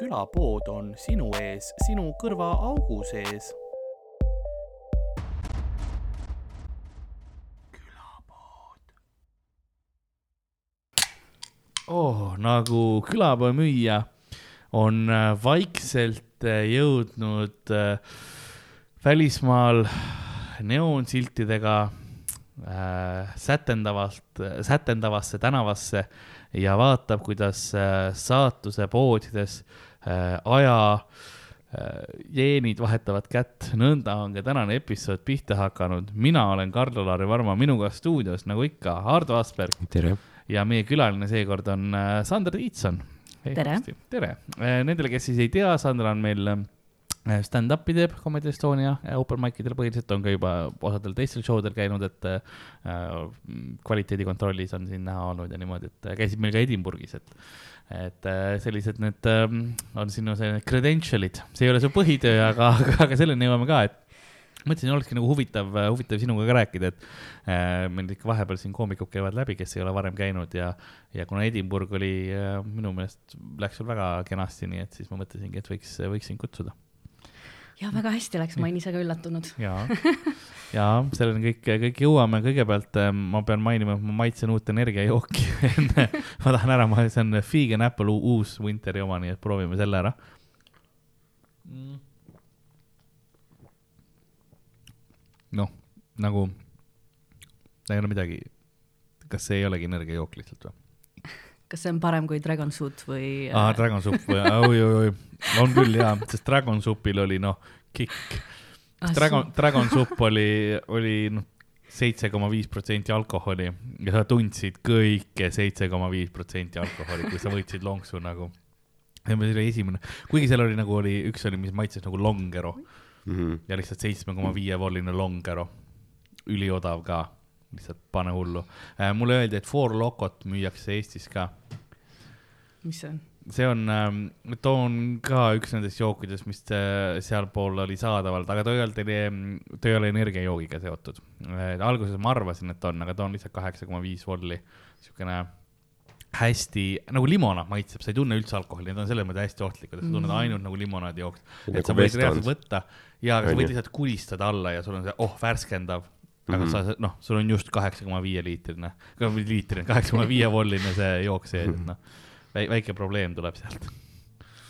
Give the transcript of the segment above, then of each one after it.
külapood on sinu ees, sinu kõrvaaugu sees. oh, nagu külapoe müüja on äh, vaikselt äh, jõudnud äh, välismaal neoonsiltidega äh, sätendavalt, sätendavasse tänavasse ja vaatab, kuidas äh, saatuse poodides äh, aja äh, jeenid vahetavad kätt, nõnda on ka tänane episood pihta hakanud. mina olen Karl-Lari Varma, minuga stuudios nagu ikka Hardo Asperg. tere! ja meie külaline seekord on äh, Sander Tiitson. tere! tere! Äh, nendele, kes siis ei tea, Sander on meil äh, stand-up'i teeb Comedy Estonia open mic idel põhiliselt, on ka juba osadel teistel show del käinud, et äh, kvaliteedikontrollis on siin näha olnud ja niimoodi, et käisid meil ka Edinburghis, et et äh, sellised need äh, on sinu selline credential'id, see ei ole su põhitöö, aga, aga, aga selleni jõuame ka, et mõtlesin, olekski nagu huvitav, huvitav sinuga ka rääkida, et äh, meil ikka vahepeal siin koomikud käivad läbi, kes ei ole varem käinud ja, ja kuna Edinburgh oli äh, minu meelest läks sul väga kenasti, nii et siis ma mõtlesingi, et võiks, võiks sind kutsuda. Ja väga hästi läks, ma olin ise ka üllatunud. ja, ja selleni kõik, kõik jõuame, kõigepealt äh, ma pean mainima, et ma maitsen uut energiajooki enne ma tahan ära, see on Vegan Apple uus Winteri oma, nii et proovime selle ära mm noh, nagu ei ole midagi. kas see ei olegi energiajook lihtsalt või? Kas see on parem kui Dragon Suit või äh...? aa, Dragon Sup või, oi, oi, oi, on küll jaa, sest Dragon Supil oli noh, kikk. Dragon, Dragon Sup oli, oli noh, seitse koma viis protsenti alkoholi ja sa tundsid kõike seitse koma viis protsenti alkoholi, kui sa võtsid lonksu nagu. see oli esimene, kuigi seal oli nagu oli, üks oli, mis maitses nagu longero mm -hmm. ja lihtsalt seitsme koma viie volline longero, üliodav ka, lihtsalt pane hullu äh,. mulle öeldi, et Four Locot müüakse Eestis ka. Mis see on? see on äh,, too on ka üks nendest jookidest, mis äh, sealpool oli saadaval, aga too ei olnud, too ei ole energiajoogiga seotud äh,. alguses ma arvasin, et on, aga too on lihtsalt kaheksa koma viis volli, siukene hästi nagu limonaad maitseb, sa ei tunne üldse alkoholi, need on selles mõttes hästi ohtlikud, et sa tunned mm. ainult nagu limonaadi jooks. et nagu sa võid reaalselt võtta ja sa võid lihtsalt kulistada alla ja sul on see, oh, värskendav. aga mm -hmm. sa, noh, sul on just kaheksa koma viie liitrine, liitrine, kaheksa koma viie volline see jook sees, et noh, väike probleem tuleb sealt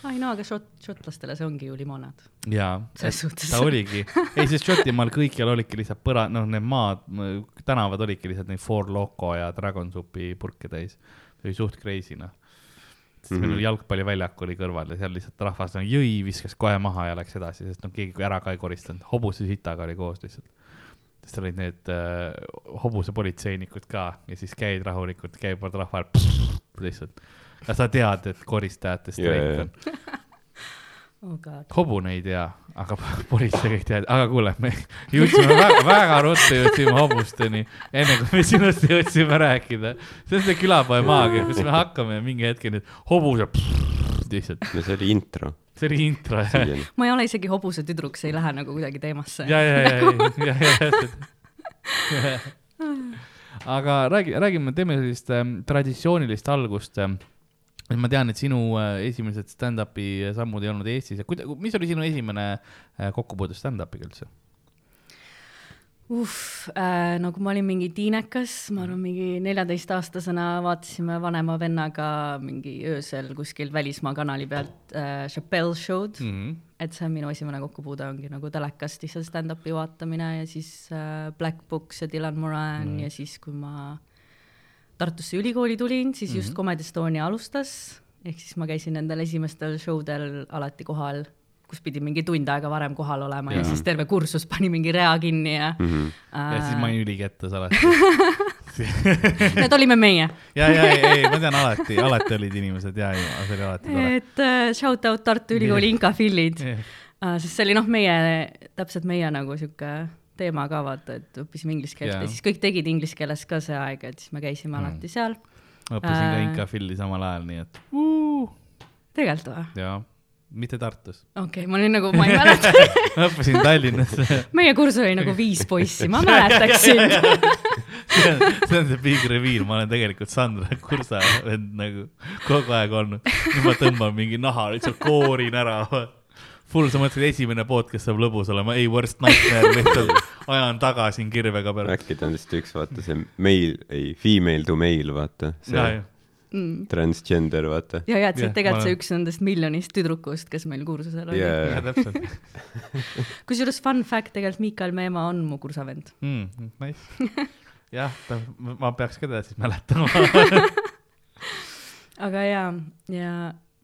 ai no, aga šot, šotlastele see ongi ju limonaad. jaa, ta oligi, ei sest Šotimaal kõikjal olidki lihtsalt põra-, noh, need maad, tänavad olidki lihtsalt neid Four Loco ja Dragon Supi purke täis see oli suht crazy noh. sest mm -hmm. meil oli jalgpallivälják oli kõrval ja seal lihtsalt rahvas no, jõi, viskas kohe maha ja läks edasi, sest noh, keegi ära ka ei koristanud, hobuse sitaga oli koos lihtsalt. sest olid need äh, hobusepolitseinikud ka ja siis käid rahulikult, käivad rahval lihtsalt. Kas sa tead, et koristajate streik on oh hobune ei tea, aga politsei kõik teavad, aga kuule, me jõudsime väga, väga ruttu jõudsime hobusteni, enne kui me sinust jõudsime rääkida. see on see külapoe maagia, kus me hakkame mingi hetk nüüd hobused lihtsalt. no see oli intro. see oli intro, jah. ma ei ole isegi hobuse tüdruk, see ei lähe nagu kuidagi teemasse. ja, ja, ja, ja, ja, ja. aga räägi, räägime, teeme sellist ähm, traditsioonilist algust ähm, ma tean, et sinu äh, esimesed stand-up'i sammud ei olnud Eestis ja kuida-, mis oli sinu esimene äh, kokkupuude stand-up'iga üldse? uh, äh, no kui ma olin mingi tiinekas, ma arvan, mingi neljateistaastasena vaatasime vanema vennaga mingi öösel kuskil välismaa kanali pealt äh, Chappelle show'd mm. -hmm. et see on minu esimene kokkupuude, ongi nagu telekast lihtsalt stand-up'i vaatamine ja siis äh, Black Books ja Dylan Moran mm -hmm. ja siis, kui ma Tartusse ülikooli tulin, siis just mm -hmm. Comedy Estonia alustas, ehk siis ma käisin nendel esimestel show del alati kohal, kus pidi mingi tund aega varem kohal olema ja, ja siis terve kursus pani mingi rea kinni ja mm. -hmm. Äh... ja siis ma olin ülikettas alati Need olime meie. ja, ja ei, ei, ma tean alati, alati olid inimesed ja, ja see oli alati tore. et uh, shout out Tartu Ülikooli Inka Fillid yeah. uh,, sest see oli noh, meie, täpselt meie nagu sihuke teema ka vaata, et õppisime inglise keelt yeah. ja siis kõik tegid inglise keeles ka see aeg, et siis me käisime mm. alati seal. õppisin äh, ka Inka Filli samal ajal, nii et uh.. tegelikult või? jaa, mitte Tartus. okei okay,, ma olin nagu, ma ei mäleta õppisin Tallinnas meie kursus oli nagu viis poissi, ma mäletaks sind see on, see on see big reveal, ma olen tegelikult Sandra Kursa vend nagu kogu aeg olnud. nüüd ma tõmban mingi naha, lihtsalt koorin ära. Full, sa mõtlesid, esimene podcast saab lõbus olema, ei worst nightmare, lihtsalt ajan taga siin kirvega peal. äkki ta on lihtsalt üks, vaata see male, ei, female to male, vaata. see mm.. transgender, vaata. ja, ja, et see Jah, on tegelikult see üks nendest miljonist tüdrukust, kes meil kursusel oli yeah.. jaa, täpselt kusjuures fun fact, tegelikult Miikal Meemaa on mu kursavend. mm,. Nice. jah, ta, ma peaks ka teda siis mäletama. aga ja, ja,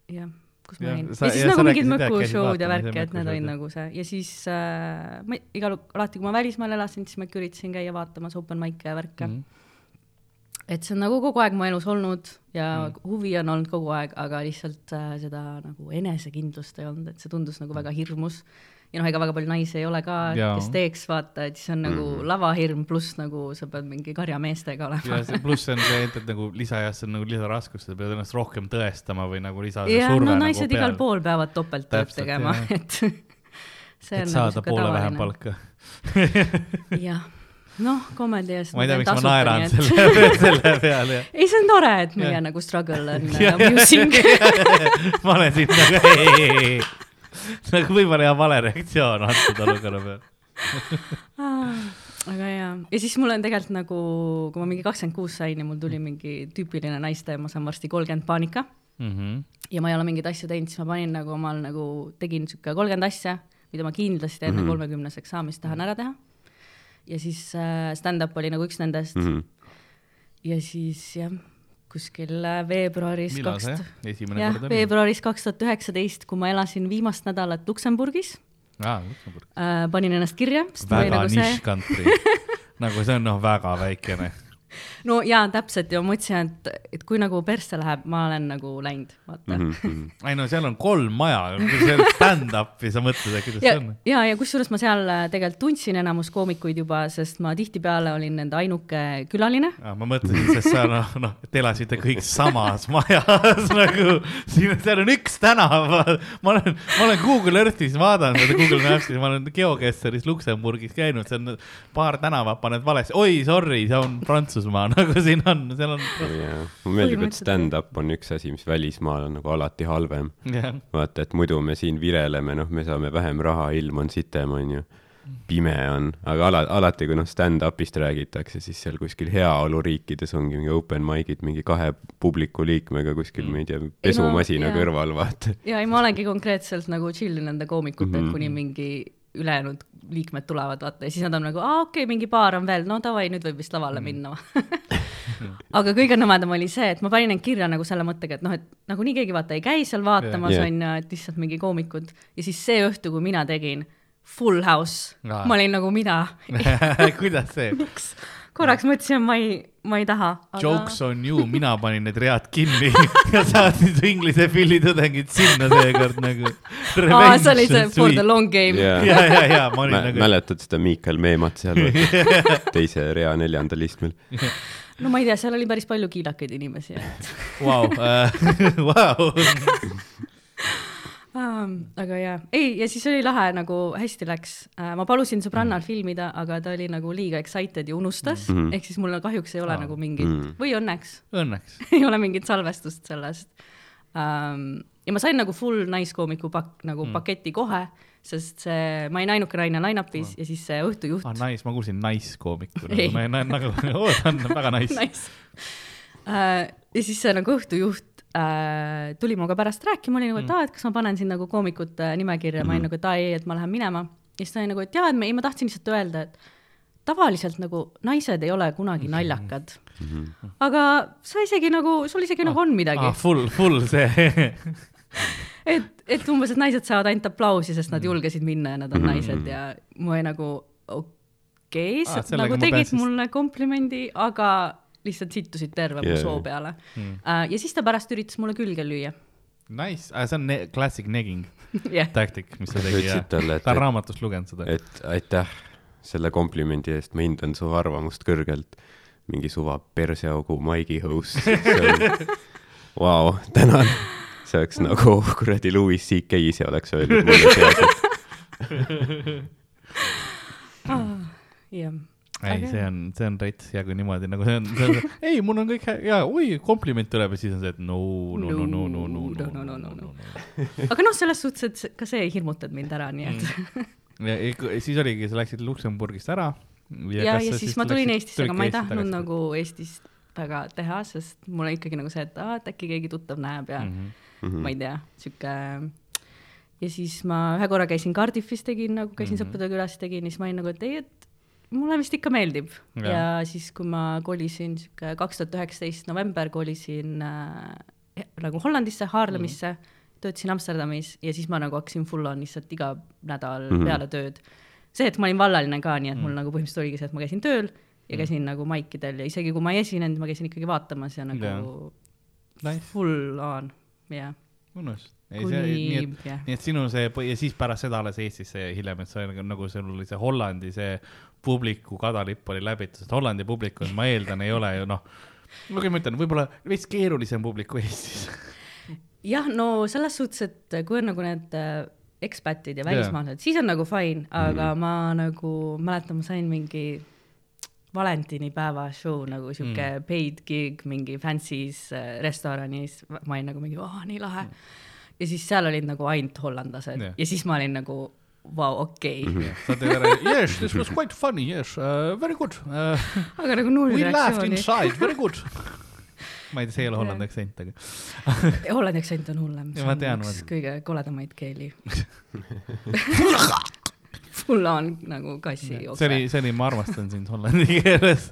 ja kus ma olin. ja siis ja nagu mingid mõkushow'd ja värki, et need olid nagu see ja siis äh, ma igal, alati kui ma välismaal elasin, siis ma ikka üritasin käia vaatamas open mic'e ja värke mm.. et see on nagu kogu aeg mu elus olnud ja mm. huvi on olnud kogu aeg, aga lihtsalt äh, seda nagu enesekindlust ei olnud, et see tundus nagu väga hirmus. Ja noh, ega väga palju naisi ei ole ka, kes teeks, vaata, et siis on nagu mm. lavahirm pluss nagu sa pead mingi karjameestega olema ja. see pluss on see, et nagu lisajas on nagu lisaraskus, sa pead ennast rohkem tõestama või nagu lisa ja surve no nagu naised peal. igal pool peavad topelttööd tegema, et see et on saada nagu poole sihuke vähem tavaline. palka. jah, noh, komedi eest ma ei tea, miks ma naeran et- selle, selle peale. ei, see on tore, et meie Jah. nagu struggle on amusing. ma olen siin nagu ei, ei, ei, nagu võib-olla hea vale reaktsioon antud olukorra peal. aga jaa, ja siis mul on tegelikult nagu, kui ma mingi kakskümmend kuus sain ja mul tuli mingi tüüpiline naiste, ma saan varsti kolmkümmend paanika Mhm. ja ma ei ole mingeid asju teinud, siis ma panin nagu omal nagu, tegin sihuke kolmkümmend asja, mida ma kindlasti enne Mhm. kolmekümneseks saamist tahan ära teha. ja siis äh, stand-up oli nagu üks nendest mm. Mhm. -hmm. ja siis jah, kuskil äh, veebruaris millal see esimene jah, kord oli? veebruaris kaks tuhat üheksateist, kui ma elasin viimast nädalat Luksemburgis aa, Luksemburg. äh,, panin ennast kirja, väga nagu see nišš country. nagu see on noh, väga väikene. no jaa, täpselt ja ma mõtlesin, et, et kui nagu persse läheb, ma olen nagu läinud, vaata mm. Mhm. ei no seal on kolm maja, kui see on stand-up'i, sa mõtled, kuidas ja see on?, ja, ja kusjuures ma seal äh, tegelikult tundsin enamus koomikuid juba, sest ma tihtipeale olin nende ainuke külaline. ma mõtlesin, sest sa noh, noh, te elasite kõik samas majas nagu, siin, seal on üks tänav. ma olen, ma olen Google Earth'is vaadanud seda Google Maps'is, ma olen GeoGuessaris Luksemburgis käinud, see on paar tänavat paned valesti, oi, sorry, see on Prantsusmaa, nagu siin on, seal on, jaa, mulle meeldib, et stand-up on üks asi, mis välismaal on nagu alati halvem. jah, vaata, et muidu me siin vireleme, noh, me saame vähem raha, ilm on sitem, onju. pime on, aga ala, alati, kui noh, stand-up'ist räägitakse, siis seal kuskil heaoluriikides ongi mingi open mic'id mingi kahe publiku liikmega kuskil, ma ei tea, pesumasina jaa. kõrval, vaata. ja ei, ma olengi konkreetselt nagu chill nende koomikutega mm, Mhm. -hmm. kuni mingi ülejäänud liikmed tulevad, vaata, ja siis nad on nagu, aa okei okay,, mingi paar on veel, no davai, nüüd võib vist lavale minna. Aga kõige nõmedam oli see, et ma panin end kirja nagu selle mõttega, et noh, et nagunii keegi vaata ei käi seal vaatamas Jah. onju, et lihtsalt mingi koomikud. Ja siis see õhtu, kui mina tegin Full House Aa. ma olin nagu mida, kuidas see? miks, korraks mõtlesin, ma ei, ma ei taha. Jokes on you, mina panin need read kinni ja saatsin su inglise pilli tudengid sinna seekord nagu. aa, see oli see for the long game jaa, ja, ja, ja ma olin nagu. mäletad seda Miikal Meemat seal teise rea neljandal istmel? no ma ei tea, seal oli päris palju kiilakaid inimesi, et Vau, vau. um,. aga jaa, ei ja siis oli lahe nagu hästi läks uh,, ma palusin sõbrannal Mm. filmida, aga ta oli nagu liiga excited ja unustas mm -hmm., ehk siis mul kahjuks ei ole Aa. nagu mingit Mm. mm. või õnneks Õnneks. ei ole mingit salvestust sellest um,. ja ma sain nagu full naiskoomiku pakk nagu mm. paketi kohe, sest see, ma olin ainuke naine line-up'is ja siis see õhtujuht ah, nice, ma kuulsin naiskoomiku Ei. nagu, ma näen nagu, ootan, väga nice. nice. uh,. ja siis see nagu õhtujuht uh, tuli minuga pärast rääkima, oli nagu, et aa, et kas ma panen sind nagu koomikute nimekirja mm, -hmm. ma olin nagu, et aa ei, et ma lähen minema. ja siis ta oli nagu, et jaa, et ma, ei, ma tahtsin lihtsalt öelda, et tavaliselt nagu naised ei ole kunagi naljakad mm. -hmm. aga sa isegi nagu, sul isegi ah. nagu on midagi ah,. full, full see. et, et umbes, et naised saavad ainult aplausi, sest nad julgesid minna ja nad on Mhm. naised ja mu oli nagu okei okay, Ah, sellega nagu ma tegid pääsesin. mulle komplimendi, aga lihtsalt sittusid terve yeah. Mu soo peale Mm. uh,. ja siis ta pärast üritas mulle külge lüüa. Nice, see on ne- classic negging jah, tactic, mis Sa tegi ja talle, et- ta on raamatust lugenud seda. et aitäh selle komplimendi eest, ma hindan su arvamust kõrgelt. mingi suva perseaugu Maigi host. Vau, tänan. see oleks nagu kuradi Louis CK ise oleks öelnud mulle seadus. jah. Ei Aga-, see on, see on rets ja kui niimoodi nagu see on, see on, ei, mul on kõik hea ja oi, kompliment tuleb ja siis on see, et no, no, no, no, no, no, No, no, no, no, no, aga noh, selles suhtes, et ka see ei hirmutanud mind ära, nii et Mm. ja ikka- siis oligi, sa läksid Luksemburgist ära. ja, ja siis ma tulin Eestisse, aga ma ei tahtnud. nagu Eestis väga teha, sest mul on ikkagi nagu see, et aa, et äkki keegi tuttav näeb ja Mhm. mm -hmm. ma ei tea, sihuke. ja siis ma ühe korra käisin Cardiffis, tegin nagu, käisin mm Mhm. -hmm. sõprade külas, tegin ja siis ma olin nagu, et ei, et mulle vist ikka meeldib. Ja. ja siis, kui ma kolisin sihuke kaks tuhat üheksateist november kolisin äh, nagu Hollandisse, Haarlemisse mm, -hmm. töötasin Amsterdamis ja siis ma nagu hakkasin full on lihtsalt iga nädal mm Mhm. -hmm. peale tööd. see, et ma olin vallaline ka, nii et Mhm. mul nagu põhimõtteliselt oligi see, et ma käisin tööl ja käisin nagu maikidel ja isegi kui ma ei esinenud, ma käisin ikkagi vaatamas ja nagu Jaa. Nice, full on, jah. mõnus. ei, see, nii et, nii et sinu see ja siis pärast seda alles Eestisse hiljem, et nagu, nagu sul oli see Hollandi see publiku kadalipp oli läbitud, sest Hollandi publik on, ma eeldan, ei ole ju noh, ma ütlen, võib-olla veits keerulisem publik kui Eestis. jah, no selles suhtes, et kui on nagu need äh, ekspatid ja välismaalased, siis on nagu fine, aga mm. ma nagu mäletan, ma sain mingi valentinipäeva show nagu sihuke mm. paid gig mingi fancy's äh, restoranis, ma olin nagu mingi, oh nii lahe mm.. ja siis seal olid nagu ainult hollandlased yeah. ja siis ma olin nagu, vau, okei okay., sa teed ära, yes, this was quite funny, yes uh,, very good uh,. aga nagu null We laughed reaktsiooni. inside, very good. ma ei tea, see ei ole hollandi aktsent, aga Hollandi aktsent on hullem, Ja see ma on tean, üks ma- kõige koledamaid keeli. full on nagu kassi see oli, jookse. see oli, ma armastan sind hollandi keeles.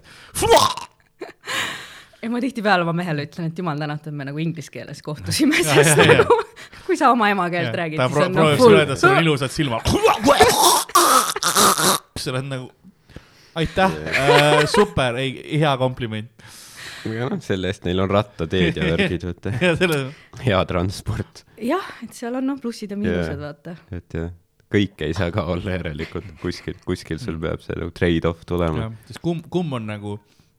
ja ma tihtipeale oma mehele ütlen, et jumal tänatud, me nagu inglise keeles kohtusime, Ja, ja, sest ja. nagu kui sa oma emakeelt räägid, ta siis on nagu proovib sulle öelda, et sul on ilusad silmad. sa oled nagu, aitäh uh,, super, ei, hea kompliment. aga noh, selle eest neil on rattateed ja värgid, vaata. ja hea transport, jah, et seal on noh, plussid ja miinused vaata. et jah, kõike ei saa ka olla järelikult, kuskil, kuskil sul peab see nagu trade-off tulema. sest kumb, kumb on nagu,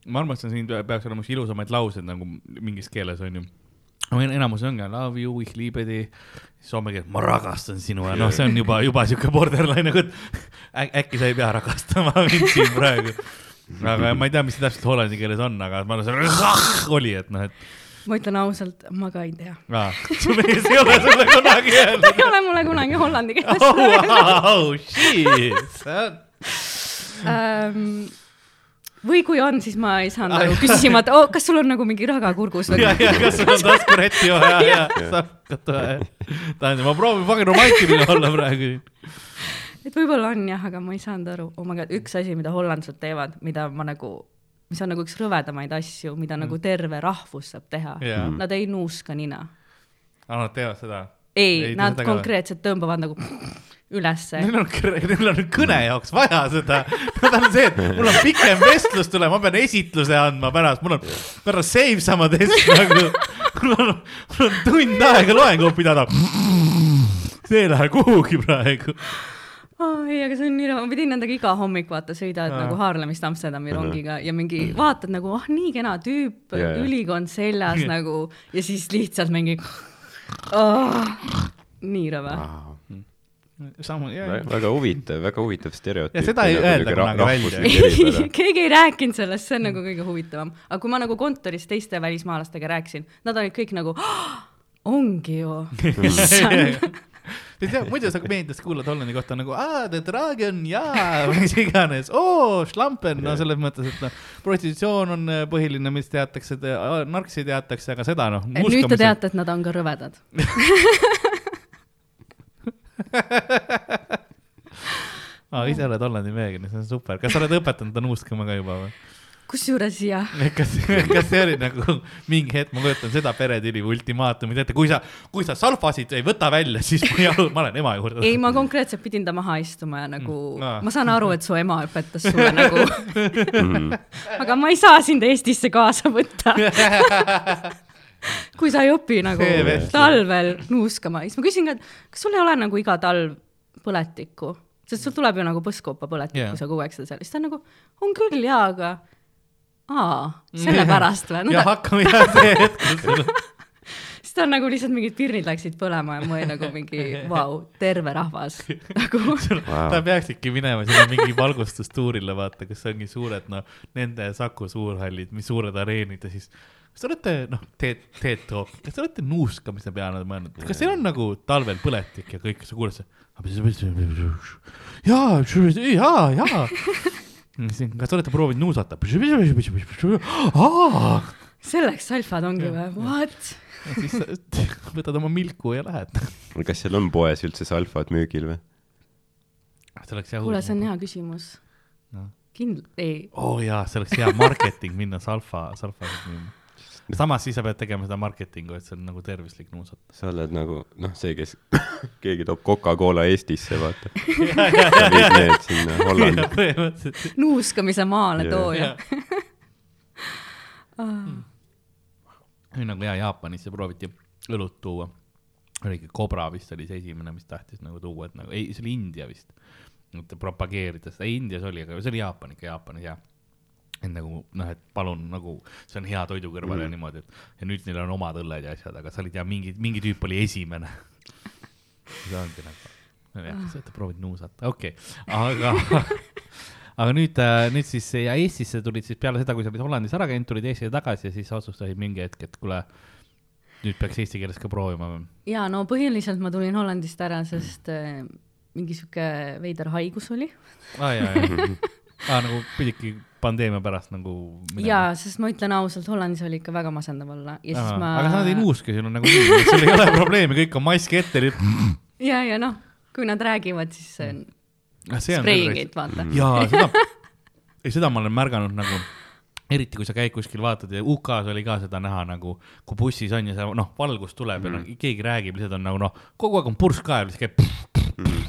ma armastan siin peaks olema üks ilusamaid lauseid nagu mingis keeles onju. Enamus ongi love you, ich liebe dich, soome keeles ma rakastan sinu ja noh, see on juba, juba siuke borderline nagu, et äk- äkki sa ei pea rakastama mind siin praegu. aga ma ei tea, mis see täpselt hollandi keeles on, aga ma arvan, see oli, et noh, et ma ütlen ausalt, ma ka ei tea. aa, su mees ei ole sulle kunagi öelnud ei ole mulle kunagi hollandi keeles oh,. wow, shit, ähm, või kui on, siis ma ei saanud aru, küsisin et oh, kas sul on nagu mingi raga kurgus või ja, ja kas sul on taskurätti vaja ja vaja. tähendab, ma proovin fucking romantiline olla praegu. et võib-olla on jah, aga ma ei saanud aru. oh my god, üks asi, mida hollandlased teevad, mida ma nagu, mis on nagu üks rõvedamaid asju, mida nagu terve rahvus saab teha Mm. Jaa. Nad ei nuuska nina. aa, nad teevad seda. ei, Ei, nad konkreetselt tõmbavad nagu ülesse. Neil on, neil on kõne jaoks vaja seda. Nad on see, et mul on pikem vestlus tuleb, ma pean esitluse andma pärast, mul on pärast save sama test nagu. mul on, mul on tund aega loengut pidada. see ei lähe kuhugi praegu. oh,. ei, aga see on nii, ma pidin nendega iga hommik vaata sõidad Aa. nagu Haarlemist Amsterdami rongiga ja mingi vaatad nagu, ah nii kena tüüp jaa. ülikond seljas nagu ja siis lihtsalt mingi oh,. nii rõve. samu, väga huvitav, väga huvitav stereotüüp. Ja seda ei öelda kunagi välja. ei, keegi ei rääkinud sellest, see on nagu kõige huvitavam. aga kui ma nagu kontoris teiste välismaalastega rääkisin, nad olid kõik nagu "Ah, ongi ju. issand. muidu sa meediast kuulad Hollandi kohta nagu, aa, the dragon jaa, või mis iganes, oo, schlampen, no selles mõttes, et noh, prostitutsioon on äh, põhiline, mis teatakse, narksi teatakse, aga seda noh. nüüd te teate, et nad on ka rõvedad. aa, ise oled Hollandi mees, see on super, kas sa oled õpetanud ta nuuskama ka juba või? kusjuures jah, kas, kas see oli nagu mingi hetk, ma kujutan seda peretüli või ultimaatumi ette, kui sa, kui sa salfasid ei võta välja, siis ma ei aru, ma olen ema juurde. ei, ma konkreetselt pidin ta maha istuma ja nagu Mm. Aa. ma saan aru, et su ema õpetas sulle nagu, aga ma ei saa sind Eestisse kaasa võtta. kui sa ei õpi nagu talvel nuuskama, siis ma küsin ka, et kas sul ei ole nagu iga talv põletikku, sest sul tuleb ju nagu põskoopa põletik Jaa. yeah., sa kogu aeg seda seal, siis ta on nagu, on küll jaa, aga aa, sellepärast või? ja hakkame jah see hetk, siis ta on nagu lihtsalt mingid pirnid läksid põlema ja ma olin nagu mingi vau, terve rahvas nagu Wow. ta peaksidki minema sinna mingi valgustustuurile, vaata, kus ongi suured, noh, nende Saku suurhallid, mis suured areenid ja siis kas te olete, noh, teed, teed toob, kas te olete nuuskamise peale mõelnud, kas teil on nagu talvel põletik ja kõik, sa kuuled see. jaa, jaa, jaa. kas te olete proovinud nuusata? selleks salfad ongi või, what? siis sa võtad oma milku ja lähed. kas seal on poes üldse salfad müügil või? kuule, see on hea küsimus Noh. kind-, ei, oo oh, jaa, see oleks hea marketing minna salfa, salfasid müüma. Samas siis sa pead tegema seda marketingu, et see on nagu tervislik nuusata. sa oled nagu noh, see, kes keegi toob Coca-Cola Eestisse, vaata. sa viid need sinna Hollandi. nuuskamise maale tooja. nii nagu jaa, Jaapanis prooviti õlut tuua. oligi Cobra vist oli see esimene, mis tahtis nagu tuua, et nagu ei, see oli India vist. et propageerida seda, Indias oli, aga see oli Jaapan ikka, Jaapanis jah et nagu noh, et palun nagu see on hea toidu kõrval mm. ja niimoodi, et ja nüüd neil on omad õlled ja asjad, aga sa olid ja mingi, mingi tüüp oli esimene. see ongi nagu, jah, sa oled proovinud nuusata, okei okay., aga, aga nüüd, nüüd siis ja Eestisse tulid siis peale seda, kui sa olid Hollandis ära käinud, tulid Eestisse tagasi ja siis otsustasid mingi hetk, et kuule, nüüd peaks eesti keeles ka proovima või? ja no põhiliselt ma tulin Hollandist ära, sest äh, mingi sihuke veider haigus oli. aa jaa, jaa, aa nagu pididki pandeemia pärast nagu jaa, sest ma ütlen ausalt, Hollandis oli ikka väga masendav olla ja siis Aa, ma. aga sa nad ei nuuska, on nagu nii, sul ei ole probleemi, kõik on mask ette, ja, ja noh, kui nad räägivad, siis see on see on spreingid, vaata. jaa, seda, ei seda ma olen märganud nagu, eriti kui sa käid kuskil vaatad ja UK-s oli ka seda näha nagu, kui bussis on ja see noh, valgus tuleb ja noh, keegi räägib, lihtsalt on nagu noh, kogu aeg on pursk ka ja siis käib.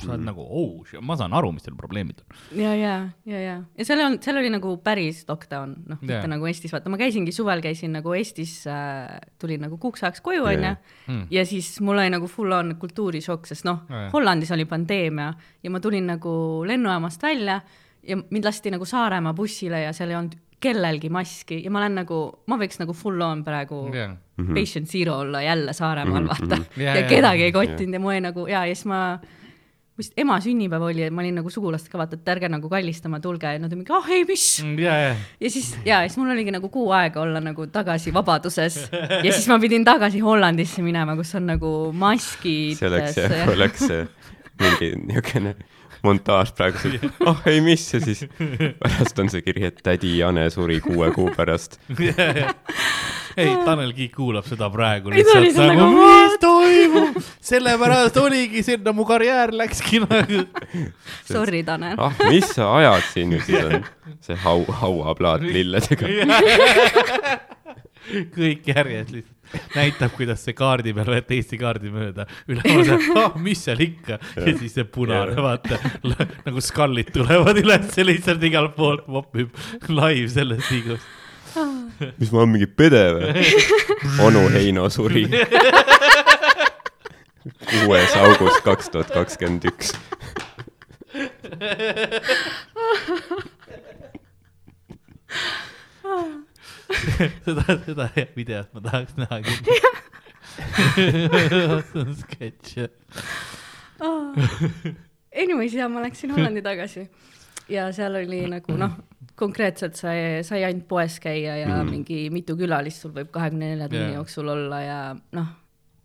Sa oled nagu, oh, ma saan aru, mis teil probleemid on. ja, ja, ja, ja, ja seal on, seal oli nagu päris lockdown, noh, mitte Jaa. nagu Eestis, vaata, ma käisingi suvel käisin nagu Eestis äh,, tulin nagu kuuks ajaks koju, onju. Hmm. ja siis mul oli nagu full on kultuurishokk, sest noh jaa., Hollandis oli pandeemia ja ma tulin nagu lennujaamast välja ja mind lasti nagu Saaremaa bussile ja seal ei olnud kellelgi maski ja ma olen nagu, ma võiks nagu full on praegu Jaa. mm -hmm. patient zero olla jälle Saaremaal mm, -hmm. vaata. Jaa, ja jaa, kedagi jaa. ei kottinud ja mul oli nagu ja, ja siis ma vist ema sünnipäev oli ja ma olin nagu sugulastega vaata, et ärge nagu kallistama tulge ja nad olid mingi, ah ei, mis. ja, ja, ja siis, ja siis mul oligi nagu kuu aega olla nagu tagasi vabaduses ja siis ma pidin tagasi Hollandisse minema, kus on nagu maskid. see oleks jah, oleks see mingi niisugune montaaž praegu, ah ei mis ja siis pärast on see kiri, et tädi Jane suri kuue kuu pärast. ei, Tanel Kiik kuulab seda praegu lihtsalt nagu, nagu, mis toimub, sellepärast oligi sinna mu karjäär läkski nagu. Sorry, Tanel. ah, mis sa ajad siin ja siis on see hau, hauaplaat lilledega. kõik järjest lihtsalt näitab, kuidas see kaardi peal võeti Eesti kaardi mööda, üleval see, ah mis seal ikka ja siis see punane, vaata nagu skallid tulevad üles lihtsalt igalt poolt popib live sellest liigust. mis ma olen mingi pede või? onu Heino suri. kuues august kaks tuhat kakskümmend üks. seda, seda videot ma tahaks näha küll. see on sketš. Anyways, ja ma läksin Hollandi tagasi ja seal oli nagu noh, konkreetselt sai, sai ainult poes käia ja mm. mingi mitu külalist sul võib kahekümne nelja tunni yeah. jooksul olla ja noh,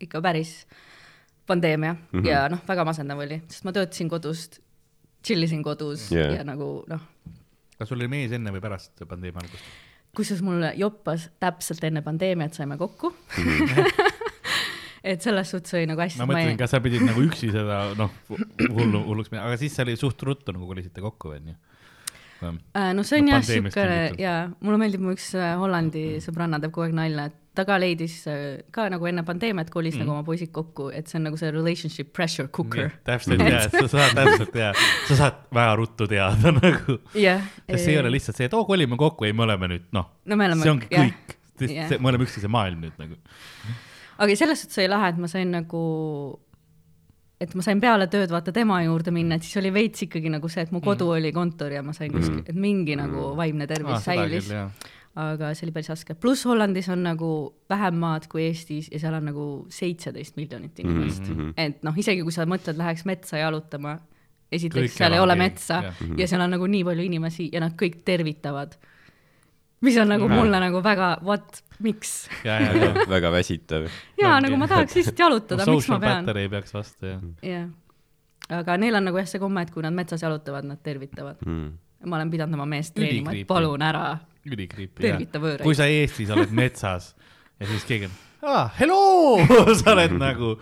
ikka päris pandeemia mm -hmm. ja noh, väga masendav oli, sest ma töötasin kodust, chill isin kodus yeah. ja nagu noh, kas sul oli mees enne või pärast pandeemia algust? kusjuures mul joppas täpselt enne pandeemiat saime kokku et selles suhtes oli nagu hästi. ma mõtlesin, kas sa pidid nagu üksi seda noh, hullu, hulluks minema, aga siis see oli suht ruttu nagu kolisite kokku veel ju. Äh, no see on No jah pandeemiast siuke tingitud. ja mulle meeldib, mu üks äh, Hollandi sõbranna teeb kogu aeg nalja, et ta ka leidis äh, ka nagu enne pandeemiat kolis mm. nagu oma poisid kokku, et see on nagu see relationship pressure cooker. täpselt ja, sa saad täpselt ja, sa saad väga ruttu teada nagu. jah. sest see ei ole lihtsalt see, et oo, kolime kokku, ei, me oleme nüüd noh, no oleme. see ongi kõik, jah. me oleme üksteise maailm nüüd nagu. Aga selles suhtes oli lahe, et ma sain nagu, et ma sain peale tööd vaata tema juurde minna, et siis oli veits ikkagi nagu see, et mu kodu mm. oli kontor ja ma sain kuskil, et mingi nagu vaimne tervis ah, säilis aga see oli päris raske, pluss Hollandis on nagu vähem maad kui Eestis ja seal on nagu seitseteist miljonit inimest mm. -hmm. et noh, isegi kui sa mõtled, läheks metsa jalutama, esiteks seal ei ole metsa ja. ja seal on nagu nii palju inimesi ja nad kõik tervitavad. Mis on nagu ja. mulle nagu väga, what, miks? väga väsitav. jaa, nagu ma tahaks lihtsalt jalutada, miks ma pean. ei peaks vastu, jah. jah, aga neil on nagu jah see komme, et kui nad metsas jalutavad, nad tervitavad mm. ma olen pidanud oma meest treenima, et palun ära ülikriipi, jah. kui sa Eestis oled metsas ja siis keegi on, aa, hello sa oled nagu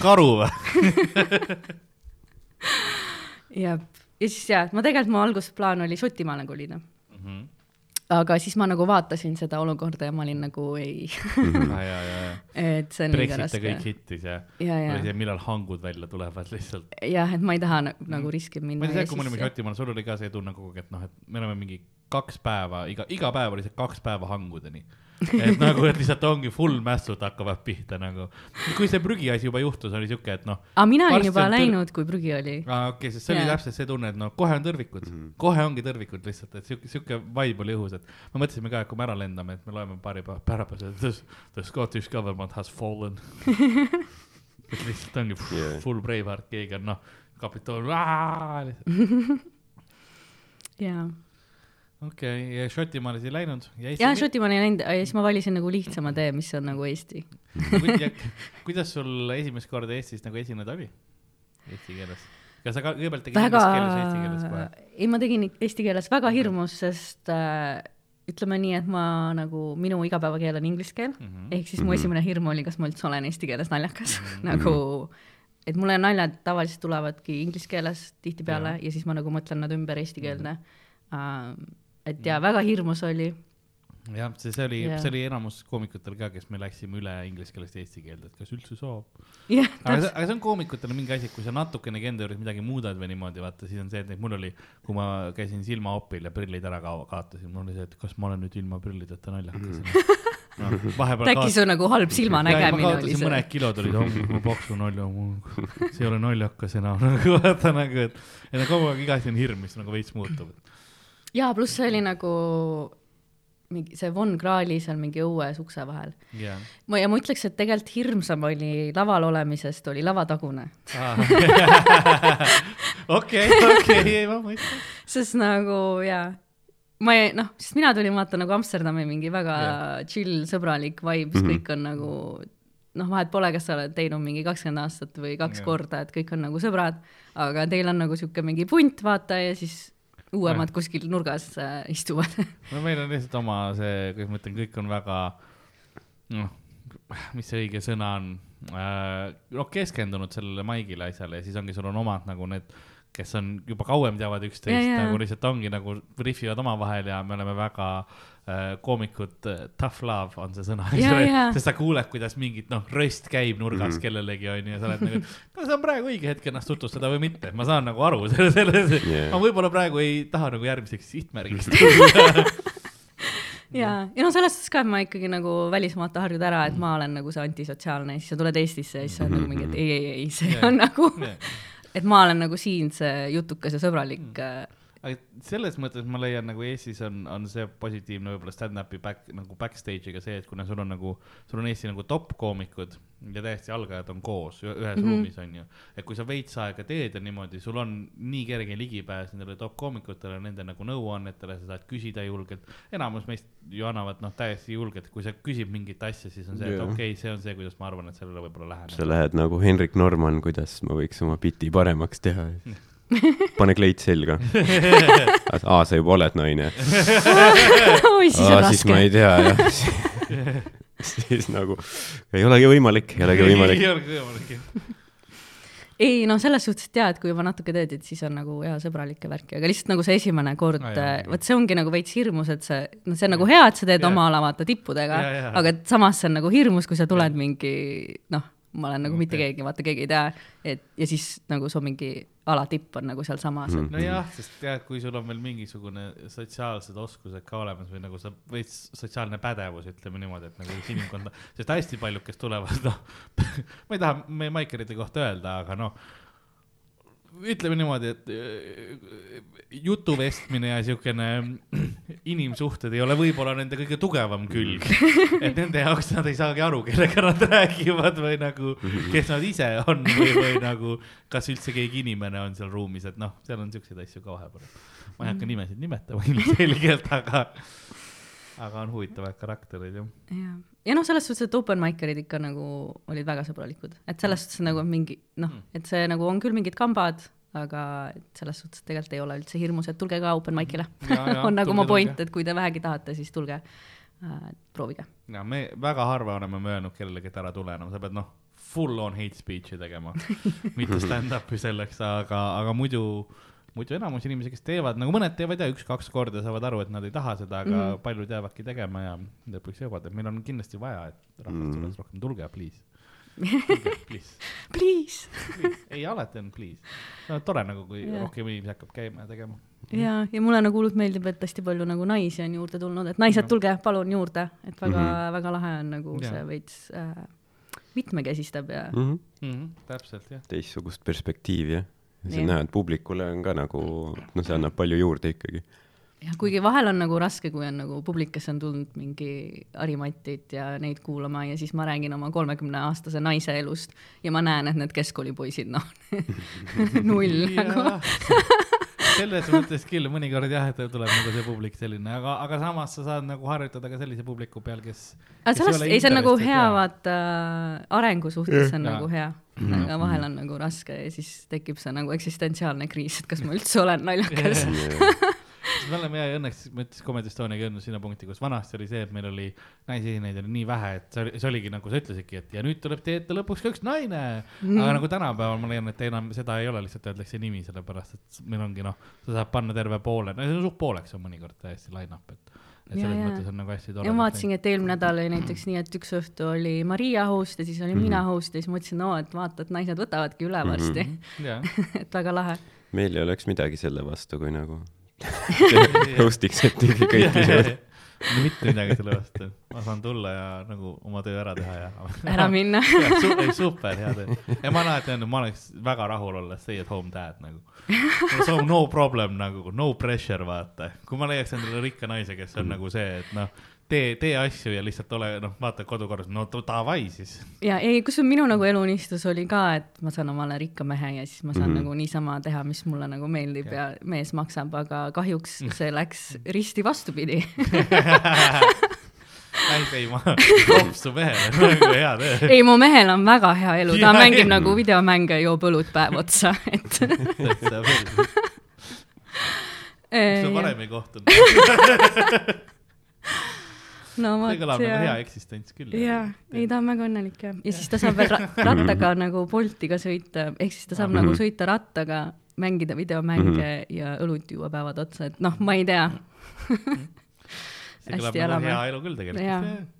karu või jah, ja siis jah, ma tegelikult, mu algusplaan oli Šotimaale kolida. -hmm aga siis ma nagu vaatasin seda olukorda ja ma olin nagu ei mhm. et see on liiga raske. kõik hittis ja, ja, ja. millal hangud välja tulevad lihtsalt. jah, et ma ei taha nagu riski minna. ma ei tea, kui me olime Šotimaal, sul oli ka see tunne kogu aeg, et noh, et me oleme mingi kaks päeva, iga, iga päev oli see kaks päeva hangudeni. Et nagu, et lihtsalt ongi full mässud hakkavad pihta nagu. kui see prügiasi juba juhtus, oli siuke, et noh. aga mina olin juba läinud, kui prügi oli. aa, okei okay,, sest see yeah. oli täpselt see tunne, et noh, kohe on tõrvikud mm, -hmm. kohe ongi tõrvikud lihtsalt, et siuke, siuke vibe oli õhus, et me mõtlesime ka, et kui me ära lendame, et me loeme paari päeva pärast, et the Scottish government has fallen et lihtsalt ongi yeah. full Braveheart, keegi on noh, kapitool. jaa okei okay,, ja Šotimaale sa ei läinud? jah, Šotimaale ei läinud ja siis ma valisin nagu lihtsama tee, mis on nagu Eesti kuidas sul esimest korda Eestis nagu esineda oli? Eesti keeles? kas sa ka kõigepealt tegid väga... inglise keeles või eesti keeles kohe? ei, ma tegin eesti keeles väga hirmus, sest äh, ütleme nii, et ma nagu, minu igapäevakeel on inglise keel mm, -hmm. ehk siis mu mm -hmm. esimene hirm oli, kas ma üldse olen eesti keeles naljakas mm, -hmm. nagu et mulle naljad tavaliselt tulevadki inglise keeles tihtipeale ja. ja siis ma nagu mõtlen nad ümber eestikeelne mm. -hmm. Uh, et jaa, väga hirmus oli. jah, see, see oli see oli enamus koomikutel ka, kes me läksime üle inglise keelest eesti keelde, et kas üldse saab? Aga, aga see on koomikutele mingi asi, kui sa natukenegi enda juures midagi muudad või niimoodi, vaata, siis on see, et mul oli, kui ma käisin silmaopil ja prillid ära ka kaotasin, mul oli see, et kas ma olen nüüd ilma prillideta naljakas mm. No, äkki kaot... su nagu halb silmanägemine oli see? mõned kilod olid, oh ma paksu nalja, see ei ole naljakas enam. Nagu vaata nagu, et, et kogu aeg iga asi on hirm, mis nagu veits muutub jaa, pluss see oli nagu mingi see Von Krahli seal mingi õues ukse vahel yeah.. ma, ja ma ütleks, et tegelikult hirmsam oli laval olemisest, oli lavatagune. okei, okei, ei ma mõistan. sest nagu jaa, ma ei, noh, sest mina tulin vaata nagu Amsterdami mingi väga yeah. chill, sõbralik vibe, mm -hmm. kõik on nagu noh, vahet pole, kas sa oled teinud mingi kakskümmend aastat või kaks yeah. korda, et kõik on nagu sõbrad, aga teil on nagu sihuke mingi punt, vaata, ja siis uuemad ja. kuskil nurgas äh, istuvad no meil on lihtsalt oma see, kuidas ma ütlen, kõik on väga, noh, mis see õige sõna on äh,, noh, keskendunud sellele maigile asjale ja siis ongi, sul on omad nagu need kes on juba kauem teavad üksteist, nagu lihtsalt ongi nagu rihvivad omavahel ja me oleme väga äh, koomikud äh,, tough love on see sõna, sest sa kuuled, kuidas mingit noh, röst käib nurgas mm -hmm. kellelegi onju ja sa oled nagu, kas on praegu õige hetk ennast tutvustada või mitte, ma saan nagu aru selle, selle yeah., ma võib-olla praegu ei taha nagu järgmiseks sihtmärgiks ja, ja no selles suhtes ka, et ma ikkagi nagu välismaalt harjuda ära, et ma olen nagu see antisotsiaalne ja siis sa tuled Eestisse ja siis sa oled nagu mingi, et ei, ei, ei, see yeah. on nagu yeah et ma olen nagu siin see jutukas ja sõbralik mm aga selles mõttes ma leian nagu Eestis on, on see positiivne võib-olla stand-up'i back nagu backstage'iga see, et kuna sul on nagu, sul on Eesti nagu top koomikud ja täiesti algajad on koos ühes mm -hmm. ruumis onju. et kui sa veits aega teed ja niimoodi, sul on nii kerge ligipääs nendele top koomikutele, nende nagu nõuannetele, sa saad küsida julgelt. enamus meist ju annavad noh, täiesti julgelt, kui sa küsid mingit asja, siis on see, et okei okay,, see on see, kuidas ma arvan, et sellele võib-olla läheneda. sa lähed nagu Henrik Norman, kuidas ma võiks oma biti paremaks teha pane kleit selga. aa, sa juba oled naine. siis ma ei tea, jah. siis nagu ei olegi võimalik, ei olegi võimalik. ei olegi võimalik, jah ei noh, selles suhtes, et jaa, et kui juba natuke teed, et siis on nagu hea sõbralik ja värki, aga lihtsalt nagu see esimene kord no,, vot see ongi nagu veits hirmus, et see, noh, see on nagu hea, et sa teed ja. oma ala vaata tippudega, aga samas see on nagu hirmus, kui sa tuled ja. mingi noh, ma olen nagu okay. mitte keegi, vaata keegi ei tea, et ja siis nagu su mingi alatipp on nagu sealsamas mm. -hmm. nojah, sest tead, kui sul on veel mingisugune sotsiaalsed oskused ka olemas või nagu sa veits sotsiaalne pädevus, ütleme niimoodi, et nagu inimkonda, sest hästi paljud, kes tulevad, noh ma ei taha meie maikerite kohta öelda, aga noh ütleme niimoodi, et äh, jutuvestmine ja siukene inimsuhted ei ole võib-olla nende kõige tugevam külg. et nende jaoks nad ei saagi aru, kellega nad räägivad või nagu, kes nad ise on või, või nagu, kas üldse keegi inimene on seal ruumis, et noh, seal on siukseid asju ka vahepeal. ma ei hakka nimesid nimetama ilmselgelt, aga, aga on huvitavaid karaktereid jah. ja, ja noh, selles suhtes, et open mic'erid ikka nagu olid väga sõbralikud, et selles suhtes nagu mingi noh, et see nagu on küll mingid kambad, aga et selles suhtes tegelikult ei ole üldse hirmus, et tulge ka open mic'ile. Ja, on nagu tulge. point, et kui te vähegi tahate, siis tulge äh,, proovige. ja me väga harva oleme me öelnud kellelegi, et ära tule enam, sa pead noh, full on hate speech'i tegema, mitte stand-up'i selleks, aga, aga muidu, muidu enamus inimesi, kes teevad, nagu mõned teevad ja üks-kaks korda saavad aru, et nad ei taha seda, aga mm Mhm. -hmm. paljud jäävadki tegema ja lõpuks jõuavad, et meil on kindlasti vaja, et rahvast Mhm. tuleks rohkem, tulge, please. please. Please. ei, alati on please. no tore nagu, kui yeah. rohkem inimesi hakkab käima ja tegema. ja, ja mulle nagu hullult meeldib, et hästi palju nagu naisi on juurde tulnud, et naised, tulge palun juurde, et väga mm, -hmm. väga lahe on nagu Jaa. see veits äh, mitmekesistab ja mm. -hmm. Mm -hmm, täpselt jah. teistsugust perspektiivi jah. Jah. näed, publikule on ka nagu, noh, see annab palju juurde ikkagi. ja kuigi vahel on nagu raske, kui on nagu publik, kes on tulnud mingi Harimatit ja neid kuulama ja siis ma räägin oma kolmekümne aastase naise elust ja ma näen, et need keskkoolipoisid, noh, null nagu. selles mõttes küll mõnikord jah, et tuleb nagu see publik selline, aga, aga samas sa saad nagu harjutada ka sellise publiku peal, kes. aga sellest, ei see on nagu hea, vaat. vaata äh, arengu suhtes on Jaa. nagu hea, aga vahel on nagu raske ja siis tekib see nagu eksistentsiaalne kriis, et kas ma üldse olen naljakas. Me oleme ja õnneks, ma ütlesin Comedy Estoniaga jõudnud sinna punkti, kus vanasti oli see, et meil oli naisesinejaid oli nii vähe, et see oli, see oligi nagu sa ütlesidki, et ja nüüd tuleb teie ette lõpuks ka üks naine mm.. aga nagu tänapäeval ma leian, et enam seda ei ole, lihtsalt öeldakse nimi, sellepärast et meil ongi noh, sa saad panna terve poole, no see on suht pooleks on mõnikord täiesti line-up, et. et selles ja. mõttes on nagu hästi tore. ja ma vaatasingi, et eelmine nädal oli näiteks nii, et üks õhtu oli Maria host ja siis olin mina host ja siis mõtlesin, no et vaata, et naised võtavadki üle varsti, jah, et väga lahe. meil ei oleks midagi selle vastu, kui nagu host'iks äkki kõik ise. no mitte midagi selle vastu, ma saan tulla ja nagu oma töö ära teha ja. ära minna. Su- ei, super hea töö. ja ma olen alati öelnud, ma oleks väga rahul olla stay at home dad nagu. So no problem nagu, no pressure vaata. kui ma leiaks endale rikka naise, kes on nagu see, et noh, tee, tee asju ja lihtsalt ole, noh, vaata kodukorras, no davai siis. ja ei, kusjuures minu nagu eluunistus oli ka, et ma saan omale rikka mehe ja siis ma saan mm -hmm. nagu niisama teha, mis mulle nagu meeldib ja, ja mees maksab, aga kahjuks see läks risti vastupidi. ei, ei ma, kopsu mehele, nagu hea töö. ei, mu mehel on väga hea elu, ta Jaa, mängib ei. nagu videomänge, joob õlut päev otsa, et täitsa päris, eh, sa varem ei kohtunud. no see kõlab nagu hea eksistents küll. jaa, ei ta on väga õnnelik jah, ja siis ta saab veel ra rattaga nagu Bolti ka sõita, ehk siis ta saab Mhm. nagu sõita rattaga, mängida videomänge ja õlut juua päevad otsa, et noh, ma ei tea. see kõlab nagu elame. hea elu küll tegelikult.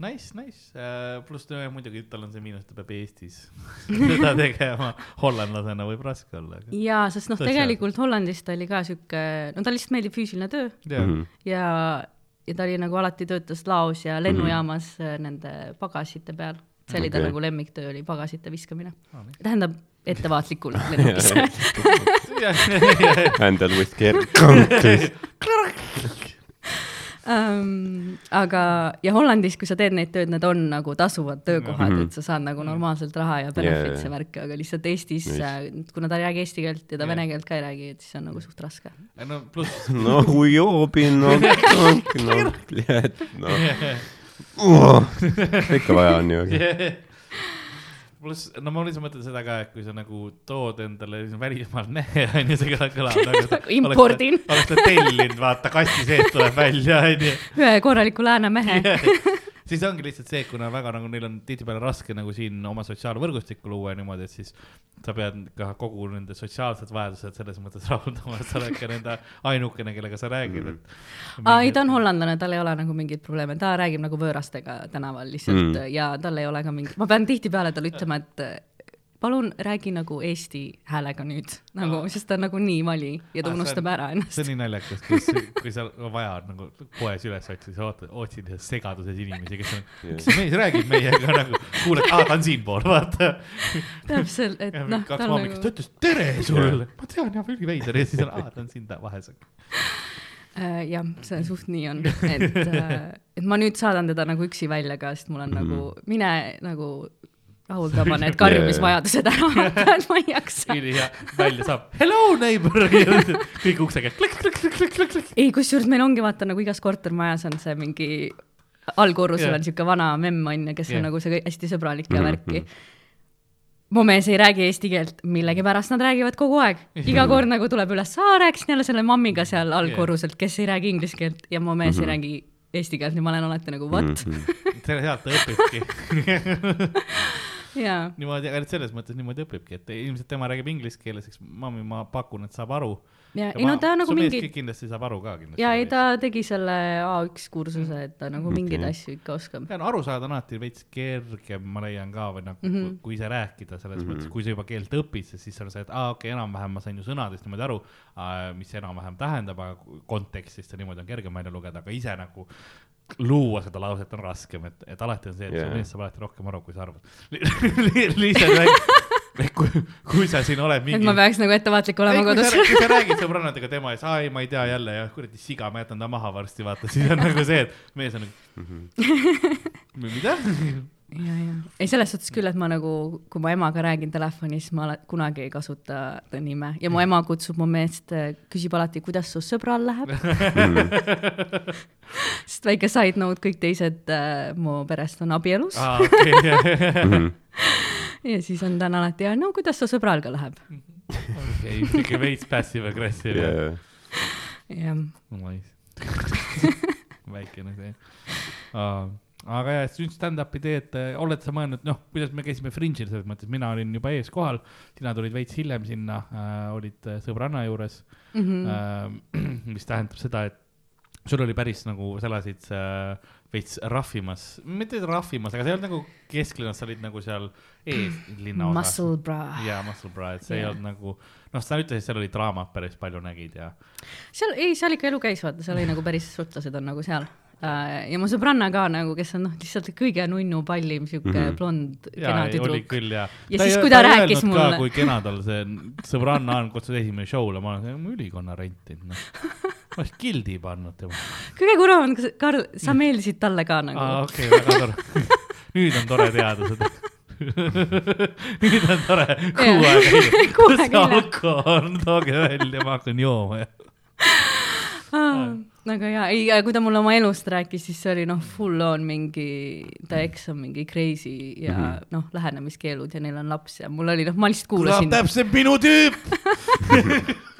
Nice, nice uh,, pluss muidugi tal on see miinus, ta peab Eestis seda tegema, hollandlasena võib raske olla, aga jaa, sest noh, tegelikult Hollandis ta oli ka sihuke, no talle lihtsalt meeldib füüsiline töö Mhm. ja, ja ta oli nagu alati töötas laos ja lennujaamas äh, nende pagasite peal. see oli tal Okei. nagu lemmiktöö oli pagasite viskamine Ah, tähendab ettevaatlikult lennukisse. Handle with care. Um, aga, ja Hollandis, kui sa teed neid tööd, need on nagu tasuvad töökohad mm, -hmm. et sa saad nagu normaalselt raha ja benefits'e Jaa, jaa. värke, aga lihtsalt Eestis Nice., kuna ta ei räägi eesti keelt ja ta Jaa. vene keelt ka ei räägi, et siis on nagu suht raske. no pluss no huiobin, no, no, no, ikka vaja on ju. pluss, no ma lihtsalt mõtlen seda ka, et kui sa nagu tood endale välismaalt mehe, onju, see kõlab, kõlab nagu Nagu impordin. oleks ta- tellinud, vaata, kasti seest tuleb välja, onju. ühe korraliku lääne mehe. Siis ongi lihtsalt see, et kuna väga nagu neil on tihtipeale raske nagu siin oma sotsiaalvõrgustikku luua niimoodi, et siis sa pead ka kogu nende sotsiaalsed vajadused selles mõttes rahuldama, et sa oled ka nende ainukene, kellega sa räägid, et. aa, ei ta on hollandlane, tal ei ole nagu mingeid probleeme, ta räägib nagu võõrastega tänaval lihtsalt Mm. mm. ja tal ei ole ka mingit, ma pean tihtipeale talle ütlema, et palun räägi nagu eesti häälega nüüd, nagu, sest ta on nagu nii vali ja ta Ah, unustab on- ära ennast see on nii naljakas, kus, kui sa vaja on nagu poes üles otsida, siis ootad, otsid segaduses inimesi, kes on, see mees räägib meiega nagu, kuuled, aa, ta on siinpool, vaata. täpselt, et noh, kaks hommikust, ta nagu ütles tere sulle. ma tean jah, üliveider ja siis on, aa, ta on siin ta vahes. äh, jah, see suht nii on, et äh,, et ma nüüd saadan teda nagu üksi välja ka, sest mul on Mhm. nagu, mine nagu rahuldama need karjumisvajadused ära, et ma ei jaksa. ülihea, välja saab hello neighbor! Kõik ukse käes klikk, klikk, klikk, klikk, klikk, klikk. ei, kusjuures meil ongi vaata nagu igas kortermajas on see mingi allkorrusel on siuke vana memm onju, kes Jah. on nagu see hästi sõbralik ja Mhm, värki. mu mees ei räägi eesti keelt, millegipärast nad räägivad kogu aeg, iga kord nagu tuleb üles, aa rääkisin jälle selle mammiga seal allkorruselt, kes ei räägi inglise keelt ja mu mees ei räägi eesti keelt. Ja ma olen alati nagu what? Selle sealt ta õpibki. niimoodi, aga selles mõttes niimoodi õpibki, et ilmselt tema räägib inglise keeles, eks mammi, ma pakun, et saab aru. ja ei no ta nagu mingi kindlasti saab aru ka kindlasti. ja ei ta tegi selle A1 kursuse, et ta nagu mingeid Okei. asju ikka oskab. ja no aru saada on alati veits kergem, ma leian ka või nagu mm, Mhm. -hmm. kui ise rääkida selles mm -hmm. mõttes, kui sa juba keelt õpid, siis on see, et aa okei okay,, enam-vähem ma sain ju sõnadest niimoodi aru, mis see enam-vähem tähendab, aga kontekstist ja niimoodi on kergem välja lugeda, aga ise nagu luua seda lauset on raskem, et, et alati on see, et yeah. Su mees saab alati rohkem aru, kui sa arvad Li- lihtsalt kui, kui sa siin oled et mingi ma peaks nagu ettevaatlik olema ei, kodus sa,. kui sa räägid sõbrannadega tema ees, aa ei, ma ei tea jälle ja kuradi siga, ma jätan ta maha varsti, vaata, siis on nagu see, et mees on nagu, mida? ja, ja, ei selles suhtes küll, et ma nagu, kui ma emaga räägin telefonis, ma kunagi ei kasuta ta nime ja mu ema kutsub mu meest, küsib alati, kuidas su sõbral läheb. sest väike side note, kõik teised äh, mu perest on abielus ah. aa, okei, ja siis on ta on alati, no kuidas su sõbral ka läheb. okei, siuke veits passive aggressive yeah.. jah, väikene see. Aga jah, et nüüd stand-up'i teed, oled sa mõelnud, noh, kuidas me käisime Fringe'il selles mõttes, mina olin juba ees kohal, sina tulid veits hiljem sinna äh,, olid äh, sõbranna juures mm. -hmm. äh, mis tähendab seda, et sul oli päris nagu, sa elasid äh, veits rahvimas, mitte rahvimas, aga sa ei olnud nagu kesklinnas, sa olid nagu seal ees linnaosas. muscle bra. jaa, Muscle Bra, et see yeah. ei olnud nagu, noh, sa ütlesid, seal oli draamat päris palju nägid ja seal, ei, seal ikka elu käis, vaata, seal oli nagu päris suhtlased on nagu seal. Ja mu sõbranna ka nagu, kes on noh, lihtsalt kõige nunnu pallim sihuke mm -hmm. blond, kena tüdruk. küll ja. Ja siis, kui ta rääkis mulle- kui kena tal see sõbranna on, kutsus esimene show'le, ma olen ülikonna rentinud, noh. ma oleks gildi pannud tema. kõige kurvem on, Karl, sa meeldisid talle ka nagu aa, okei, väga tore. nüüd on tore teada seda. nüüd on tore, kuu aega hiljem. Kus alkohol, tooge välja, ma hakkan jooma ja. Aga jaa, ei, kui ta mulle oma elust rääkis, siis see oli noh, full on mingi, ta eks on mingi crazy ja mm -hmm. noh, lähenemiskeelud ja neil on laps ja mul oli noh, ma lihtsalt kuulasin. täpselt minu tüüp.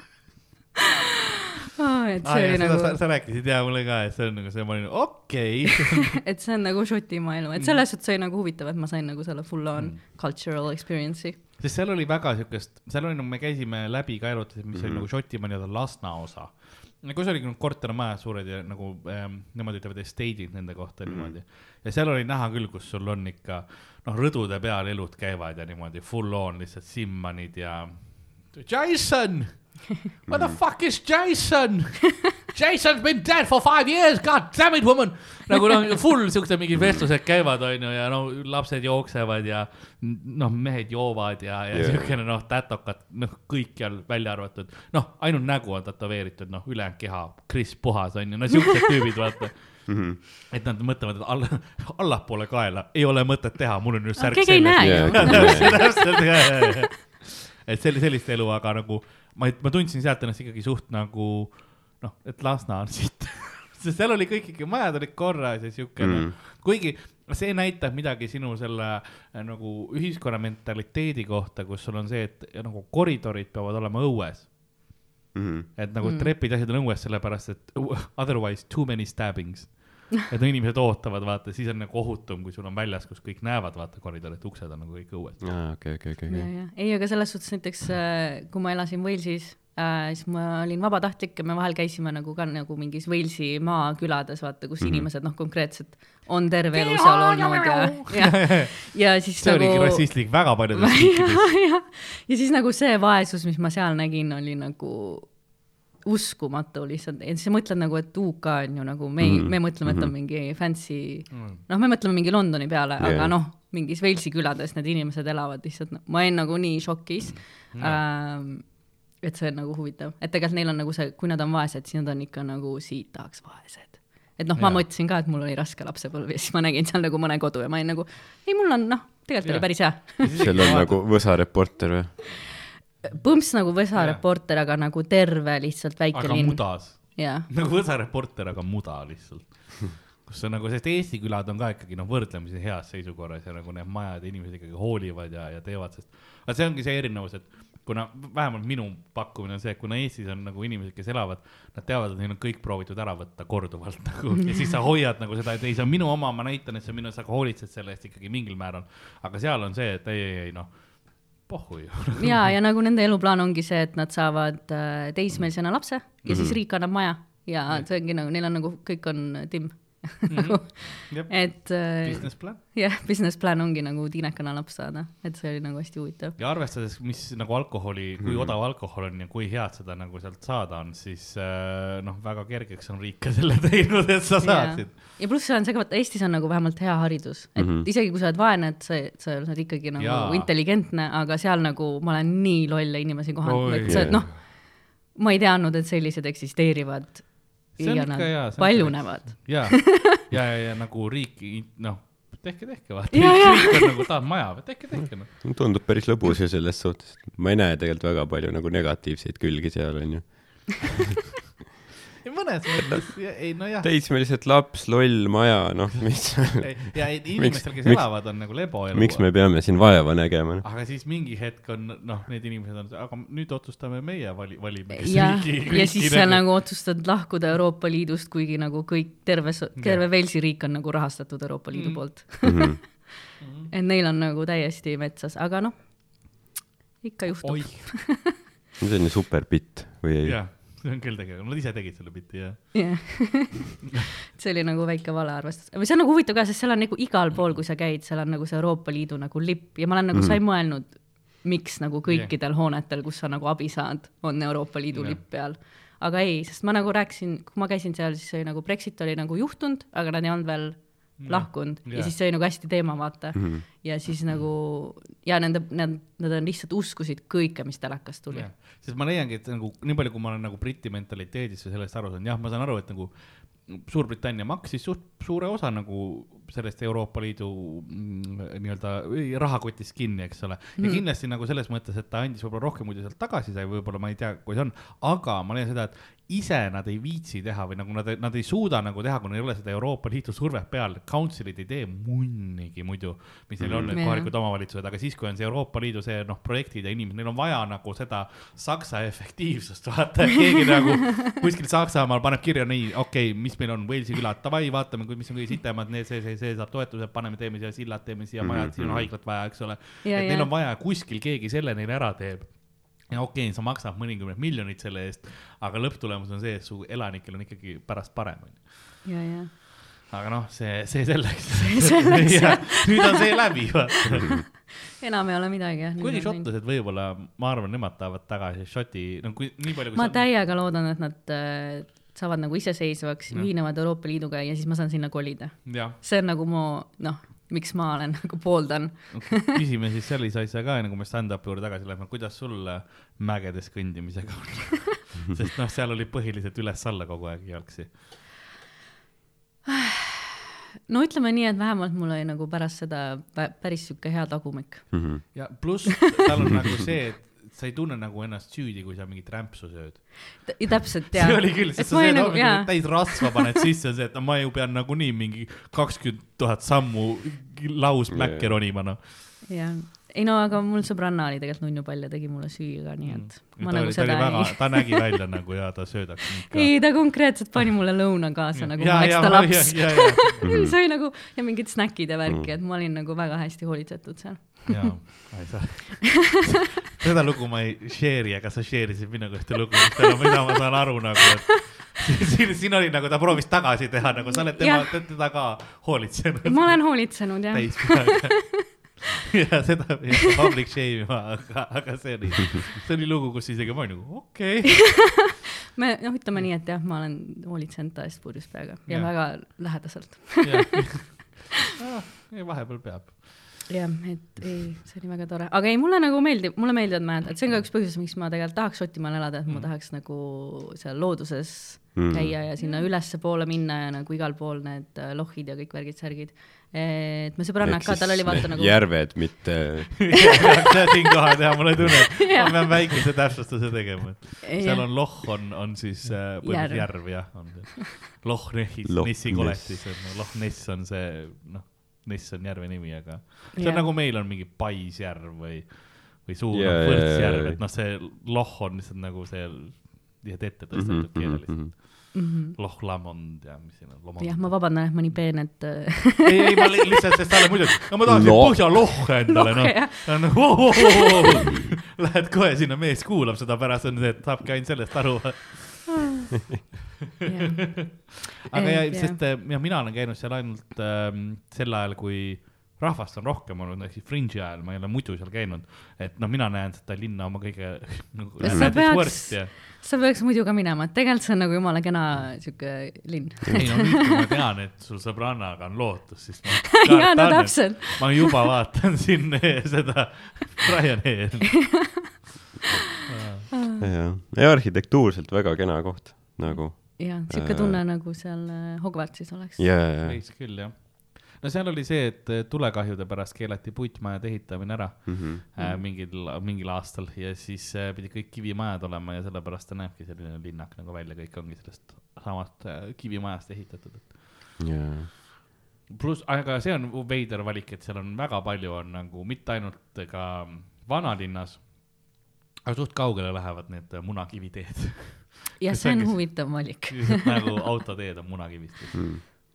et aa see ja oli seda nagu sa,, sa rääkisid ja mulle ka, et see on nagu see, ma olin okei okay. et see on nagu Šotimaa elu, et selles suhtes oli nagu huvitav, et ma sain nagu selle full on Mm. cultural experience'i. sest seal oli väga siukest, seal oli nagu me käisime läbi ka erutasime, mis mm -hmm. oli nagu Šotimaa nii-öelda Lasna osa. Kus oli nagu kortermajad suured ja nagu ähm, nemad ütlevad estate'id nende kohta mm -hmm. niimoodi. ja seal oli näha küll, kus sul on ikka noh, rõdude peal elud käivad ja niimoodi full on lihtsalt Simmanid ja Jason, what the fuck is Jason? Jason's been dead for five years, god damn it woman. nagu noh, full siuksed mingid vestlused käivad, onju, ja no lapsed jooksevad ja noh, mehed joovad ja, ja yeah. siukene noh, tätokad, noh, kõikjal välja arvatud, noh, ainult nägu on tätoveeritud, noh, ülejäänud keha, Kris Puhas onju, no siuksed tüübid, vaata. et nad mõtlevad, et alla, allapoole kaela ei ole mõtet teha, mul on just särk keegi ei näe Jaa. ju. täpselt, et selli-, sellist elu, aga nagu ma, ma tundsin sealt ennast ikkagi suht nagu noh, et Lasna on siit. sest seal oli kõik ikka, majad olid korras ja siuke mm., Mm. kuigi see näitab midagi sinu selle äh, nagu ühiskonna mentaliteedi kohta, kus sul on see, et nagu koridorid peavad olema õues. et nagu mm. trepid ja asjad on õues, sellepärast et otherwise too many stabbings. et no inimesed ootavad, vaata, siis on nagu ohutum, kui sul on väljas, kus kõik näevad, vaata koridorid, uksed on nagu kõik õues. aa, okei, okei, okei, ja, ja ei, aga selles suhtes näiteks, kui ma elasin Walesis, äh, siis ma olin vabatahtlik ja me vahel käisime nagu ka nagu mingis Walesi maakülades, vaata, kus mm -hmm. inimesed noh, konkreetselt on terve elu seal olnud ja, ja, ja siis see nagu. oligi rassistlik väga paljudes riikides. ja, ja, ja siis nagu see vaesus, mis ma seal nägin, oli nagu uskumatu lihtsalt ja siis sa mõtled nagu, et UK on ju nagu me mm, -hmm. me mõtleme, et on mingi fancy mm., noh, me mõtleme mingi Londoni peale yeah., aga noh, mingis Walesi külades need inimesed elavad lihtsalt, ma olin nagu nii šokis mm.. Ähm, et see on nagu huvitav, et tegelikult neil on nagu see, kui nad on vaesed, siis nad on ikka nagu siit tahaks vaesed. et noh, ma mõtlesin ka, et mul oli raske lapsepõlv ja siis ma nägin seal nagu mõne kodu ja ma olin nagu, ei, mul on noh, tegelikult Jaa. oli päris hea seal on nagu Võsa reporter või? Põmps nagu Võsa Jah. reporter, aga nagu terve lihtsalt väike aga linn. mudas. nagu Võsa reporter, aga muda lihtsalt. kus on nagu, sest Eesti külad on ka ikkagi noh, võrdlemisi heas seisukorras ja nagu need majad ja inimesed ikkagi hoolivad ja, ja teevad, sest aga see ongi see erinevus, et kuna vähemalt minu pakkumine on see, et kuna Eestis on nagu inimesed, kes elavad, nad teavad, et neil on kõik proovitud ära võtta korduvalt nagu ja siis sa hoiad nagu seda, et ei, see on minu oma, ma näitan, et see on minu, sa hoolitsed selle eest ikkagi mingil määral. aga seal on see, et ei, ei, ei noh, pohhu ju. ja, ja nagu nende eluplaan ongi see, et nad saavad äh, teismelisena lapse ja mm -hmm. siis riik annab maja ja see ongi nagu, neil on nagu kõik on timm nagu, Jep. et äh, Business plan. jah, business plan ongi nagu tiinekana laps saada, et see oli nagu hästi huvitav. ja arvestades, mis nagu alkoholi, kui mm. odav alkohol on ja kui head seda nagu sealt saada on, siis äh, noh, väga kergeks on riik ka selle teinud, et sa saaksid. ja pluss see on see ka, vaata Eestis on nagu vähemalt hea haridus, et mm -hmm. isegi kui sa oled vaene, et sa, sa oled ikkagi nagu. Jaa. intelligentne, aga seal nagu ma olen nii lolle inimesi kohanud, et sa noh, ma ei teadnud, et sellised eksisteerivad. Ja nad hea, paljunevad. ja, ja, ja, ja nagu riiki, noh, tehke, tehke, vaata, Jaa, jaa. riik on nagu, tahad maja tehke, tehke noh. tundub päris lõbus ju selles suhtes. ma ei näe tegelikult väga palju nagu negatiivseid külgi seal onju. mõnes mõttes, ei nojah. teismelised laps, loll maja, noh, mis, ja inimestel, kes miks- elavad, on nagu leboelu. miks me peame siin vaeva nägema? noh? aga siis mingi hetk on, noh, need inimesed on, aga nüüd otsustame meie vali, valime. nagu- jah, ja siis sa nagu otsustad lahkuda Euroopa Liidust, kuigi nagu kõik, terve, terve Walesi riik on nagu rahastatud Euroopa Liidu Mm. poolt. Mhm. et neil on nagu täiesti metsas, aga noh, ikka juhtub. see on ju super bitt või ei? See on küll tegelikult, nad ise tegid selle biti jah. jah, see oli nagu väike valearvestus, või see on nagu huvitav ka, sest seal on nagu igal pool, kui sa käid, seal on nagu see Euroopa Liidu nagu lipp ja ma olen nagu, sa ei mõelnud, miks nagu kõikidel hoonetel, kus sa nagu abi saad, on Euroopa Liidu Jah. lipp peal. aga ei, sest ma nagu rääkisin, kui ma käisin seal, siis oli nagu Brexit oli nagu juhtunud, aga nad ei olnud veel lahkunud ja Jah. siis see oli nagu hästi teema, vaata. Mhm. ja siis nagu ja nende, nad, nad on lihtsalt uskusid kõike, mis telekast tuli. Sest ma leiangi, et nagu nii palju, kui ma olen nagu Briti mentaliteedist või sellest aru saanud, jah, ma saan aru, et nagu Suurbritannia maksis suht suure osa nagu sellest Euroopa Liidu mm, nii-öelda rahakotist kinni, eks ole. ja Mhm. kindlasti nagu selles mõttes, et ta andis võib-olla rohkem, kui ta sealt tagasi sai, võib-olla ma ei tea, kui see on, aga ma leian seda, et ise nad ei viitsi teha või nagu nad, nad ei suuda nagu teha, neil ei ole seda Euroopa Liidu survet peal, council'id ei tee munnigi muidu, mis neil on need Jah. kohalikud omavalitsused, aga siis, kui on see Euroopa Liidu see noh, projektid ja inimesed, neil on vaja nagu seda Saksa efektiivsust, vaata, et keegi nagu kuskil Saksamaal paneb kirja nii, okei okay,, mis meil on? Walesi külad, davai, vaatame, mis on kõige sitemad, need, see, see, see saab toetuse, paneme, teeme siia sillad, teeme siia majad, siin on haiglat vaja, eks ole. Ja, et ja. neil on vaja kuskil keegi selle neile ära teeb ja okei okay,, sa maksad mõnikümmend miljonit selle eest, aga lõpptulemus on see, et su elanikel on ikkagi pärast parem, onju. ja, ja aga noh, see, see selleks. selleks, jah. nüüd on see läbi, vaata. enam ei ole midagi jah. kuigi šotlased võib-olla, ma arvan, nemad tahavad tagasi Šoti, no kui nii palju. ma täiega loodan, et nad äh, saavad nagu iseseisvaks, Jah. ühinevad Euroopa Liiduga ja siis ma saan sinna kolida. see on nagu mu noh, miks ma olen nagu pooldan. küsime siis sellise asja ka, enne kui me stand-up'i juurde tagasi läheme, kuidas sul äh, mägedes kõndimisega on? sest noh, seal oli põhiliselt üles-alla kogu aeg jalgsi. no ütleme nii, et vähemalt mul oli nagu pärast seda pä- päris sihuke hea tagumik. Mhm. ja pluss tal on nagu see, et sa ei tunne nagu ennast süüdi, kui sa mingit rämpsu sööd. täpselt jaa. see oli küll, sest sa ma sööd nagu- hommikul jaa. täis rasva paned sisse, see, et no ma ju pean nagunii mingi kakskümmend tuhat sammu lausmäkke Jaa. ronima, noh. jah, ei no aga mul sõbranna oli tegelikult nunnupall ja tegi mulle süüa ka, nii et ma Mm. ta nagu oli, ta oli seda väga ei, ta nägi välja nagu ja ta söödaks mind ka. ei ta konkreetselt pani mulle lõuna kaasa nagu ja, ma oleks ja, ta laps. see oli nagu ja mingid snäkid ja värki, et ma olin nagu väga hästi hoolitsetud seal. jaa, ma ei saa. seda lugu ma ei share'i, aga sa share isid minuga ühte lugu, mida ma saan aru nagu, et siin, siin oli nagu ta proovis tagasi teha, nagu sa oled tema teda ka hoolitsenud ma olen hoolitsenud jah. täis peaga. ja seda ei hakka public shame ima, aga, aga see oli, see oli lugu, kus isegi ma olin nagu okei okay. me noh, ütleme nii, et jah, ma olen hoolitsenud ta eest purjus peaga ja Jah. väga lähedaselt. Ah, vahepeal peab. jah, et ei, see oli väga tore, aga ei, mulle nagu meeldib, mulle meeldivad mäed, et see on ka üks põhjus, miks ma tegelikult tahaks Šotimaal elada, et ma Mm. tahaks nagu seal looduses Mm. käia ja sinna ülespoole minna ja nagu igal pool need äh, lohid ja kõik värgid-särgid. et me sõbrannad ka, tal oli vaata nagu. järved, mitte siinkohal teha, mul oli tunne, ma pean väikese täpsustuse tegema, et seal on loh on, on siis äh, põhimõtteliselt järv jah, on see. Loch Nessi Ness. koletis, et no Loh Ness on see, noh, Ness on järve nimi, aga see on Jah. nagu meil on mingi Paisjärv või, või suur yeah, jaa, Võrtsjärv, jaa. et noh, see loh on lihtsalt nagu see, lihtsalt ette Mhm, tõstetud keeleliselt. Mhm. Loh Lamond ja mis siin on, jah, ma vabandan, et ma nii peen, et äh, ei, ei ma li- lihtsalt, sest talle muidu, no ma tahaksin Loh. põhjalohhe endale, noh. Oh, oh, oh, oh. Lähed kohe sinna, mees kuulab seda pärast, on see, et saabki ainult sellest aru. jah. aga ja jah. sest äh, ja mina olen käinud seal ainult ähm, sel ajal, kui rahvast on rohkem olnud, ehk siis Fringe'i ajal, ma ei ole muidu seal käinud. et noh, mina näen seda linna oma kõige nagu Sa peaks- ja sa peaks muidu ka minema, et tegelikult see on nagu jumala kena sihuke linn. ei no nüüd, kui ma tean, et sul sõbrannaga on lootus, siis ma jaa, no täpselt. ma juba vaatan siin seda Ryanairi. jah, ja arhitektuurselt väga kena koht nagu jah, sihuke Äh. tunne nagu seal äh, Hogwartsis oleks. ja, veits küll jah. no seal oli see, et eh, tulekahjude pärast keelati puitmajade ehitamine ära Mhm. äh, mingil, mingil aastal ja siis äh, pidi kõik kivimajad olema ja sellepärast ta näebki selline linnak nagu välja, kõik ongi sellest samast äh, kivimajast ehitatud. ja, pluss, aga see on veider valik, et seal on väga palju on nagu mitte ainult ka vanalinnas, aga suht kaugele lähevad need äh, munakiviteed. ja Mis see on huvitav valik. nagu autoteed on munakivist.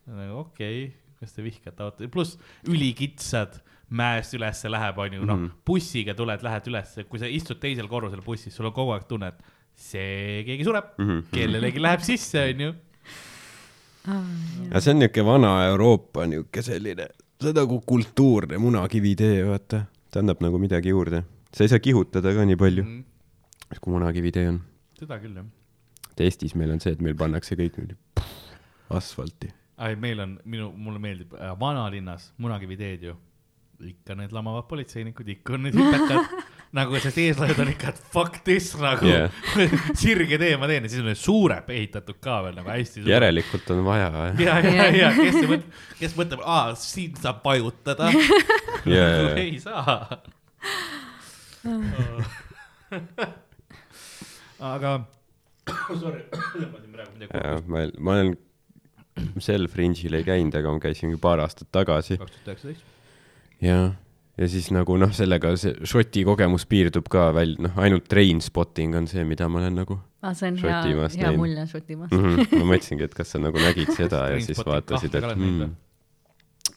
nagu okei okay,, kas te vihkate auto, pluss ülikitsad, mäest ülesse läheb, onju, noh Mhm. bussiga tuled, lähed ülesse, kui sa istud teisel korrusel bussis, sul on kogu aeg tunne, et see keegi sureb, Mhm. kellelegi läheb sisse, onju. aga see on niuke vana Euroopa niuke selline, see on nagu kultuurne munakivitee, vaata, ta annab nagu midagi juurde. sa ei saa kihutada ka nii palju, kui munakivitee on. seda küll, jah. Et Eestis meil on see, et meil pannakse kõik niimoodi asfalti. ei, meil on, minu, mulle meeldib äh, vanalinnas munakiviteed ju. ikka need lamavad politseinikud, ikka on need hüpekad nagu, sest eeslased on ikka, et fuck this nagu yeah. sirge tee ma teen ja siis on need suured ehitatud ka veel nagu hästi. järelikult on vaja, ja, ja, ja kes mõtleb, kes mõtleb, aa, siin saab vajutada. ja, ja, ei saa. aga, sorry, tõmbasin praegu midagi ja ma, ma olen sel Fringe'il ei käinud, aga ma käisin paar aastat tagasi kaks tuhat üheksateist. ja, ja siis nagu noh, sellega see Šoti kogemus piirdub ka välja, noh, ainult train spotting on see, mida ma olen nagu aa, see on hea, Šotimaast hea näinud. mulje Šotimaast. mm. -hmm. ma mõtlesingi, et kas sa nagu nägid seda ja siis vaatasid, et mm,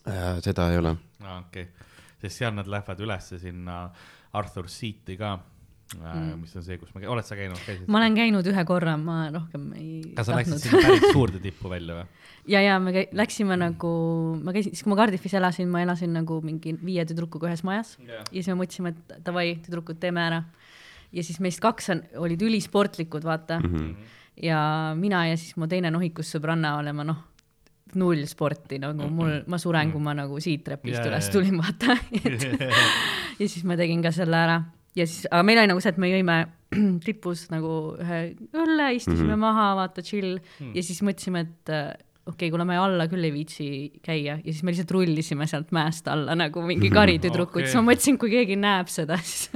äh, seda ei ole. aa, okei okay., sest seal nad lähevad ülesse sinna Arthur Seati ka mm., mis on see, kus ma, oled sa käinud, käisid? ma olen käinud ühe korra, ma rohkem ei kas sa läksid sinna päris suurde tippu välja või? ja, ja me käi- läksime nagu, ma käisin, siis kui ma Cardiffis elasin, ma elasin nagu mingi viie tüdrukuga ühes majas Jah. ja siis me mõtlesime, et davai, tüdrukud, teeme ära. ja siis meist kaks on, olid ülisportlikud, vaata mm. -hmm. ja mina ja siis mu teine nohikus sõbranna oleme noh, null sporti nagu mul, ma suren, kui ma nagu siit trepist jaa, üles tulin, vaata. ja siis ma tegin ka selle ära ja siis, aga meil oli nagu see, et me jõime tipus nagu ühe õlle, istusime mm -hmm. maha, vaata chill mm. ja siis mõtlesime, et äh, okei okay,, kuna me alla küll ei viitsi käia ja siis me lihtsalt rullisime sealt mäest alla nagu mingi karitüdrukud okay., siis ma mõtlesin, kui keegi näeb seda, siis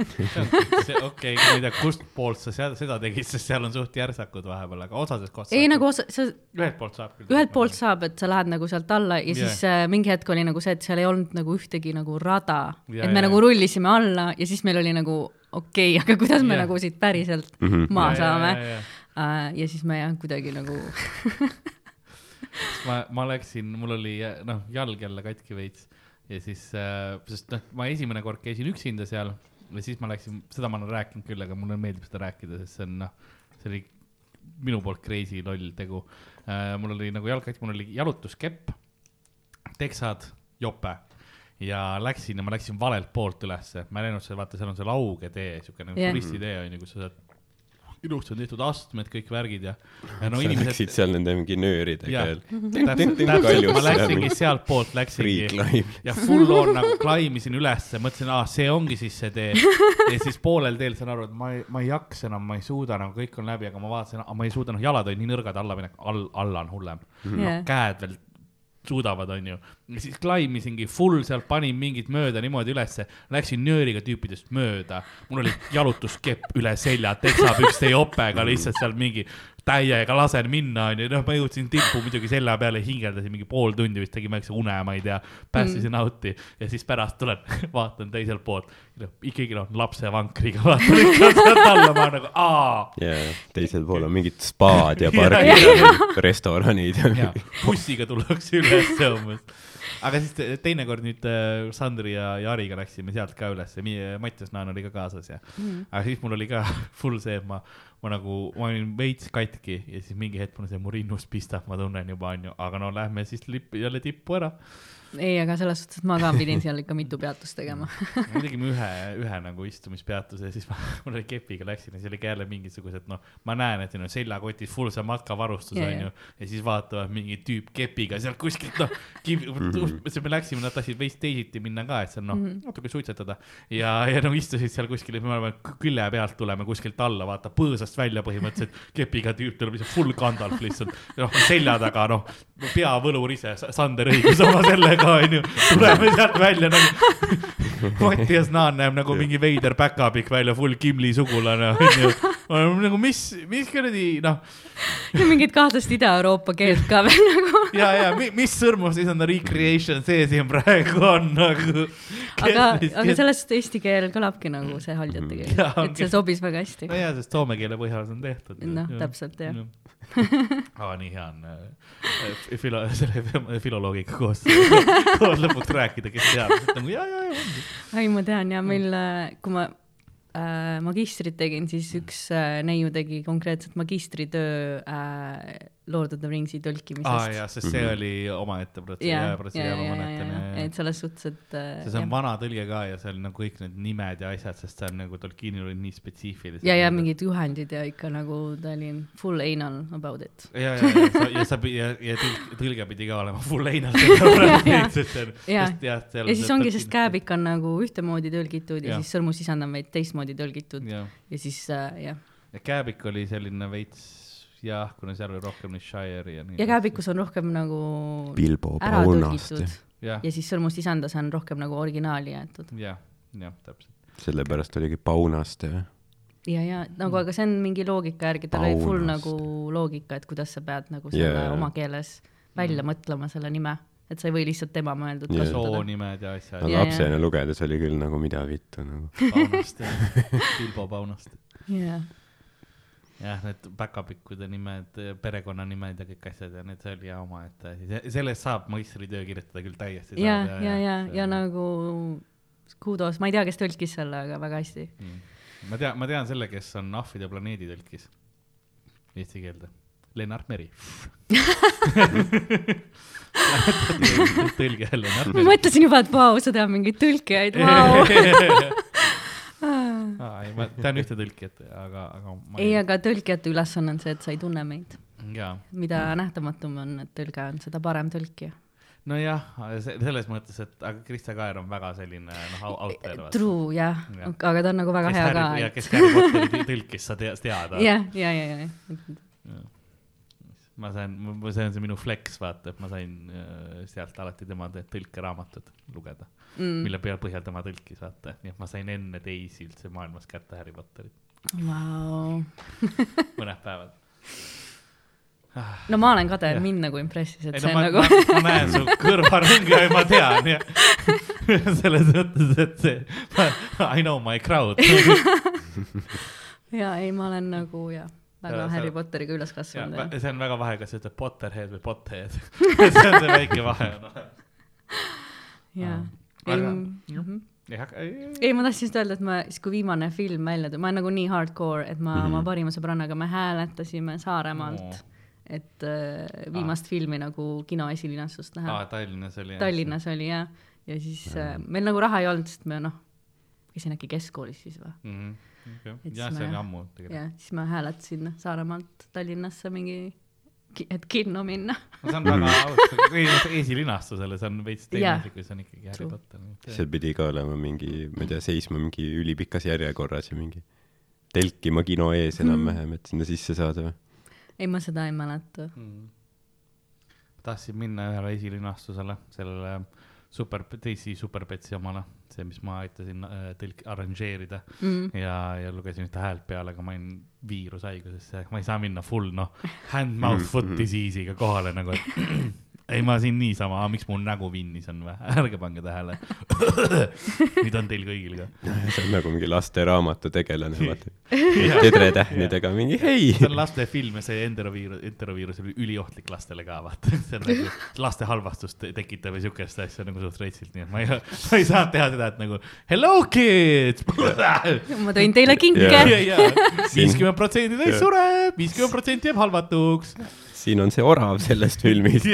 okei, ma ei tea, kust poolt sa seal seda tegid, sest seal on suht järsakud vahepeal, aga osades kohtades. ei nagu osa, sa ühelt poolt saab küll. ühelt poolt saab, et sa lähed nagu sealt alla ja yeah. siis äh, mingi hetk oli nagu see, et seal ei olnud nagu ühtegi nagu rada Ja, et me ja, nagu rullisime alla ja siis meil oli nagu okei okay,, aga kuidas me Jah. nagu siit päriselt Mhm. maha saame. ja, Uh, ja siis me jah, kuidagi nagu ma, ma läksin, mul oli noh, jalg jälle katki veits ja siis äh,, sest noh, ma esimene kord käisin üksinda seal ja siis ma läksin, seda ma olen rääkinud küll, aga mulle meeldib seda rääkida, sest see on noh, see oli minu poolt crazy loll tegu äh,. mul oli nagu jalgkott, mul oli jalutuskepp, teksad, jope ja läksin ja ma läksin valelt poolt ülesse, ma ei näinud seda, vaata, seal on see laugetee, siuke nagu Jah. yeah. turistitee on ju, kus sa saad, ilusti on tehtud astmed, kõik värgid ja, ja no sa läksid inimesed. seal nende mingi nööridega veel. ma läksingi sealtpoolt, läksingi ja full on nagu klaimisin ülesse, mõtlesin, aa, see ongi siis see tee. ja siis poolel teel saan aru, et ma ei, ma ei jaksa enam, ma ei suuda nagu kõik on läbi, aga ma vaatasin, ma ei suuda, noh, jalad olid nii nõrgad, alla minek, all, alla on hullem mm. -hmm. käed veel suudavad, onju. siis klaimisingi full sealt, panin mingit mööda niimoodi ülesse, läksin nööriga tüüpidest mööda. mul oli jalutuskepp üle selja, teksapükste jopega lihtsalt seal mingi täiega lasen minna, onju, noh, ma jõudsin tippu muidugi selja peale, hingeldasin mingi pool tundi vist tegin väikse une, ma ei tea, päästisin mm. out'i ja siis pärast tulen, vaatan teiselt poolt, ikkagi noh, lapsevankriga vaatan ikka sealt alla, ma nagu aa ja teisel pool on mingid spaad ja pargid ja, ja restoranid ja bussiga tullakse ülesse umbes. aga siis te- teinekord nüüd äh, Sandri ja, ja Hariga läksime sealt ka ülesse, Mattias Naan oli ka kaasas ja mm., aga siis mul oli ka full see, et ma, ma nagu, ma olin veits katki ja siis mingi hetk mul see mu rinnus pistab, ma tunnen juba onju, aga no lähme siis lipp, jälle tippu ära. ei, aga selles suhtes, et ma ka pidin seal ikka mitu peatust tegema. me tegime ühe, ühe nagu istumispeatuse ja siis ma, mul oli kepiga läksin ja see oli ka jälle mingisugused, noh, ma näen, et neil on seljakotis full see matkavarustus Jaa, onju. jaa. ja siis vaatavad mingi tüüp kepiga sealt kuskilt noh, siis me läksime, nad tahtsid veits teisiti minna ka, et seal noh, natuke suitsetada. Ja, ja no istusid seal kuskil, me oleme külje pealt tuleme kuskilt alla, vaata põõsast välja põhimõtteliselt, kepiga tüüp tuleb lihtsalt full Gandalf lihtsalt, noh selja taga noh, peavõlur ise, Sander õigus oma sellega onju, tuleme sealt välja nagu Mattias Naan näeb nagu mingi veider päkapikk välja, full Kimli sugulane onju. Nagu mis, mis kuradi noh, ja mingit kahtlast Ida-Euroopa keelt ka veel nagu. ja, ja mi, mis sõrmusisanda recreation see siin praegu on nagu. aga, aga selles suhtes eesti keel kõlabki nagu see haljate keel Jaa,, et see sobis väga hästi. no jaa, sest soome keele põhjal see on tehtud. Noh, täpselt, jah. aa, nii hea on äh, filo-, selle fil- filoloogiga koos, koos lõpuks rääkida, kes teab, nagu ja, ja, ja ongi. ei, ma tean ja meil, kui ma äh, magistrit tegin, siis üks äh, neiu tegi konkreetselt magistritöö äh, Lord of the Ringsi aa tõlkimisest. jaa, sest see oli omaette protsess, ja, jaa, ja, protsess, ma mäletan, et selles suhtes, et äh, see on jah. vana tõlge ka ja seal nagu kõik need nimed ja asjad, sest see on nagu Tolkienil olid nii spetsiifilised. ja, ja mingid juhendid ja ikka nagu ta oli full anal about it. ja, ja, ja sa, ja sa, ja, ja tõlge, pidi ka olema full et see on, ja. sest jah, ja siis ongi, sest kääbik on nagu ühtemoodi tõlgitud ja, Jah. ja siis sõrmusisand on veidi teistmoodi tõlgitud ja, jah, ja siis äh, jah, ja Kääbik oli selline veits jah, kuna seal oli rohkem neid Shire'i ja nii. ja kääbikus on rohkem nagu Bilbo ära tõlgitud jah, ja siis sõrmusisandas on rohkem nagu originaali jäetud. jah, jah, täpselt. sellepärast oligi Paunaste või? ja, ja nagu, aga see on mingi loogika järgi, tal oli full nagu loogika, et kuidas sa pead nagu selle yeah. oma keeles välja Mm. mõtlema selle nime, et sa ei või lihtsalt tema mõeldud Jaa. kasutada. soonimed ja asjad lapsena lugedes oli küll nagu mida vittu nagu. Paunast, Bilbo Paunast. jah, jah, need päkapikkude nimed, perekonnanimed ja kõik asjad ja need, see oli ja omaette asi, sellest saab magistritöö kirjutada küll täiesti. ja, ja, ja, ja nagu kudos, ma ei tea, kes tõlkis selle, aga väga hästi. Mm. ma tean, ma tean selle, kes on Ahvide planeedi tõlkis eesti keelde, Lennart Meri. tõlge Lennart ma Meri. mõtlesin juba, et vau, sa tead mingeid tõlkijaid, vau. aa, ei, ma tean ühte tõlkijat, aga, aga ma ei, aga tõlkijate ülesanne on see, et sa ei tunne meid. mida nähtamatum on, et tõlge on, seda parem tõlkija. nojah, selles mõttes, et aga Krista Kaer on väga selline noh, autor. True, jah Jah., aga ta on nagu väga hea ka. ja kes Harry Potteri tõlkis, sa tead, jah, ja, ja, ja, ma sain, see on see minu flex, vaata, et ma sain äh, sealt alati tema te- tõlkeraamatut lugeda mm., mille peal põhjal tema tõlkis, vaata, nii et ma sain enne teisi üldse maailmas kätte Harry Potterit, vau. mõned päevad. no ma olen kade mind nagu impressis, et ei see no on ma, nagu ma, ma näen su kõrvaringi ja ma tean ja selles mõttes, et see, I know my crowd. ja ei, ma olen nagu jah, väga Ja, sa- Harry Potteriga üles kasvanud jah. see on väga vahe, kas sa ütled Potterhead või Potterhead see on see väike vahe on. jaa. jah., ei hakka, ei, ma tahtsin just öelda, et ma, siis kui viimane film välja tuli, ma olen nagu nii hardcore, et ma mm Mhm. -hmm. oma parima sõbrannaga me hääletasime Saaremaalt Oo. oh., et äh, viimast ah. filmi nagu kino esilinastust näha ah,. Tallinnas oli. Tallinnas oli jah, ja siis äh, meil nagu raha ei olnud, sest me noh, käisin äkki keskkoolis siis või, mm. -hmm. Jah, siis see oli ammu tegelikult. ja siis ma hääletasin Saaremaalt Tallinnasse mingi, et kinno minna. see on väga aus, esilinastusele, see on veits teine Jah. asi, kui see on ikkagi Harry. Potter. seal pidi ka olema mingi, ma ei tea, seisma mingi ülipikas järjekorras ja mingi telkima kino ees enam-vähem, et sinna sisse saada või? ei, ma seda ei mäleta. mm.. tahtsin minna ühele esilinastusele, sellele super, DC Superpetsi omale, see, mis ma aitasin äh, tõlk-, arranžeerida Mm. ja, ja lugesin ühte häält peale, aga ma olin viirushaigusesse, ma ei saa minna full noh, hand-mouth foot disease'iga kohale nagu, et ei, ma siin niisama, miks mul nägu vinnis on või, ärge pange tähele. nüüd on teil kõigil ka. see on nagu mingi lasteraamatu tegelane, vaata. tedretähnidega mingi hei. see on lastefilm ja see enteroviirus, enteroviirus oli üliohtlik lastele ka, vaata. see on nagu laste halvastust tekitav ja siukest asja nagu suht reitsilt, nii et ma ei, ma ei saanud teha seda, et nagu hello kids. ma tõin teile kinke viiskümmend protsenti teist sureb, viiskümmend protsenti jääb halvatuks. Siin on see orav sellest filmist.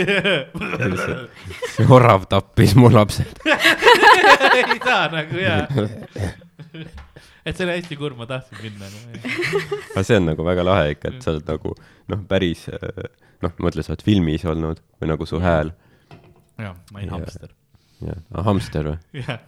see orav tappis mu lapsed. ei saa nagu jaa. et see oli hästi kurb, ma tahtsin minna nagu. aga see on nagu väga lahe ikka, et sa oled nagu noh, päris noh, mõtle, sa oled filmis olnud või nagu su hääl. jah, ma olin hamster. jah, hamster või? jah,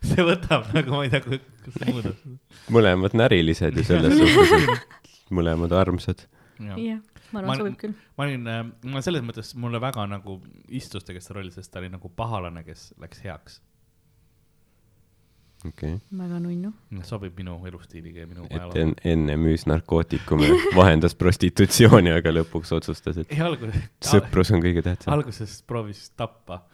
see võtab nagu, ma ei tea, kas see muudab. mõlemad närilised ju selles suhtes, et mõlemad armsad. jah, ma arvan, sobib küll. ma olin, ma selles mõttes mulle väga nagu istus tegelikult see roll, sest ta oli nagu pahalane, kes läks heaks. okei okay.. väga nunnu. sobib minu elustiiliga ja minu et ajalooga. en, enne müüs narkootikume, vahendas prostitutsiooni, aga lõpuks otsustas, et ei alguses, sõprus on kõige tähtsam. alguses proovis tappa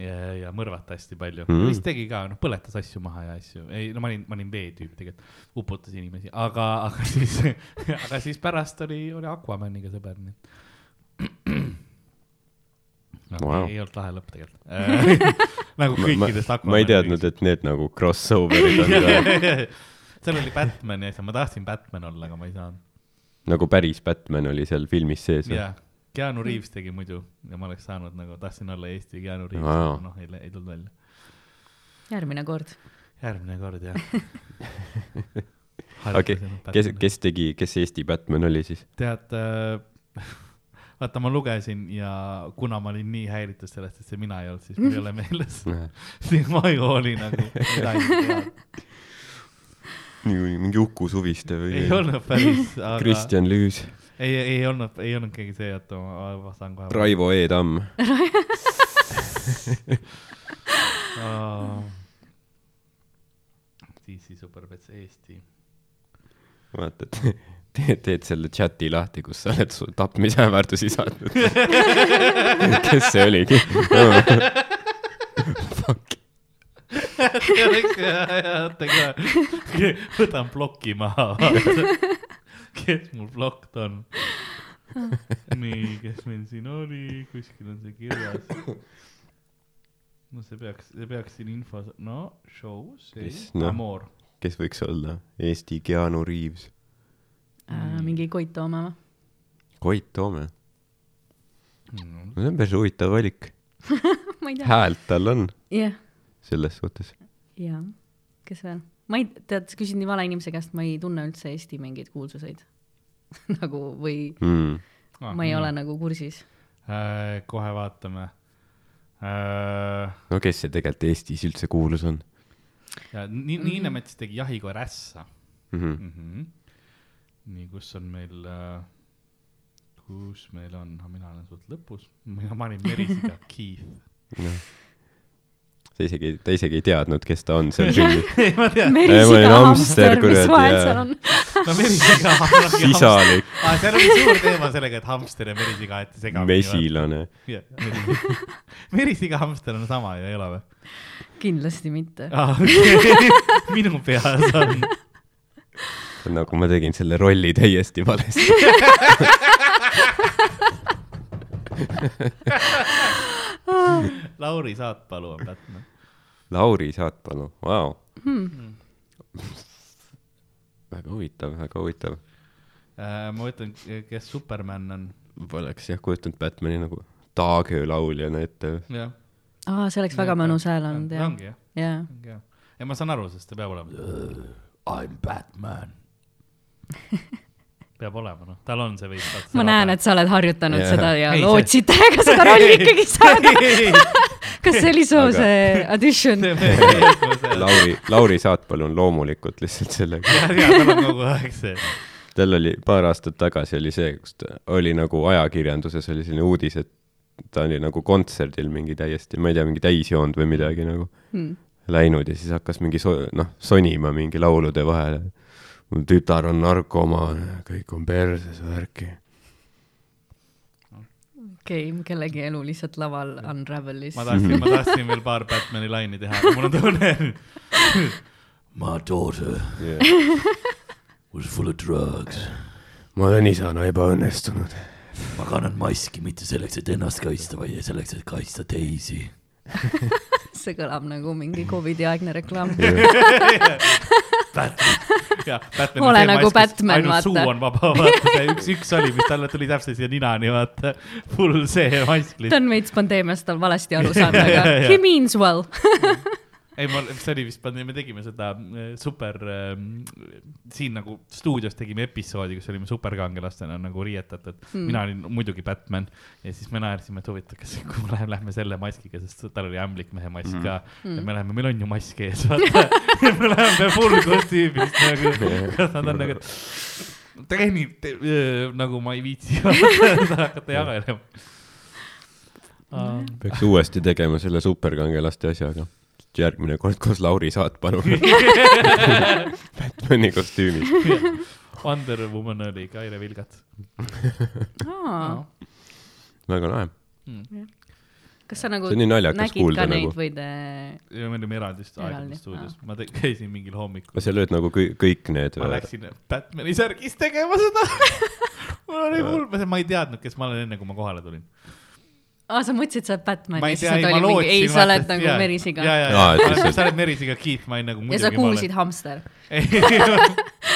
ja, ja mõrvata hästi palju Mm. mm.. vist tegi ka, noh, põletas asju maha ja asju, ei no ma olin, ma olin veetüüp tegelikult, uputas inimesi, aga, aga siis, aga siis pärast oli, oli Aquamaniga sõber, nii et no, Wow. ei olnud lahe lõpp tegelikult nagu kõikidest ma, ma ei teadnud, et need nagu crossover'id on ka seal oli Batman ja asja, ma tahtsin Batman olla, aga ma ei saanud. nagu päris Batman oli seal filmis sees või? jaa, Keanu Reaves tegi muidu ja ma oleks saanud nagu, tahtsin olla Eesti Keanu Reaves Wow. wow., noh, ei, ei tulnud välja. järgmine kord. järgmine kord jah. okei, kes, kes tegi, kes Eesti Batman oli siis? tead äh, vaata, ma lugesin ja kuna ma olin nii häiritud sellest, et see mina ei olnud, siis mul ei ole meeles. siis ma ei hooli nagu midagi mingi Uku Suviste või ei? olnud päris, aga Kristjan Lüüs, ei, ei olnud, ei olnud keegi see, oota, ma vastan kohe. Raivo E Tamm. DC Superpets Eesti. vaata, et teed, teed selle chati lahti, kus sa oled su tapmisähvardusi saatnud. kes see oligi Fuck, oota ka, võtan ploki maha, kes mul blokt on. nii, kes meil siin oli, kuskil on see kirjas. no see peaks, see peaks siin infos, no show, see Mis,, noh? Amor. kes võiks olla Eesti Keanu Reaves? Äh, mingi Koit Toome või? Koit Toome, no see on päris huvitav valik. häält tal on jah, selles suhtes. jaa. kes veel? Ma ei, tead, sa küsid nii vale inimese käest, ma ei tunne üldse Eesti mingeid kuulsuseid. nagu või Mm. ma ei ole nagu kursis. äh,. kohe vaatame äh,. no kes see tegelikult Eestis üldse kuulus on ja nii, Niine Mets tegi Jahikoer ässa mm? -hmm. mm. -hmm. nii, kus on meil äh,, kus meil on, mina olen suht lõpus, mina, ma olin Merisiga Keith. No. Sa isegi, ta isegi ei teadnud, kes ta on seal filmis. ei, ma tean, merisiga olin hamster, hamster, mis vahet jaa. seal on? no Merisiga. sisalik, aa, seal oli suur teema sellega, et hamster ja merisiga aeti segamini. mesilane. merisiga hamster on sama ju, ei ole või? kindlasti mitte. aa, okei, minu peas on. nagu ma tegin selle rolli täiesti valesti. Lauri Saatpalu on Batman. Lauri Saatpalu, vau. Hmm. väga huvitav, väga huvitav. Äh, ma ütlen, kes Superman on. Poleks jah kujutanud Batman'i nagu Taagöö lauljana ette. jah. aa, see oleks väga mõnus hääl olnud, jah. ongi jah, jah. ja ma saan aru, sest ta peab olema. I m Batman. peab olema, noh, tal on see veits. ma näen, et sa oled harjutanud Jaa. seda ja Ei, see- lootsid täiega seda rolli ikkagi saada. kas see oli su Aga- see audition? Lauri, Lauri Saatpalu on loomulikult lihtsalt sellega. ja, ja tal on kogu aeg see. tal oli paar aastat tagasi oli see, kus ta oli nagu ajakirjanduses oli selline uudis, et ta oli nagu kontserdil mingi täiesti, ma ei tea, mingi täisjoonud või midagi nagu Hmm. läinud ja siis hakkas mingi so-, noh, sonima mingi laulude vahele. Mu tütar on narkomaan, kõik on perses, värki. okei, kellegi elu lihtsalt laval unravel'is ma. tahtsin, ma tahtsin veel paar Batman'i laine teha, aga mul on tunne. My daughter was full of drugs. ma olen isana ebaõnnestunud. ma kannan maski mitte selleks, et ennast kaitsta, vaid selleks, et kaitsta teisi. see kõlab nagu mingi Covidi aegne reklaam. jah, Batman. Ole nagu Batman, ainult vaata. suu on vaba, vaata see üks, üks oli, mis talle tuli täpselt siia ninani, vaata. Full see mask ta on veits pandeemiast on valesti aru saanud, aga he means well. ei, ma, see oli vist, me tegime seda äh, super äh,, siin nagu stuudios tegime episoodi, kus olime superkangelastena nagu riietatud mm.. mina olin muidugi Batman ja siis me naersime, et huvitav, kas, kui me läheme, lähme selle maskiga, sest tal oli ämblikmehe mask ka mm.. ja me läheme, meil on ju mask ees, vaata. ja me läheme full kostüümis nagu, kas nad on nagu, treenib te, öö, nagu ma ei viitsi hakata jagelema. peaks uuesti tegema selle superkangelaste asjaga. Järgmine kord koos Lauri Saatpaluga. Batman'i kostüümis. Wonder Woman oli Kaire Vilgat. väga lahe. kas sa nagu nägid kuulda ka neid nagu. või te? ja me olime eraldi Eraldi, aegade stuudios, ma käisin mingil hommikul. sa lööd nagu kõik, kõik need ma läksin Batman'i särgis tegema seda. mul oli hull, ma ei teadnud, kes ma olen enne, kui ma kohale tulin. aa, sa mõtlesid, sa oled Batman ma ja ei ei ma olid mingi, lootsin. ei, sa oled nagu Merisiga. ja, ja, ja lihtsalt-, sa oled Merisiga Keith, ma olin nagu ja sa muidugi. kuulsid hamster.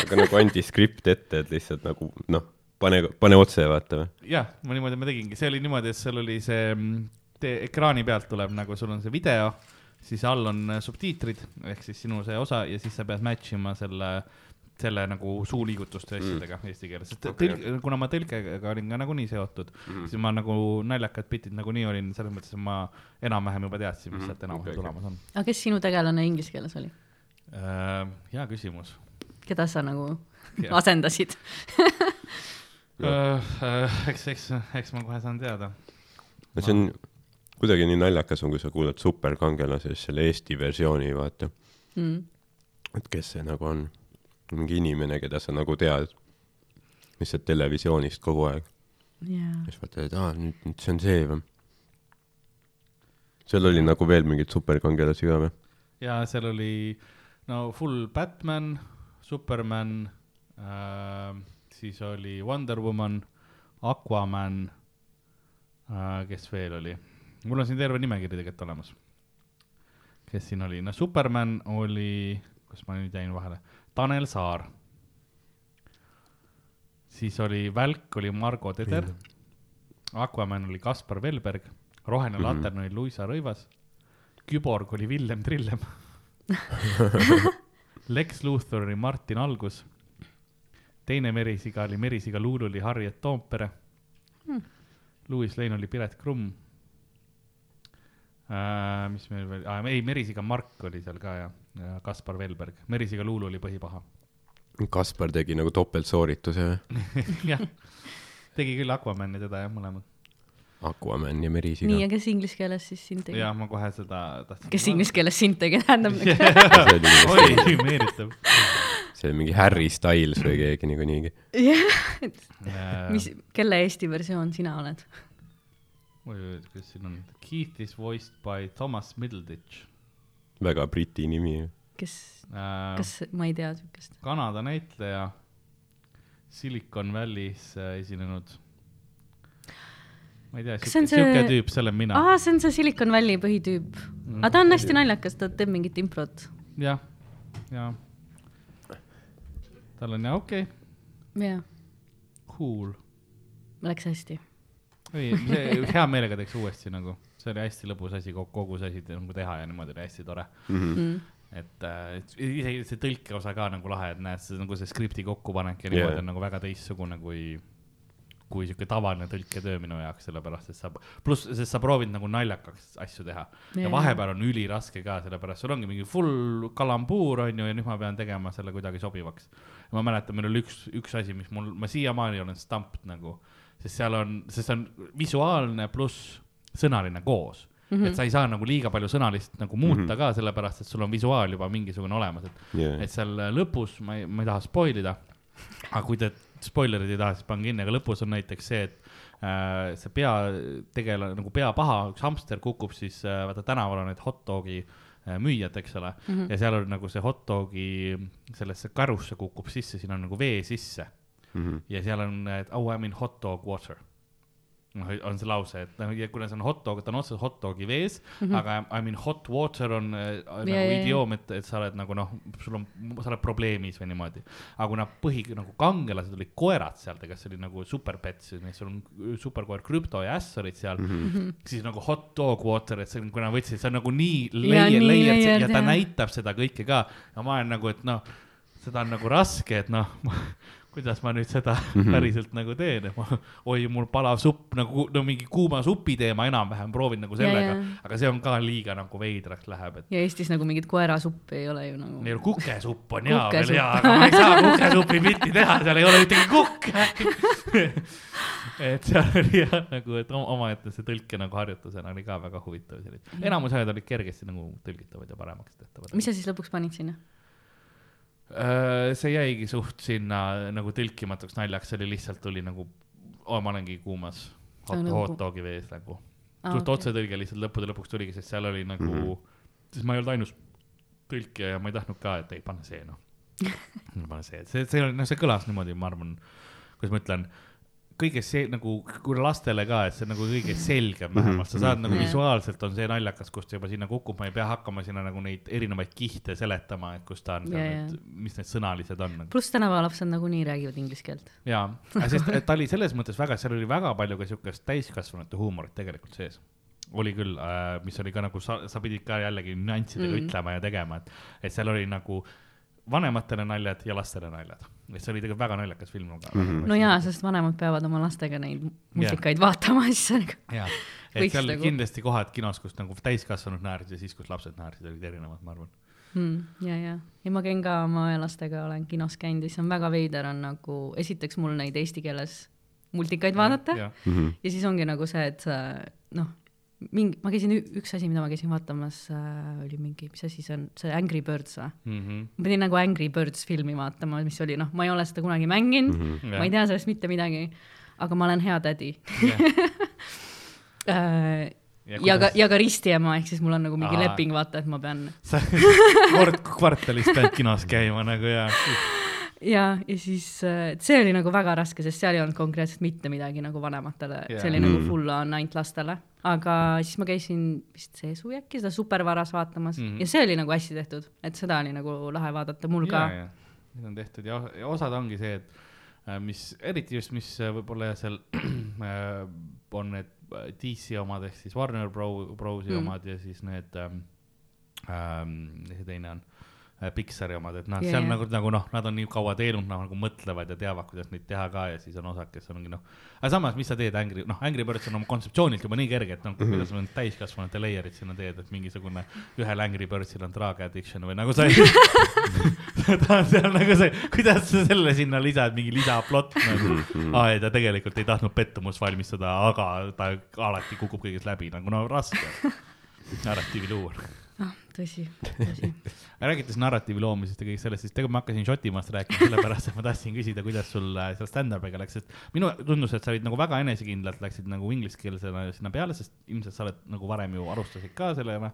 aga nagu anti skript ette, et lihtsalt nagu noh, pane, pane otse, vaata või. jah, ma niimoodi ma tegingi, see oli niimoodi, et seal oli see, ekraani pealt tuleb nagu sul on see video, siis all on äh, subtiitrid ehk siis sinu see osa ja siis sa pead match ima selle, selle nagu suuliigutuste asjadega mm. eesti keeles, sest Okei. tõlk, kuna ma tõlkega olin ka nagunii seotud mm., siis ma nagu naljakad bitid nagunii olin, selles mõttes, et ma enam-vähem juba teadsin, mis Mhm. sealt enam-vähem okei. tulemas on aga kes sinu tegelane inglise keeles oli? äh,. hea küsimus keda sa nagu Jah. asendasid? äh,. Äh, eks, eks, eks ma kohe saan teada. see on kuidagi nii naljakas on, kui sa kuulad superkangelase selle Eesti versiooni, vaata. Mm. et kes see nagu on. Mingi inimene, keda sa nagu tead lihtsalt televisioonist kogu aeg. jaa. siis vaatad, et aa, nüüd, nüüd see on see või? seal oli nagu veel mingeid superkangelasi ka või? ja seal oli no full Batman, Superman äh,, siis oli Wonder Woman, Aquaman äh,, kes veel oli? mul on siin terve nimekiri tegelikult olemas. kes siin oli, no Superman oli, kus ma nüüd jäin vahele, Tanel Saar. siis oli Välk oli Margo Teder, Aquaman oli Kaspar Velberg, Roheline Mhm. latern oli Luisa Rõivas, Küborg oli Villem Trillem. Lex Luthor oli Martin Algus, teine merisiga oli merisiga Luulu oli Harriet Toompere. Hmm. Louis Lane oli Piret Krumm äh,. mis meil veel ah,, ei merisiga Mark oli seal ka ja, ja Kaspar Velberg, merisiga Luulu oli põhipaha. Kaspar tegi nagu topeltsoorituse või? jah, tegi küll Aquaman ja teda jah, mõlemad. Aquaman ja Merisiga nii, ja kes inglise keeles siis sind tegi? ja ma kohe seda tahtsin. kes inglise keeles sind tegi, tähendab nagu see oli oi, meelitav. see mingi Harry Styles või keegi niikuinii. jah, et Äh, mis, kelle Eesti versioon sina oled? oi, oi, kes siin on? Keith is voiced by Thomas Middleditch väga briti nimi. kes, äh,. kas, ma ei tea siukest. Kanada näitleja, Silicon Valley's äh, esinenud. ma ei tea, Kas see on siuke, siuke see- tüüp, see olen mina. aa, see on see Silicon Valley põhitüüp. aga ta on hästi naljakas, ta teeb mingit improt. jah, ja. tal on ja okei okay,, jah, cool. läks hästi. ei, see hea meelega teeks uuesti nagu, see oli hästi lõbus asi, kogu see asi nagu teha ja niimoodi oli hästi tore. Mm. et äh, et isegi see tõlkeosa ka nagu lahe, et näed, see nagu see skripti kokkupanek ja niimoodi on nagu väga teistsugune kui kui siuke tavaline tõlketöö minu jaoks, sellepärast et sa, pluss, sest sa proovid nagu naljakaks asju teha ja Jaa. vahepeal on üliraske ka, sellepärast sul ongi mingi full kalambuur onju ja nüüd ma pean tegema selle kuidagi sobivaks. ma mäletan, meil oli üks, üks asi, mis mul, ma siiamaani olen stamped nagu, sest seal on, sest see on visuaalne pluss sõnaline koos mm. -hmm. et sa ei saa nagu liiga palju sõnalist nagu muuta mm -hmm. ka, sellepärast et sul on visuaal juba mingisugune olemas, et Jaa. et seal lõpus, ma ei, ma ei taha spoil ida, aga kui te spoilerid ei taha, siis pange kinni, aga lõpus on näiteks see, et äh, see peategelane, nagu peapaha, üks hamster kukub siis äh, vaata tänaval on need hot dogi äh, müüjad, eks ole mm, -hmm. ja seal on nagu see hot dogi sellesse karusse kukub sisse, siin on nagu vee sisse Mhm. ja seal on, et oh I m in hot dog water. noh, on see lause, et noh, ja kuna see on hot dog, ta on otseselt hot dogi vees mm, -hmm. aga I m in hot water on äh, nagu ja, ja. idioom, et, et sa oled nagu noh, sul on, sa oled probleemis või niimoodi. aga kuna põhi nagu kangelased olid koerad seal, tegelikult see oli nagu super pets, sul on superkoer Krüpto ja Äss olid seal mm, -hmm. siis nagu hot dog water, et see, kui nad võtsid, see on nagu nii layer, layer ja layered, ta jah. näitab seda kõike ka ja ma olen nagu, et noh, seda on nagu raske, et noh, kuidas ma nüüd seda mm -hmm. päriselt nagu teen, et ma, oi, mul palav supp nagu no mingi kuuma supi tee, ma enam-vähem proovin nagu sellega aga see on ka liiga nagu veidraks läheb, et ja Eestis nagu mingit koerasuppi ei ole ju nagu. neil kukesupp on hea veel hea, aga ma ei saa kukesupi pilti teha, seal ei ole ühtegi kukke. et seal oli jah nagu, et oma- omaette see tõlke nagu harjutusena oli ka väga huvitav, enamus asjad olid kergesti nagu tõlgitavad ja paremaks tehtavad. mis sa siis lõpuks panid sinna? Äh, see jäigi suht sinna nagu tõlkimatuks naljaks, see oli lihtsalt tuli nagu oh,, ma olengi kuumas hot, nagu- hot dogi vees nagu. Aa, suht okei. otsetõlge lihtsalt lõppude lõpuks tuligi, sest seal oli nagu mm, -hmm. siis ma ei olnud ainus tõlkija ja ma ei tahtnud ka, et ei pane see noh. pane see, see, see on, noh, see kõlas niimoodi, ma arvan, kuidas ma ütlen kõige see nagu, kui lastele ka, et see on nagu kõige selgem vähemalt, sa saad nagu Jah. visuaalselt on see naljakas, kust ta juba sinna kukub, ma ei pea hakkama sinna nagu neid erinevaid kihte seletama, et kus ta on Ja, ja. need, mis need sõnalised on nagu.. pluss tänapäeva lapsed nagunii räägivad inglise keelt. jaa, sest ta oli selles mõttes väga, seal oli väga palju ka siukest täiskasvanute huumorit tegelikult sees. oli küll äh,, mis oli ka nagu sa, sa pidid ka jällegi nüanssidega mm. Mhm. ütlema ja tegema, et, et seal oli nagu vanematele naljad ja lastele naljad. et see oli tegelikult väga naljakas film mm. no jaa, sest vanemad peavad oma lastega neid musikaid vaatama, siis see on nagu jaa, et seal nagu- kindlasti kohad kinos, kus nagu täiskasvanud naersid ja siis, kus lapsed naersid, olid erinevad, ma arvan. mm,. ja, ja, ja ma käin ka oma lastega, olen kinos käinud ja siis on väga veider on nagu, esiteks mul neid eesti keeles multikaid vaadata ja, Mhm. ja siis ongi nagu see, et sa noh, mingi, ma käisin, üks asi, mida ma käisin vaatamas äh,, oli mingi, mis asi see on, see Angry Birds või? Mm -hmm. ma pidin nagu Angry Birds filmi vaatama, mis oli noh, ma ei ole seda kunagi mänginud mm. -hmm. ma ei tea sellest mitte midagi, aga ma olen hea tädi äh,. ja ka, ja ka ristiema, ehk siis mul on nagu mingi Aa. Aa. leping, vaata, et ma pean sa kord kvartalis pead kinos käima nagu ja. ja, ja siis äh, et see oli nagu väga raske, sest seal ei olnud konkreetselt mitte midagi nagu vanematele yeah., see oli nagu Mm. full on ainult lastele, aga siis ma käisin vist Seesu äkki seda Supervaras vaatamas mm. -hmm. ja see oli nagu hästi tehtud, et seda oli nagu lahe vaadata, mul ka. Need on tehtud ja, ja osad ongi see, et äh, mis, eriti just, mis äh, võib-olla seal on need DC omad ehk siis Warner Bro-, Brosi mm. Omad ja siis need ähm,, ähm, mis see teine on Pixari omad, et noh yeah,, seal jaa. nagu, nagu noh, nad on nii kaua teinud, nad nagu mõtlevad ja teavad, kuidas neid teha ka ja siis on osad, kes ongi noh. aga samas, mis sa teed Angry, noh, Angry Birds on oma kontseptsioonilt juba nii kerge, et noh, kuidas sa need täiskasvanute layer'id sinna teed, et mingisugune ühel Angry Birdsil on drug addiction või nagu sa ei ta on seal nagu see, kuidas sa selle sinna lisad, mingi lisaplott nagu. aa, ei ta tegelikult ei tahtnud pettumust valmistada, aga ta alati kukub kõigest läbi nagu no raske. narratiivi luua. tõsi, tõsi. räägites narratiivi loomisest ja kõigest sellest, siis tegelikult ma hakkasin Šotimaast rääkima sellepärast, et ma tahtsin küsida, kuidas sul äh, seal stand-up'iga läks, sest minu tundus, et sa olid nagu väga enesekindlalt läksid nagu ingliskeelsena sinna peale, sest ilmselt sa oled nagu varem ju alustasid ka sellega.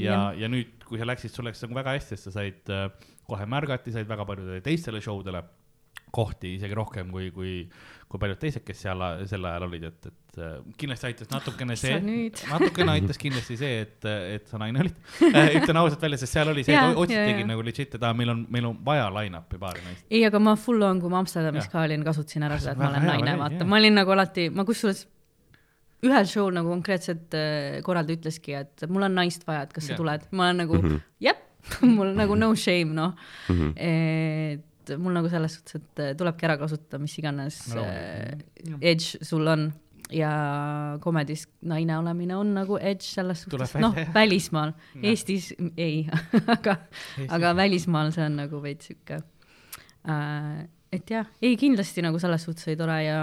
ja, ja nüüd, kui sa läksid, sul läks nagu väga hästi, sest sa said äh, kohe märgati, said väga paljudele teistele show dele. Kohti isegi rohkem kui, kui, kui paljud teised, kes seal sel ajal olid, et, et äh, kindlasti aitas natukene see Sa natukene aitas kindlasti see, et, et sa naine olid. ütlen ausalt välja, sest seal oli see, et otsitigi nagu legit, et aa, meil on, meil on vaja line-up'i paari naist. ei, aga ma full on, kui ma Amsterdamis Jah. ka olin, kasutasin ära seda, et ma olen hea naine, vaata, jah. ma olin nagu alati, ma kusjuures ühel show'l nagu konkreetselt äh, korraldaja ütleski, et mul on naist vaja, et kas sa Jah. tuled, ma olen nagu Mhm. jep, mul nagu no shame noh, Mhm. et mul nagu selles suhtes, et äh, tulebki ära kasutada, mis iganes No, äh, jah. edge sul on. Ja komedis naine olemine on nagu edge selles suhtes, noh välismaal, Jah. Eestis ei, aga, aga välismaal see on nagu veits sihuke äh,, et jah, ei kindlasti nagu selles suhtes oli tore ja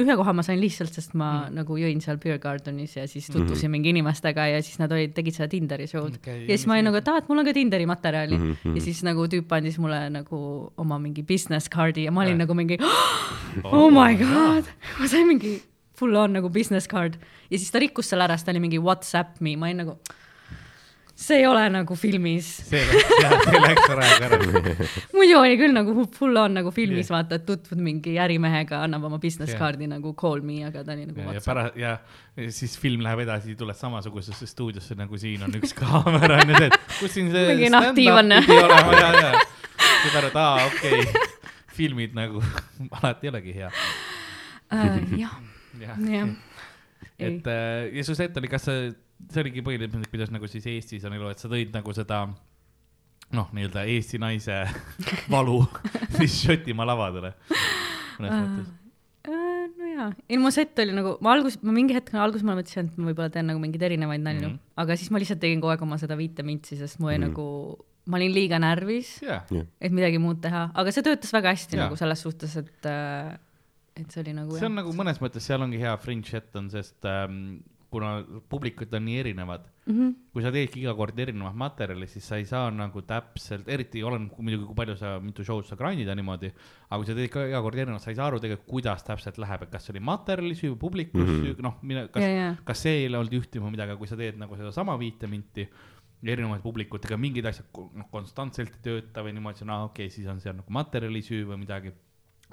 ühe koha ma sain lihtsalt, sest ma mm. nagu jõin seal Beer Gardenis ja siis tutvusin mm -hmm. mingi inimestega ja siis nad olid, tegid seda Tinderi show'd okay, ja siis ma olin nagu, et aa, et mul on ka Tinderi materjali mm Mhm, -hmm. mhm. ja siis nagu tüüp andis mulle nagu oma mingi business card'i ja ma olin Äh. nagu mingi oh my god, ma sain mingi full on nagu business card ja siis ta rikkus selle ära, sest ta oli mingi Whatsapp me, ma olin nagu see ei ole nagu filmis, see läks, jah, see läks praegu ära. muidu oli küll nagu full on nagu filmis Jah. vaata, et tutvud mingi ärimehega, annab oma business Jah. card'i nagu call me, aga ta oli nagu ja WhatsApp. pärast ja siis film läheb edasi, tuled samasugusesse stuudiosse nagu siin on üks kaamera on ju see, et kus siin see Mingi stand-up nahktiiv on. pidi olema ja, ja. ja pärast, aa okei okay., filmid nagu alati ei olegi hea. Äh, jah, jah et, äh, ja su set oli, kas see, see oligi põhiline, kuidas nagu siis Eestis on elu, et sa tõid nagu seda noh, nii-öelda Eesti naise valu siis Šotimaa lavadele. mõnes Äh, mõttes. Äh, no jaa, ei mu set oli nagu, ma algus, ma mingi hetk alguses ma mõtlesin, et ma võib-olla teen nagu mingeid erinevaid nalju mm. -hmm. aga siis ma lihtsalt tegin kogu aeg oma seda viite mintsi, sest mu oli mm. -hmm. nagu, ma olin liiga närvis, jah, et midagi muud teha, aga see töötas väga hästi ja. nagu selles suhtes, et, et see oli nagu see on nagu mõnes mõttes, seal ongi hea fringe set on, sest ähm, kuna publikud on nii erinevad, mm -hmm. kui sa teedki iga kord erinevat materjali, siis sa ei saa nagu täpselt, eriti olen muidugi, kui palju sa, mitu show'd sa grind'id ja niimoodi, aga kui sa teed ka iga kord erinevat, sa ei saa aru tegelikult, kuidas täpselt läheb, et kas see oli materjali süü, publiku Mhm. süü, noh, mine, kas ja, ja, kas see ei olnud juhtima midagi, aga kui sa teed nagu sedasama viiteminti ja erinevate publikutega, mingid asjad noh, konstantselt ei tööta või niimoodi, siis on aa okei okay,, siis on seal nagu materjali süü või midagi.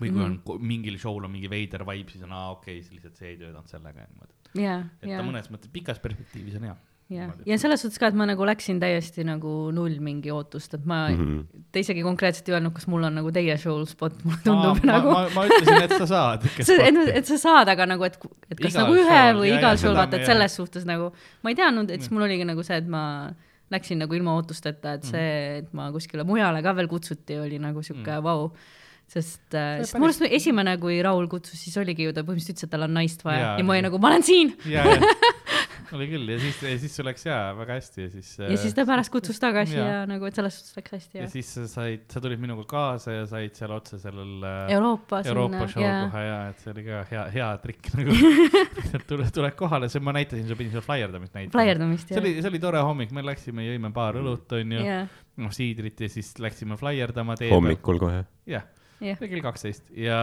Või kui Mhm. on ko- mingil show'l on mingi veider vibe, siis on aa okei okay,, siis lihtsalt see ei töötanud sellega ja niimoodi. ja, et ja ta, mõnes mõttes pikas perspektiivis on hea. ja niimoodi., ja selles suhtes ka, et ma nagu läksin täiesti nagu null mingi ootust, et ma mm. -hmm. te isegi konkreetselt ei öelnud, kas mul on nagu teie show'l spot, mulle ma, tundub ma, nagu ma, ma ütlesin, et sa saad. et, et sa saad, aga nagu, et, et kas Igal nagu ühe show'l, või jaa, igal seda vaata, et selles suhtes nagu ma ei teadnud, et siis mul oligi nagu see, et ma läksin nagu ilma ootusteta, Mm. et see, et ma kuskile mujale ka veel kutsuti, oli nagu sihuke Mm. vau wow. Sest äh,, See sest mu arust esimene, kui Raul kutsus, siis oligi ju ta põhimõtteliselt ütles, et tal on naist vaja. Ja, ja ma olin oli. nagu, ma olen siin! Oli küll. Ja siis, ja siis sul läks jaa, väga hästi. Ja siis. ja siis ta pärast kutsus tagasi ja, ja nagu, et selles suhtes läks hästi ja ja siis sa said, sa tulid minuga kaasa ja said seal otse sellel äh, Euroopa Euroopa show ja kohe ja et see oli ka hea, hea trikk nagu. Tuled, tuled kohale, see ma näitasin, sa pidid seal flaierdamist näitama. flaierdamist see ja oli, see oli tore hommik, me läksime, jõime paar õlut, onju, ja, noh siidrit ja siis läksime flaierdama. hommikul kohe. jah, jah, kell kaksteist ja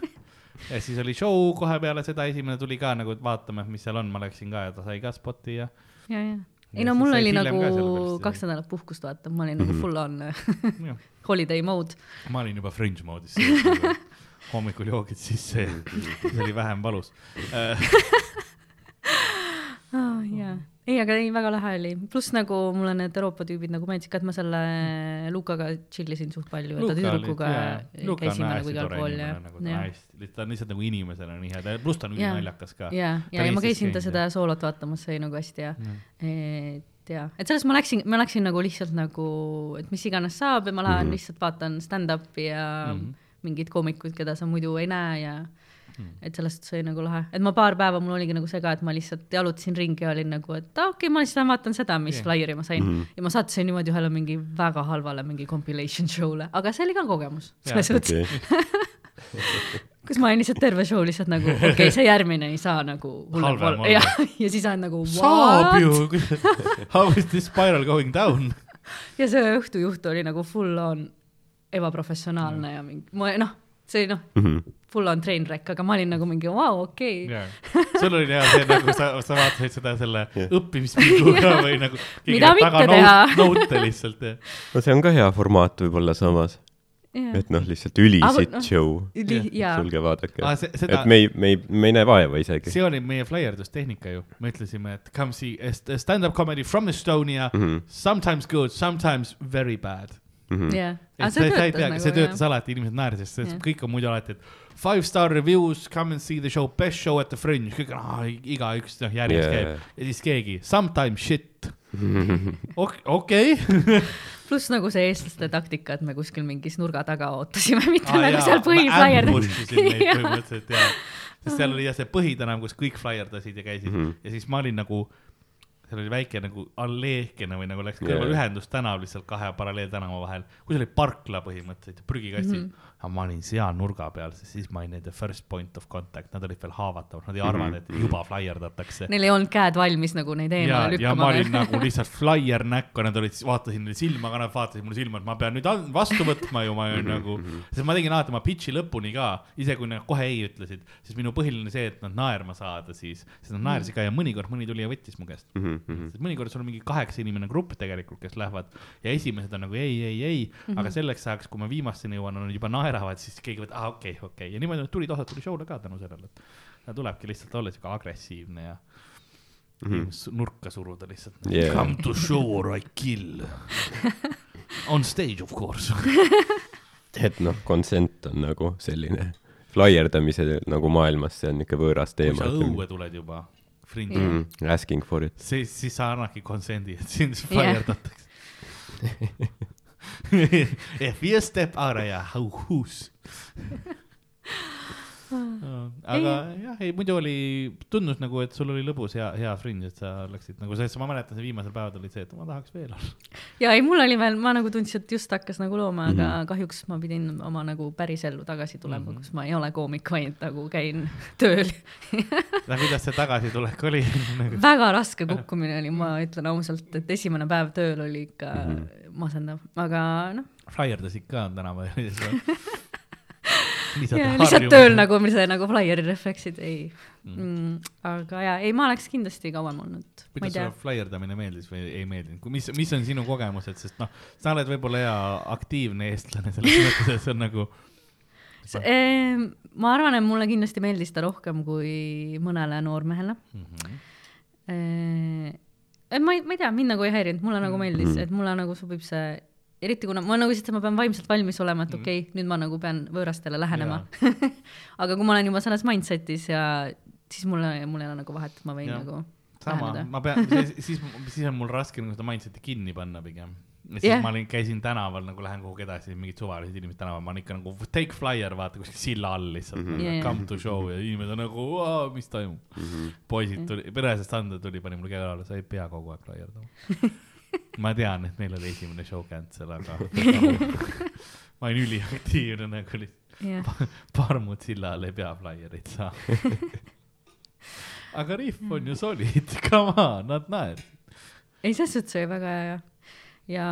ja siis oli show kohe peale seda, esimene tuli ka nagu, et vaatame, mis seal on, ma läksin ka ja ta sai ka spoti ja. ja, ja ei no mul oli nagu kaks nädalat puhkust vaata, ma olin nagu Mhm. full on holiday mode. ma olin juba fringe moodis, hommikul joogid sisse siis oli vähem valus. ah,. jaa, ei, aga ei, väga lahe oli, pluss nagu mulle need Euroopa tüübid nagu meeldisid ka, et ma selle Lukaga chill isin suht palju, et ta tüdrukuga käisime nagu igal pool ja, nagu ja, hästi, ta on lihtsalt nagu inimesena nii hea, pluss ta on ülinaljakas ka. ja, Ta ja, ja ma käisin ta seda soolot vaatamas, see oli nagu hästi hea. et jaa, et sellest ma läksin, ma läksin nagu lihtsalt nagu, et mis iganes saab ja ma lähen mm. -hmm. lihtsalt vaatan stand-up'i ja mm. -hmm. mingeid koomikuid, keda sa muidu ei näe ja Mhm. et sellest oli nagu lahe, et ma paar päeva mul oligi nagu see ka, et ma lihtsalt jalutasin ringi ja olin nagu, et okei okay,, ma lihtsalt vaatan seda, mis yeah. flyer'i ma sain mm. -hmm. ja ma sattusin niimoodi ühele mingi väga halvale mingi compilation show'le, aga see oli ka kogemus selles suhtes, okei, kus ma olin lihtsalt terve show lihtsalt nagu okei okay,, see järgmine ei saa nagu hullem olla ja, ja siis on nagu saab what ju, how is this spiral going down? ja see õhtujuht oli nagu full on ebaprofessionaalne ja mingi, ma noh, see noh, Mhm. Full on train wreck, aga ma olin nagu mingi vau wow,, okei okay.. sul oli hea see nagu sa, sa vaatasid seda selle Jah. õppimispilguga või nagu. Mida mitte teha. Note lihtsalt jah. no see on ka hea formaat võib-olla samas. Jaa. et noh, lihtsalt ülisit Aga noh, show. Üli- jaa. tulge vaadake Aa, see- seda- et me ei, me ei, me ei näe vaeva isegi. see oli meie flaierdustehnika ju, me ütlesime, et come see stand-up comedy from Estonia mm. -hmm. sometimes good, sometimes very bad. jah. et see, see, see, see töötas alati, inimesed naersid, sest Jah. kõik on muidu alati, et five star reviews, come and see the show, best show at the fringe, kõik on ah,, igaüks noh järjest Yeah. yeah. käib ja siis keegi sometimes shit. okei. pluss nagu see eestlaste taktika, et me kuskil mingis nurga taga ootasime, mitte nagu seal Jah. põhimõtteliselt jah, sest seal oli jah see põhitänava, kus kõik flaierdasid ja käisid mm. -hmm. ja siis ma olin nagu, seal oli väike nagu alleekene või nagu läks kõrval Jaa. yeah. ühendustänav lihtsalt kahe paralleeltänava vahel, kus oli parkla põhimõtteliselt prügikastid mm. -hmm. Aga ma olin seal nurga peal, sest siis ma olin nende first point of contact, nad olid veel haavatavad, nad ei arvanud, et juba flaierdatakse Neil ei olnud käed valmis nagu neid eemale, ja ma lükkama olin. nagu lihtsalt flaier näkku, nad olid, vaatasin neile silma ka, nad vaatasid mulle silma, et ma pean nüüd vastu võtma ju, ma olin nagu, sest ma tegin alati oma pitch'i lõpuni ka, isegi kui nad kohe ei ütlesid, siis minu põhiline see, et nad naerma saada siis, sest nad naersid ka ja mõnikord mõni tuli ja võttis mu käest. Mhm, sest mõnikord sul on mingi kaheksa inimene grupp tegelikult, kes lähevad ja esimesed on nagu ei, ei, ei, aga selleks ajaks, kui ma viimasteni jõuan, nad juba naeravad, siis keegi võtab, aa okei okay,, okei okay. ja niimoodi nad tulid, osa tuli show'le ka tänu sellele, et ta tulebki lihtsalt olla siuke agressiivne ja inimest nurka suruda lihtsalt Yeah. Come to show or I kill. On stage of course. et noh, consent on nagu selline flaierdamise nagu maailmas, see on ikka võõras kui teema sa. õue tuled juba, fringe'i Jah. Mm, asking for it. siis, siis sa annadki konsendi, et sind Jah. flaierdatakse. If you step out of your house. aga jah, ei muidu oli, tundus nagu, et sul oli lõbus hea, hea fringe, et sa läksid nagu see, ma mäletan, see viimasel päeval oli see, et ma tahaks veel olla. ja ei, mul oli veel, ma nagu tundsin, et just hakkas nagu looma, aga Mhm. kahjuks ma pidin oma nagu päris ellu tagasi tulema mm, -hmm. kus ma ei ole koomik, vaid nagu käin tööl. kuidas see tagasitulek oli nagu? väga raske kukkumine oli, ma ütlen ausalt, et esimene päev tööl oli ikka mm. -hmm. masendav, aga noh, flaierdasid ka tänaval ja lihtsalt tööl nagu, see nagu flaieri refleksid, ei Mm. mm,. aga ja, ei, ma oleks kindlasti kauem olnud, kuidas sulle. flaierdamine meeldis või ei meeldinud, mis, mis on sinu kogemused, sest noh, sa oled võib-olla hea aktiivne eestlane selles mõttes, et see on nagu Ehm, ma arvan, et mulle kindlasti meeldis ta rohkem kui mõnele noormehele. mm. -hmm. et ma ei, ma ei tea, mind nagu ei häirinud, mulle nagu meeldis Mhm., et mulle nagu sobib see, eriti kuna ma nagu lihtsalt, ma pean vaimselt valmis olema, Mhm. et okei okay,, nüüd ma nagu pean võõrastele lähenema. aga kui ma olen juba selles mindset'is ja siis mulle, mul ei ole nagu vahet, ma võin ja. nagu sama, ma pean, siis, siis on mul raske nagu seda mindset'i kinni panna pigem. ja siis yeah. ma olin, käisin tänaval nagu lähen kuhugi edasi, mingid suvalised inimesed tänaval, ma olen ikka nagu take flyer, vaata kuskil silla all lihtsalt mm, Mhm. -hmm. Jaa, come to show ja inimesed on nagu, mis toimub. poisid tuli, pereasjast anda tuli, pani mulle käe alla, sa ei pea kogu aeg flaierdama. ma tean, et neil oli esimene show cancel, aga ma olin üliaktiivne nagu lihtsalt. jah, parmud silla all ei pea flaiereid saama. aga Riff on ju solid, come on, nad naersid. ei selles suhtes oli väga hea ja, ja,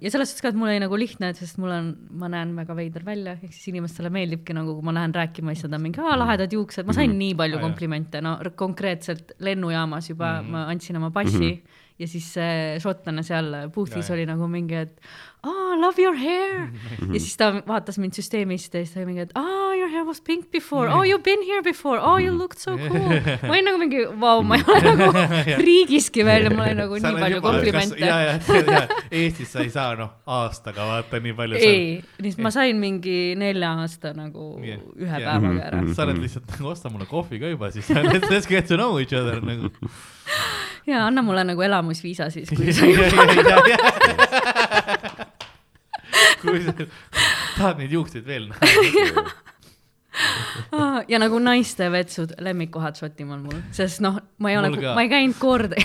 ja selles suhtes ka, et mul oli nagu lihtne, sest mul on, ma näen väga veider välja, ehk siis inimestele meeldibki nagu, kui ma lähen rääkima, siis nad on mingi, aa lahedad juuksed, ma sain nii palju komplimente, no konkreetselt lennujaamas juba mm. -hmm. ma andsin oma passi mm -hmm. Ja siis see šotlane seal booth'is oli nagu mingi, et aa, love your hair. Ja siis ta vaatas mind süsteemist ja siis ta oli mingi, et aa, your hair was pink before, oh you been here before, oh you looked so cool. ma olin nagu mingi, vau, ma ei ole nagu riigiski veel ja mul oli nagu nii palju komplimente. Ja, ja, ja Eestis sa ei saa noh aastaga vaata nii palju. ei, siis ma sain mingi nelja aasta nagu Jah, ühe jah. päevaga ära. sa oled lihtsalt nagu osta mulle kohvi ka juba siis, let's let's get to know each other nagu. Ja anna mulle nagu elamusviisa siis, kui sa juba. kui sa tahad neid juukseid veel näha. ja nagu naiste vetsud, lemmikkohad Šotimaal mul, sest noh, ma ei ole ma ei käinud korda,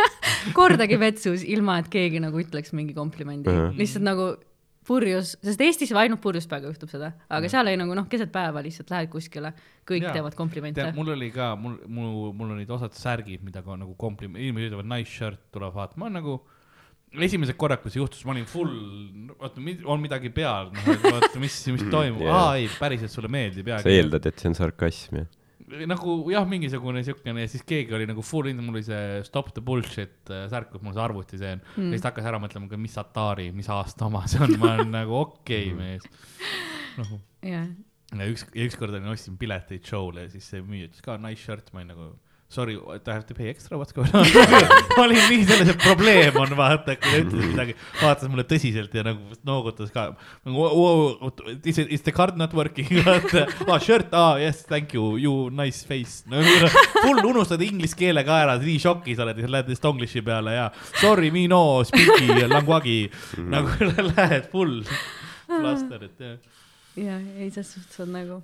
kordagi vetsus, ilma et keegi nagu ütleks mingi komplimendi Ahah. -huh. lihtsalt nagu purjus, sest Eestis ainult purjus peaga juhtub seda, aga seal oli nagu noh, keset päeva lihtsalt lähed kuskile, kõik ja. teevad komplimente mul oli ka, mul, mul, mul olid osad särgid, mida ka nagu kompliment, inimesed ütlevad nice shirt, tuleb vaatama, nagu esimesed korrad, kui see juhtus, ma olin full, oota, on midagi peal, noh, et vaata, mis, mis toimub yeah., aa ei, päriselt sulle meeldib sa eeldad, et see on sarkasm, jah? Nagu jah, mingisugune siukene ja siis keegi oli nagu full in, mul oli see stop the bullshit äh, särk, kus mul see arvuti see on mm.. ja siis ta hakkas ära mõtlema, mis Atari, mis aasta oma see on, ma olen nagu okei okay, mees. noh, jah, ja üks, ja ükskord olin, ostsin pileteid show'le ja siis see müüja ütles ka nice shirt, ma olin nagu sorry, I have to pay extra, what's going on? Olin nii selles, et probleem on vaata, kui ta ütles midagi, vaatas mulle tõsiselt ja nagu noogutas ka. nagu wow, is, it- is the card not working, vaata, aa shirt, aa yes, thank you, you nice face. No,. full unustad inglise keele ka ära, nii šokis oled ja lähed lihtsalt english'i peale ja sorry, me no speak'i languagi. Nagu lähed full flustered, jah. Ja ei, selles suhtes on nagu,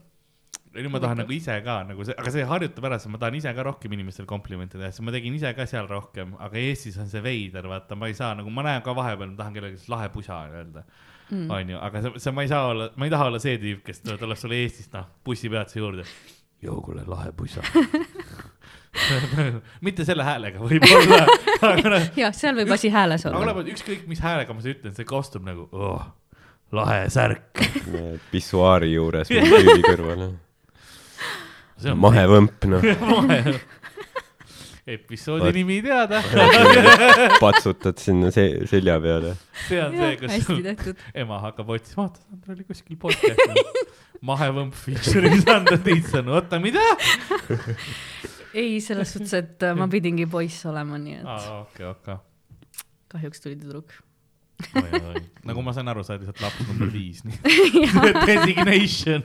nüüd ma tahan nagu ise ka nagu see, aga see harjutab ära, sest ma tahan ise ka rohkem inimestele komplimente teha, sest ma tegin ise ka seal rohkem, aga Eestis on see veider, vaata, ma ei saa nagu, ma näen ka vahepeal, ma tahan kellelegi lahe pusa öelda mm., onju, aga see, see, ma ei saa olla, ma ei taha olla see tüüp, kes tuleb sulle Eestist, noh, bussipeatuse juurde. joo, kuule, lahe pusa. mitte selle häälega võib-olla, aga jah, seal võib asi hääles aga olla. olevat ükskõik, mis häälega ma seda ütlen, see kostub nagu oh, lahe särk. pissuaari juures tüübi kõrval, mahevõmp, noh, episoodi Vot. nimi teada. patsutad sinna se selja peale. see on see, kus ema hakkab otsima, vaata, Sandra oli kuskil podcast'is. mahevõmp featuring Sandra Tiitson, oota, mida? ei, selles suhtes, et äh, ma pidingi poiss olema, nii et aa, okei, okei. kahjuks tuli tüdruk. nagu ma sain aru, sa oled lihtsalt laps number viis, nii. Designation.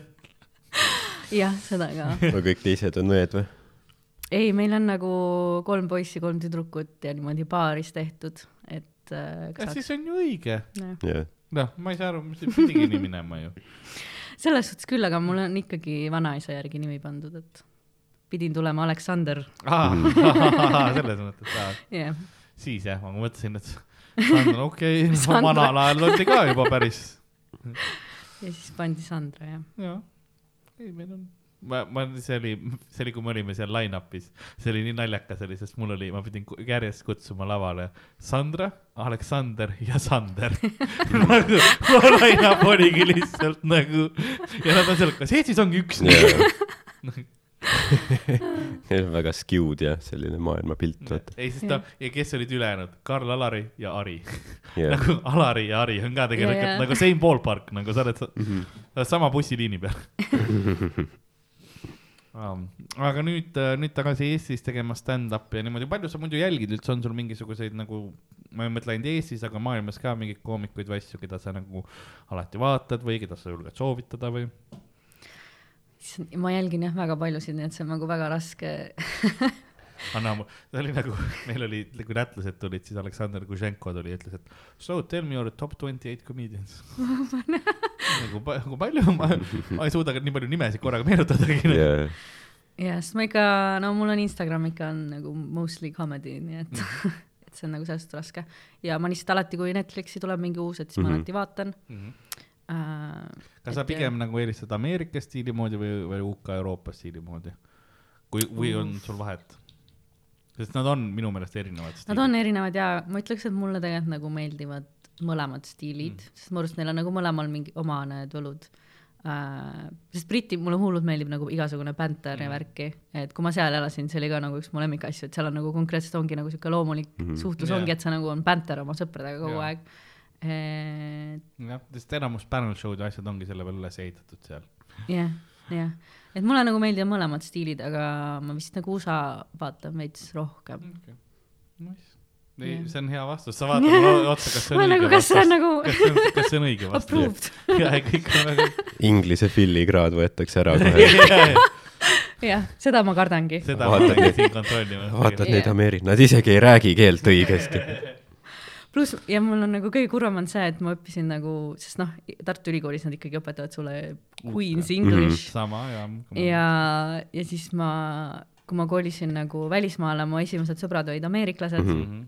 jah, seda ka. no kõik teised on mehed või? ei, meil on nagu kolm poissi, kolm tüdrukut ja niimoodi paaris tehtud, et äh, kas saaks siis on ju õige. noh, ma ei saa aru, mis pidigi nii minema ju. selles suhtes küll, aga mul on ikkagi vanaisa järgi nimi pandud, et pidin tulema Aleksander, selles mõttes, jah. siis jah, ma mõtlesin, et Sandra, okei okay,, vanal ajal oli ka juba päris ja siis pandi Sandra, jah. jah, ei meil on, ma, ma, see oli, see oli, kui me olime seal line-up'is, see oli nii naljakas oli, sest mul oli, ma pidin järjest kutsuma lavale Sandra, Aleksander ja Sander. Nagu line-up oligi lihtsalt nagu ja nad on seal, kas Eestis ongi üks? Jah. Neil on väga skewed jah, selline maailmapilt, vaata. ei, sest ta ja kes olid ülejäänud, Karl Alari ja Ari jah, nagu Alari ja Ari on ka tegelikult Ja, ja. nagu same ballpark, nagu sa oled, sa oled sama bussiliini peal. aga nüüd, nüüd tagasi Eestis tegema stand-up'i ja niimoodi, palju sa muidu jälgid üldse, on sul mingisuguseid nagu, ma ei mõtle ainult Eestis, aga maailmas ka mingeid koomikuid või asju, keda sa nagu alati vaatad või keda sa julged soovitada või? Ma jälgin jah väga paljusid, nii et see on nagu väga raske. anna, see oli nagu, meil oli, kui lätlased tulid, siis Aleksandr Kuženko tuli ja ütles, et so tell me your top twenty eight comedians. nagu pa- nagu palju, ma, ma ei suuda ka nii palju nimesid korraga meenutadagi. jah, jah, sest ma ikka, no mul on Instagram ikka on nagu mostly comedy, nii et Mhm. et see on nagu sellest raske. ja ma lihtsalt alati, kui Netflixi tuleb mingi uus, et siis mm -hmm. ma Mhm. alati vaatan Mhm. äh,. kas sa pigem nagu eelistad Ameerika stiili moodi või, või UK Euroopa stiili moodi? kui, või on sul vahet? sest nad on minu meelest erinevad Nad on erinevad ja ma ütleks, et mulle tegelikult nagu meeldivad mõlemad stiilid mm., sest mu arust neil on nagu mõlemal mingi oma need võlud äh,. sest Briti, mulle hullult meeldib nagu igasugune banter mm. ja värki, et kui ma seal elasin, see oli ka nagu üks mu lemmikasju, et seal on nagu konkreetselt ongi nagu sihuke loomulik mm -hmm. suhtlus Jaa. ongi, et sa nagu on banter oma sõpradega kogu Jaa. aeg. Et jah, sest enamus panel show'd ja asjad ongi selle peale üles ehitatud seal. jah, jah, et mulle nagu meeldivad mõlemad stiilid, aga ma vist nagu USA vaatan veits rohkem. Nice. ei Jah., see on hea vastus, sa vaatad mulle otsa, kas see on ma õige nagu, kas see on vastus. nagu kas see on, kas see on õige vastus? approved? jah, kõik on väga. Inglise filigraad võetakse ära kohe. jah, seda ma kardangi. seda Vaatad neid- vaatad neid Ameeri-, nad isegi ei räägi keelt õigesti. pluss ja mul on nagu kõige kurvem on see, et ma õppisin nagu, sest noh, Tartu Ülikoolis nad ikkagi õpetavad sulle Queen's English. Sama ja. ja, ja siis ma, kui ma kolisin nagu välismaale, mu esimesed sõbrad olid ameeriklased. Mm. -hmm.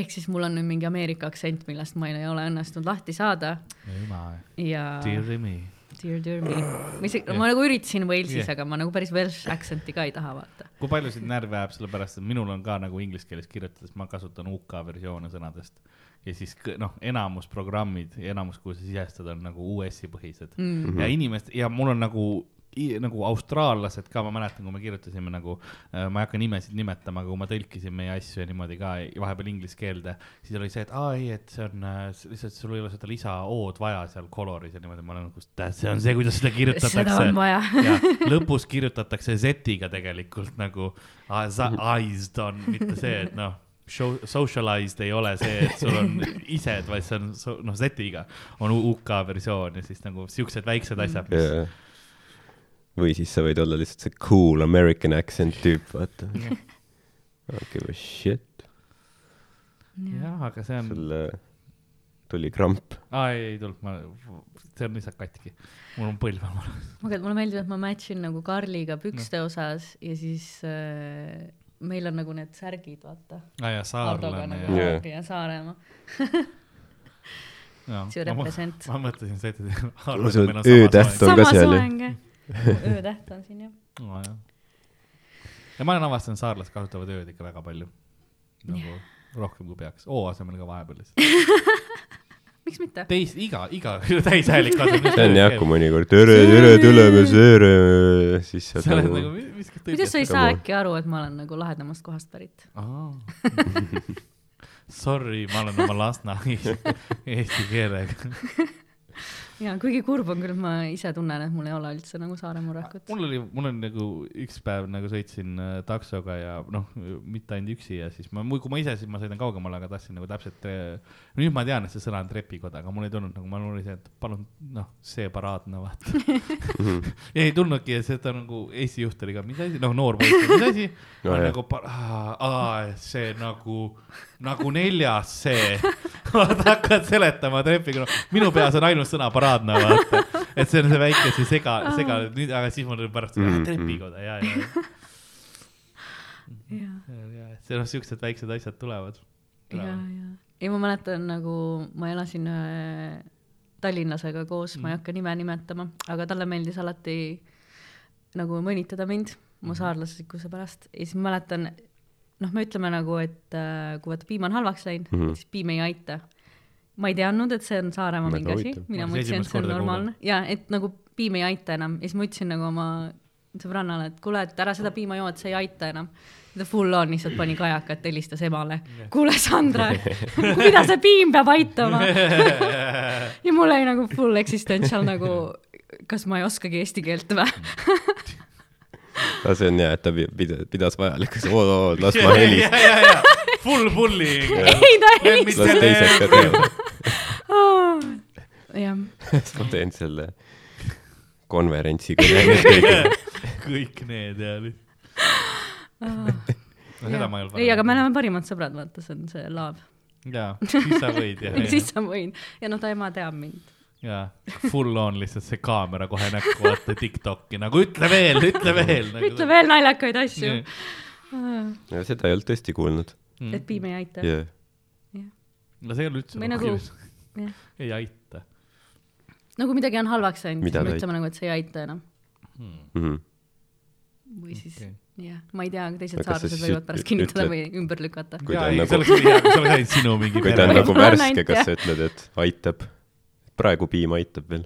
ehk siis mul on nüüd mingi Ameerika aktsent, millest ma ei ole õnnestunud lahti saada. Ja dear dear me, ma isegi, ma nagu üritasin Walesis yeah., aga ma nagu päris Welsh accent'i ka ei taha vaata. kui palju sind närvi ajab, sellepärast et minul on ka nagu inglise keeles kirjutades, ma kasutan UK versioone sõnadest ja siis noh, enamus programmid enamus, kuhu sa sisestad, on nagu US-i põhised Mm. ja inimest ja mul on nagu nagu austraallased ka, ma mäletan, kui me kirjutasime nagu, ma ei hakka nimesid nimetama, aga kui ma tõlkisin meie asju ja niimoodi ka vahepeal inglise keelde, siis oli see, et aa ei, et see on äh, lihtsalt sul ei ole seda lisa O-d vaja seal coloris ja niimoodi, ma olen nagu, see on see, kuidas seda seda kirjutatakse on vaja. ja lõpus kirjutatakse Z-iga tegelikult nagu eyes on, mitte see, et noh, show, socialized ei ole see, et sul on ised, vaid see on noh, Z-iga on UK versioon ja siis nagu siuksed väiksed asjad, mis jaa. Või siis sa võid olla lihtsalt see cool American accent tüüp, vaata. I don't give a shit. jah, aga see on, sul tuli kramp. aa ei, ei tulnud, ma, see on lihtsalt katki, mul on põlv all. aga mulle meeldib, et ma match in nagu Karliga pükste osas ja siis äh, meil on nagu need särgid, vaata. aa jaa, saarlane nagu. Hardi ja Saaremaa, ja, see represent. ma mõtlesin seda, et meil on ka seal, jah? Öötäht on siin jah. soeng. ja ma olen avastanud, saarlased kasutavad ööd ikka väga palju. nagu rohkem kui peaks, O asemel ka vahepeal lihtsalt. miks mitte? teis, iga, iga täishäälik kasvab. see on jah, kui mõnikord tere, tere, tuleme sööre, siis sa sa oled nagu nagu, viskad kuidas sa ei saa äkki aru, et ma olen nagu lahedamast kohast pärit? Sorry, ma olen oma Lasna eesti keelega. Ja kuigi kurb on küll, ma ise tunnen, et mul ei ole üldse nagu Saare murekut. mul oli, mul on nagu üks päev nagu sõitsin äh, taksoga ja noh, mitte ainult üksi ja siis ma, kui ma ise, siis ma sõidan kaugemale, aga tahtsin nagu täpselt. nüüd ma tean, et see sõna on trepikoda, aga mul ei tulnud nagu, mul oli see, et palun noh, see paraadne vaata. ja ei tulnudki ja seda nagu Eesti juht oli ka, mis asi, noh noor poiss, mis asi No no,. nagu, aa, see nagu, nagu neljas see. vaata hakkad seletama trepiga, noh minu peas on ainult sõna paraadne vaata, et see on see väike see sega, sega, nüüd, aga siis mul oli pärast mm -hmm. trepikoda ja, ja, ja, see noh, siuksed väiksed asjad tulevad. ja, ja, ei ma mäletan nagu ma elasin ühe tallinlasega koos, ma ei hakka nime nimetama, aga talle meeldis alati nagu mõnitada mind mu saarlaslikkuse pärast. Ja siis ma mäletan, noh, me ütleme nagu, et äh, kui vaata piim on halvaks läinud mm. -hmm. siis piim ei aita. Ma ei teadnud, et see on Saaremaa mingi asi mina mõtlesin, et see on normaalne ja et nagu piim ei aita enam ja siis ma ütlesin nagu oma sõbrannale, et kuule, et ära seda piima joo, et see ei aita enam. ta full on lihtsalt pani kajakat, helistas emale. kuule, Sandra, mida see piim peab aitama? ja mul oli nagu full existential nagu, kas ma ei oskagi eesti keelt või? aga see on hea, et ta pi- pida- pidas vajalikuks, oo, oo, las ma helis-, ja, ja, ja, full bullying. ei, teevad. jah, siis ma teen selle konverentsi kõne nüüd kõik need ja. no seda ma ei olnud. ei, aga me oleme parimad sõbrad, vaata, see on see laav. jaa, siis sa võid siis sa võid ja noh, ta ema teab mind. jaa, full on lihtsalt see kaamera kohe näkku, vaata Tiktoki nagu ütle veel, ütle veel nagu.. ütle veel naljakaid asju. ja seda ei olnud tõesti kuulnud. Mm. et piim ei aita. jah, no see ei ole üldse Või nagu- nagu..., jah, ei aita nagu midagi on halvaks läinud, siis me ütleme nagu, et see ei aita enam. hmm.. või siis Okei. jah, ma ei tea, teised saarlased võivad pärast kinnitada ütled- või ümber lükata. Kui ta jaa, on ei nagu- kui kui ta on nagu värske, kas sa ütled, et aitab? praegu piim aitab veel.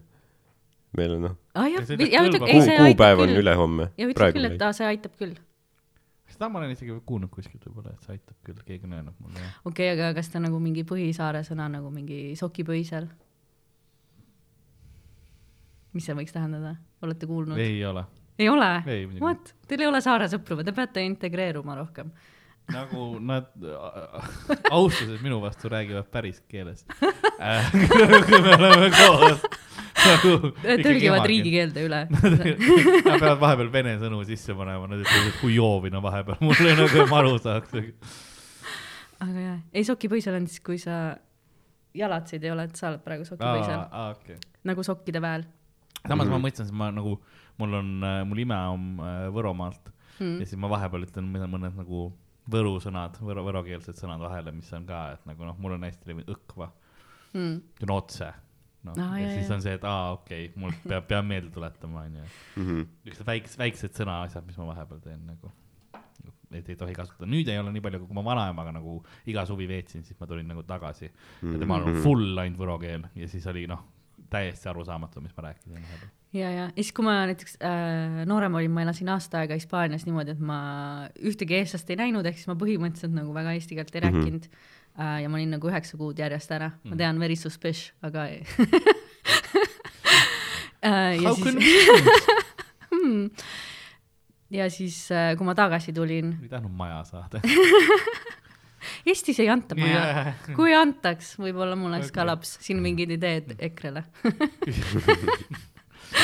meil on noh, aitab kuupäev on küll. ülehomme. ja ütleb praegu küll, et. aa, see aitab küll. Seda ma olen isegi kuulnud kuskilt võib-olla, et see aitab küll, keegi on öelnud mulle okei okay,, aga kas ta nagu mingi põhisaare sõna nagu mingi sokipõisel? mis see võiks tähendada, olete kuulnud? ei ole, ei ole? What? Teil ei ole saare sõpru või te peate integreeruma rohkem? nagu nad austuses minu vastu räägivad päris keeles äh. kui me oleme koos. tõlgivad. riigikeelde üle. Nad peavad vahepeal vene sõnu sisse panema, nad ütlevad, et kui joovin on vahepeal, mulle nagu maru saaks. aga jah, ei sokipõisel on siis, kui sa jalatsid ei ole, et sa oled praegu sokipõisel, okei. nagu sokkide väel samas Mhm. ma mõtlesin, et ma nagu, mul on, mul ime on äh, Võromaalt hmm. ja. siis ma vahepeal ütlen mõned, mõned nagu võru sõnad, võro, võrokeelsed sõnad vahele, mis on ka, et nagu noh, mul on hästi levinud õkva, Hmm. otse. Noh Aa, ja jaa, siis on see, et aa, okei okay,, mul peab, peab meelde tuletama, onju. Mhm. niisugused väiksed, väiksed sõnaasjad, mis ma vahepeal teen nagu, et ei tohi kasutada, nüüd ei ole nii palju, kui ma vanaemaga nagu iga suvi veetsin, siis ma tulin nagu tagasi ja temal on Mhm. full ainult võro keel ja siis oli noh, täiesti arusaamatu, mis ma rääkisin vahepeal. ja, ja siis, kui ma näiteks äh, noorem olin, ma elasin aasta aega Hispaanias niimoodi, et ma ühtegi eestlast ei näinud, ehk siis ma põhimõtteliselt nagu väga eesti keelt ei Mhm. rääkinud mm. -hmm. äh, ja ma olin nagu üheksa kuud järjest ära, ma tean, very suspicious, aga ei äh,. ja How siis ja siis, kui ma tagasi tulin, ei tahtnud maja saada. Eestis ei anta maja yeah., kui antaks, võib-olla mul oleks okay. ka laps, siin mingid ideed EKRE-le.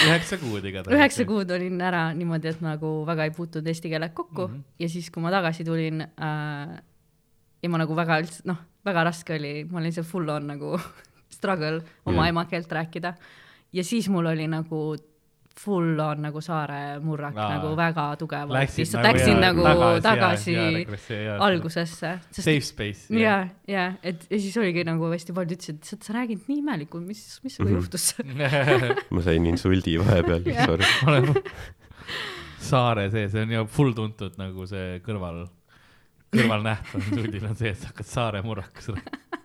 üheksa kuud igatahes. üheksa kuud olin ära niimoodi, et nagu väga ei puutunud eesti keelega kokku mm. -hmm. ja siis, kui ma tagasi tulin äh, ja ma nagu väga üldse, noh, väga raske oli, ma olin see full on nagu struggle oma Jah. yeah. emakeelt rääkida. ja siis mul oli nagu full on nagu saare murrak Aa. nagu väga tugevalt, lihtsalt nagu läksin jaa, nagu tagasi, tagasi, tagasi regressi- jaa, algusesse, sest Safe space. ja, ja et ja siis oligi nagu hästi paljud ütlesid, et sa räägid nii imelikult, mis, mis sinuga Mhm. juhtus? ma sain insuldi vahepeal, Jah. sorry. saare sees, see on ju full tuntud nagu see kõrval, kõrvalnähtav suldil on see, et sa hakkad saare murrakas rääkima.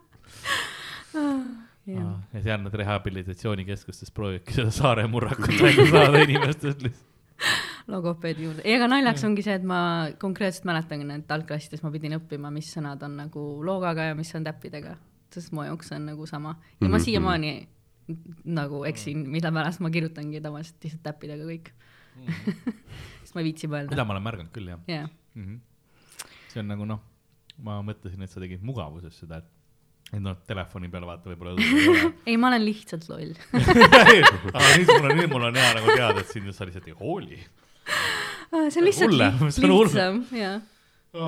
jah, ja seal nad rehabilitatsioonikeskustes proovivadki seda saare murrakut välja saada inimestest lihtsalt. logopeedi juurde, ei aga naljaks ongi see, et ma konkreetselt mäletan, et algklassides ma pidin õppima, mis sõnad on nagu loogaga ja mis on täppidega, sest mu jaoks on nagu sama ja ma Mhm. siiamaani nagu eksin, mille pärast ma kirjutangi tavaliselt lihtsalt täppidega kõik, sest ma ei viitsi mõelda seda, ma olen märganud küll jah jah, mm. -hmm. See on nagu noh, ma mõtlesin, et sa tegid mugavuses seda, et, et noh, telefoni peal vaata võib-olla ei ma olen lihtsalt loll. aga nüüd mul on, nüüd mul on hea nagu teada, et sind sa lihtsalt ei hooli. see on lihtsalt liht- see on lihtsam, jah.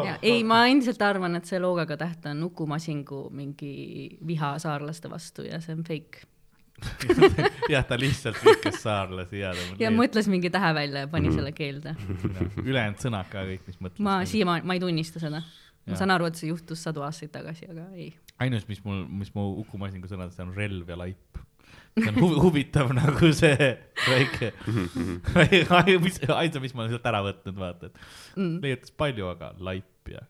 ja ei, ma endiselt arvan, et see loogaga täht on Uku Masingu mingi viha saarlaste vastu ja see on fake. jah, ta lihtsalt viskas saarlasi ja ja mõtles mingi tähe välja ja Mhm. pani selle keelde. ülejäänud sõnad ka kõik, mis mõtles. ma siiamaani, ma ei tunnista seda. ma saan aru, et see juhtus sadu aastaid tagasi, aga ei. ainus, mis mul, mis mu Uku Masingu sõnades on relv ja laip. see on huv, huvitav nagu see väike, mis, ainsa, mis ma olen sealt ära võtnud, vaata, et Mm. leiutas palju, aga laip ja,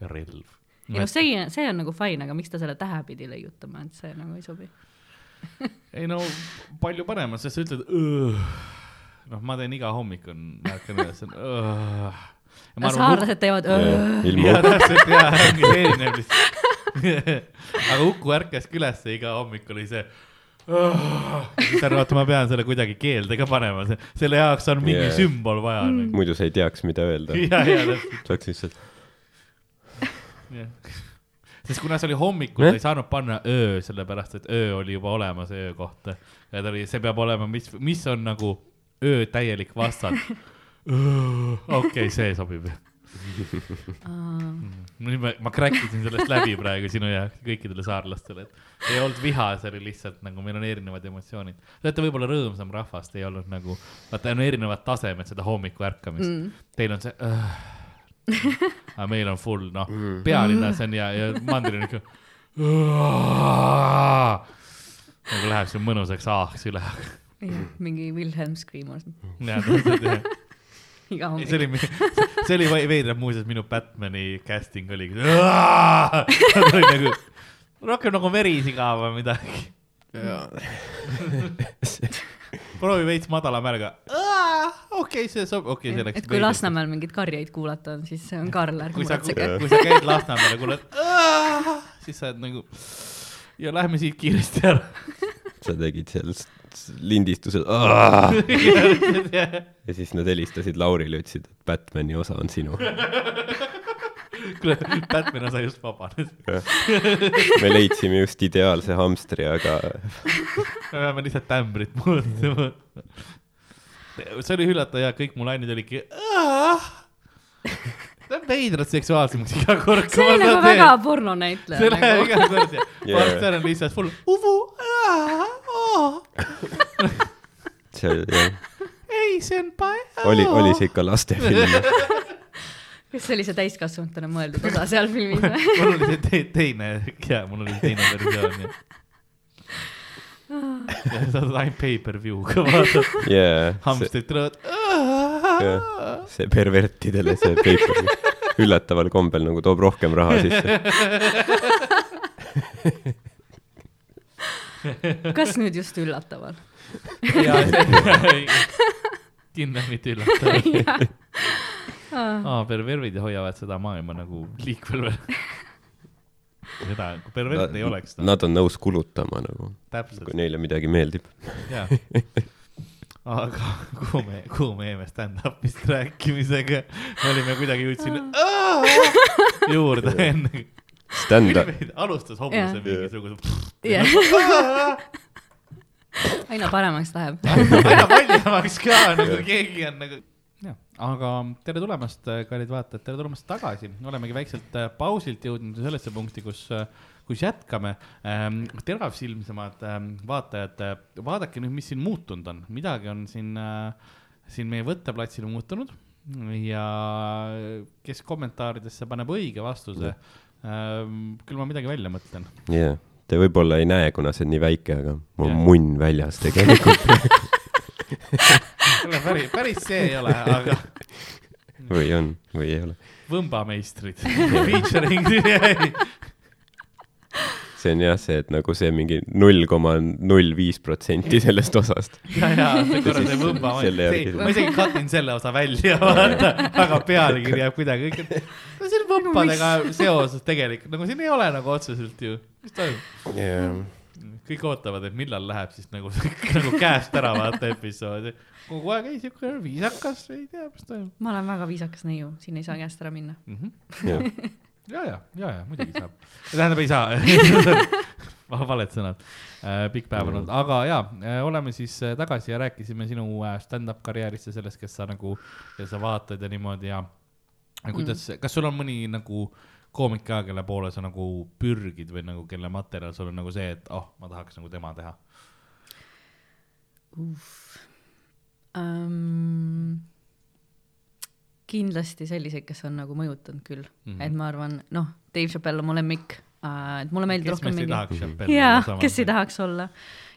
ja relv. ei noh, see, see on nagu fine, aga miks ta selle tähe pidi leiutama, et see nagu ei sobi. ei no palju parem on, sest sa ütled, noh, ma teen iga hommik on, ärkan üles, on. saarlased teevad öö. ilma ja täpselt ja ongi see erineb lihtsalt. aga Uku ärkaski ülesse iga hommik oli see. siis ta arvab, et ma pean selle kuidagi keelde ka panema, selle jaoks on mingi Yeah. sümbol vaja nagu.. muidu sa ei teaks, mida öelda. sa oleks lihtsalt, jah. Sest kuna see oli hommikul, ta ei saanud panna öö, sellepärast et öö oli juba olemas öö kohta. ja ta oli, see peab olema, mis, mis on nagu öö täielik vastand. okei, see sobib nüüd ma, ma crack isin sellest läbi praegu sinu jaoks, kõikidele saarlastele, et ei olnud viha, see oli lihtsalt nagu meil on erinevad emotsioonid. Te olete võib-olla rõõmsam rahvas, te ei olnud nagu, vaata on erinevad tasemed seda hommiku ärkamist mm.. Teil on see äh,, aga meil on full noh, pealinnas on ja, ja mandril on ikka nagu läheb see mõnusaks ahks üle. mingi Wilhelm täpselt jah. Iga see oli, see oli veidrad, muuseas minu Batman'i casting oligi, oli nagu rohkem nagu verisiga või midagi. Proovi veits madala märga. okei, see sobib, okei, see läks. et kui. Lasnamäel mingeid karjeid kuulata on, siis see on Karl, ärge kui sa, muretsege. kui sa käid Lasnamäel ja kuuled, siis sa oled nagu ja lähme siit kiiresti ära. sa tegid seal lindistused ja siis nad helistasid Laurile, ütlesid, et Batman'i osa on sinu. kuule, Batman osa just vabanes. me leidsime just ideaalse hamstri, aga me peame lihtsalt tämbrit muutma. see oli üllatav ja kõik mu lained olidki. see on veidralt seksuaalsemaks iga kord. see oli nagu väga pornonäitleja see läheb nagu. iga kord ja. Valter on lihtsalt full uvu. see jah, ei, see on pai-. oli, oli see ikka lastefilm. kas see oli see täiskasvanutele mõeldud osa seal filmis või? mul oli see te teine, jaa, mul oli teine versioon ja. Sa saad ainult pay-per-view'ga jaa, see, hamstrid tulevad. see pervertidele see paper üllataval kombel nagu toob rohkem raha sisse. kas nüüd just üllataval? kindlasti mitte üllatav. jah. aa, perverdid hoiavad seda maailma nagu liikvel veel. seda, kui pervert ei oleks, Nad on nõus kulutama nagu, täpselt kui, neile midagi meeldib. jaa. aga kuhu me, kuhu me jäime stand-up'ist rääkimisega, me olime kuidagi jõudsin juurde enne. Stand-up, alustas hobuse Jah. mingisuguse. jah, aina paremaks läheb. aina valjemaks ka nagu keegi on nagu. Aga tere tulemast, kallid vaatajad, tere tulemast tagasi, olemegi väikselt äh, pausilt jõudnud sellesse punkti, kus, kus jätkame. teravsilmsemad ähm, vaatajad, vaadake nüüd, mis siin muutunud on, midagi on siin, siin meie võtteplatsil muutunud ja kes kommentaaridesse paneb õige vastuse, küll ma midagi välja mõtlen. jah. Te võib-olla ei näe, kuna see on nii väike, aga mul on Jah. munn väljas tegelikult päris, päris see ei ole, aga või on, või ei ole. võmbameistrid featuring see on jah see, et nagu see mingi null koma null viis protsenti sellest osast. ja, ja see korra see võmba, ma isegi cut in selle osa välja, vaata, aga pealkiri jääb kuidagi kõik, et no siin võmpadega seoses tegelikult, nagu siin ei ole nagu otseselt ju, mis toimub. jah, kõik ootavad, et millal läheb siis nagu, nagu käest ära vaata episood. kogu aeg ei siuke viisakas, ei tea, mis toimub ma olen väga viisakas neiu, siin ei saa käest ära minna. mm. -hmm. jah. ja, ja, ja, ja muidugi saab, tähendab, ei saa Va- valed sõnad, pikk päev on olnud, aga ja oleme siis äh, tagasi ja rääkisime sinu äh, stand-up karjäärist ja sellest, kes sa nagu, kes sa vaatad ja niimoodi ja ja kuidas mm., kas sul on mõni nagu koomik ka, kelle poole sa nagu pürgid või nagu kelle materjal sul on nagu see, et oh, ma tahaks nagu tema teha um,. kindlasti selliseid, kes on nagu mõjutanud küll mm, Mhm. -hmm. et ma arvan, noh, Dave Chappelle on mu lemmik uh,, et mulle meeldib rohkem mingi, tahaks Chappelle'i jaa olla, kes ei tahaks olla.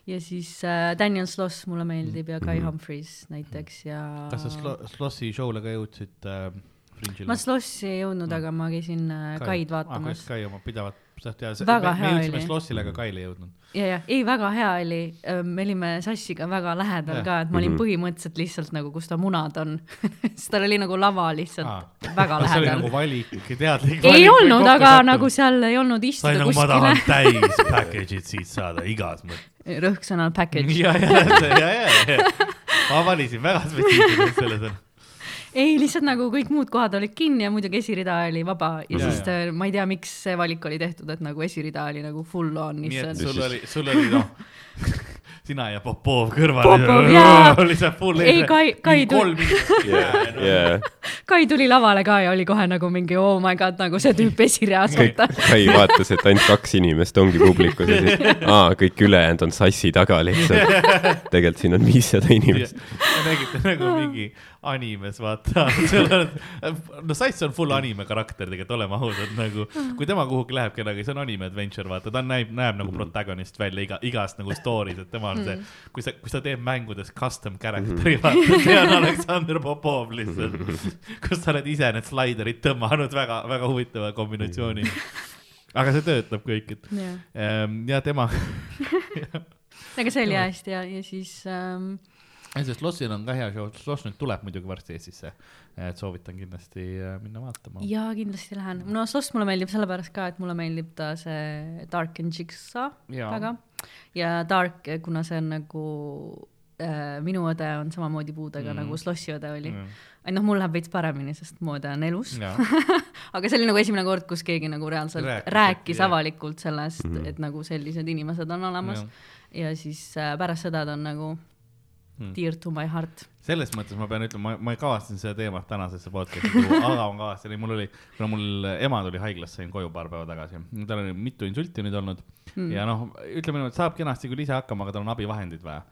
ja siis uh, Daniel Sloss mulle meeldib ja Guy Mhm. Humphries näiteks ja. kas sa Slo-, Slossi show'le ka jõudsid äh, Fringe'ile? ma Slossi ei jõudnud, aga ma käisin uh, Kaid vaatamas ah,. Kai oma pidavat, ja see, Väga me, jõudsime. Slossile, aga Kaile ei jõudnud. ja, ja ei, väga hea oli, me olime Sassiga väga lähedal Jah. ka, et ma olin Mhm. põhimõtteliselt lihtsalt nagu, kus ta munad on siis tal oli nagu lava lihtsalt Aa. väga kas see oli lähedal nagu valik, teadlik ei olnud, aga nagu seal ei olnud istuda nagu ma kuskile tahan. täis package'id siit saada igas mõttes. rõhk sõnal package. ja, ja, ja, ja, ja, ma valisin väga spetsiifiliselt selle sõna. ei, lihtsalt nagu kõik muud kohad olid kinni ja muidugi esirida oli vaba ja, Ja, siis ja. ta, ma ei tea, miks see valik oli tehtud, et nagu esirida oli nagu full on nii et sul oli, sul oli noh, sina ja Popov kõrval. Popov, jaa. oli see full. Ei, Kai- Kai kolm tuli- inimest. jah. Kai tuli lavale ka ja oli kohe nagu mingi oh my god, nagu see tüüp esireas. Kai vaatas, et ainult kaks inimest ongi publikus ja siis, aa, kõik ülejäänud on sassi taga lihtsalt. tegelikult siin on viissada inimest. nägite nagu mingi animes, vaata. no Sass on full anime karakter tegelikult, oleme ausad, nagu kui tema kuhugi läheb kellegagi, see on anime adventure, vaata, ta näeb, näeb nagu protagonist välja iga, igas nagu story's, et tema on see, kui sa, kui sa teed mängudes custom character'i, vaata, see on Aleksandr Popov lihtsalt. kus sa oled ise need slaiderid tõmmanud väga, väga huvitava kombinatsiooni. aga see töötab kõik, et jah, ähm, ja tema, aga see oli hästi ja, ja siis ähm, sest Lossil on ka hea show, Loss nüüd tuleb muidugi varsti Eestisse. et soovitan kindlasti äh, minna vaatama. ja kindlasti lähen, no Sloss mulle meeldib sellepärast ka, et mulle meeldib ta see Dark and Jigsaw Jaa. väga ja Dark, kuna see on nagu äh, minu õde on samamoodi puudega Mm. nagu Slossi õde oli Mm. ainult noh, mul läheb veits paremini, sest mu õde on elus. jaa, aga see oli nagu esimene kord, kus keegi nagu reaalselt Rääkis, rääkis, avalikult sellest mm. -hmm. et nagu sellised inimesed on olemas ja, ja siis äh, pärast seda ta on nagu. Dear to my heart. selles mõttes ma pean ütlema, ma ei kavatsenud seda teemat tänasesse podcast'i tuua, aga ma kavatsen, mul oli, kuna mul ema tuli haiglast, sain koju paar päeva tagasi, tal oli mitu insulti nüüd olnud mm. ja noh, ütleme niimoodi, et saab kenasti küll ise hakkama, aga tal on abivahendeid vaja.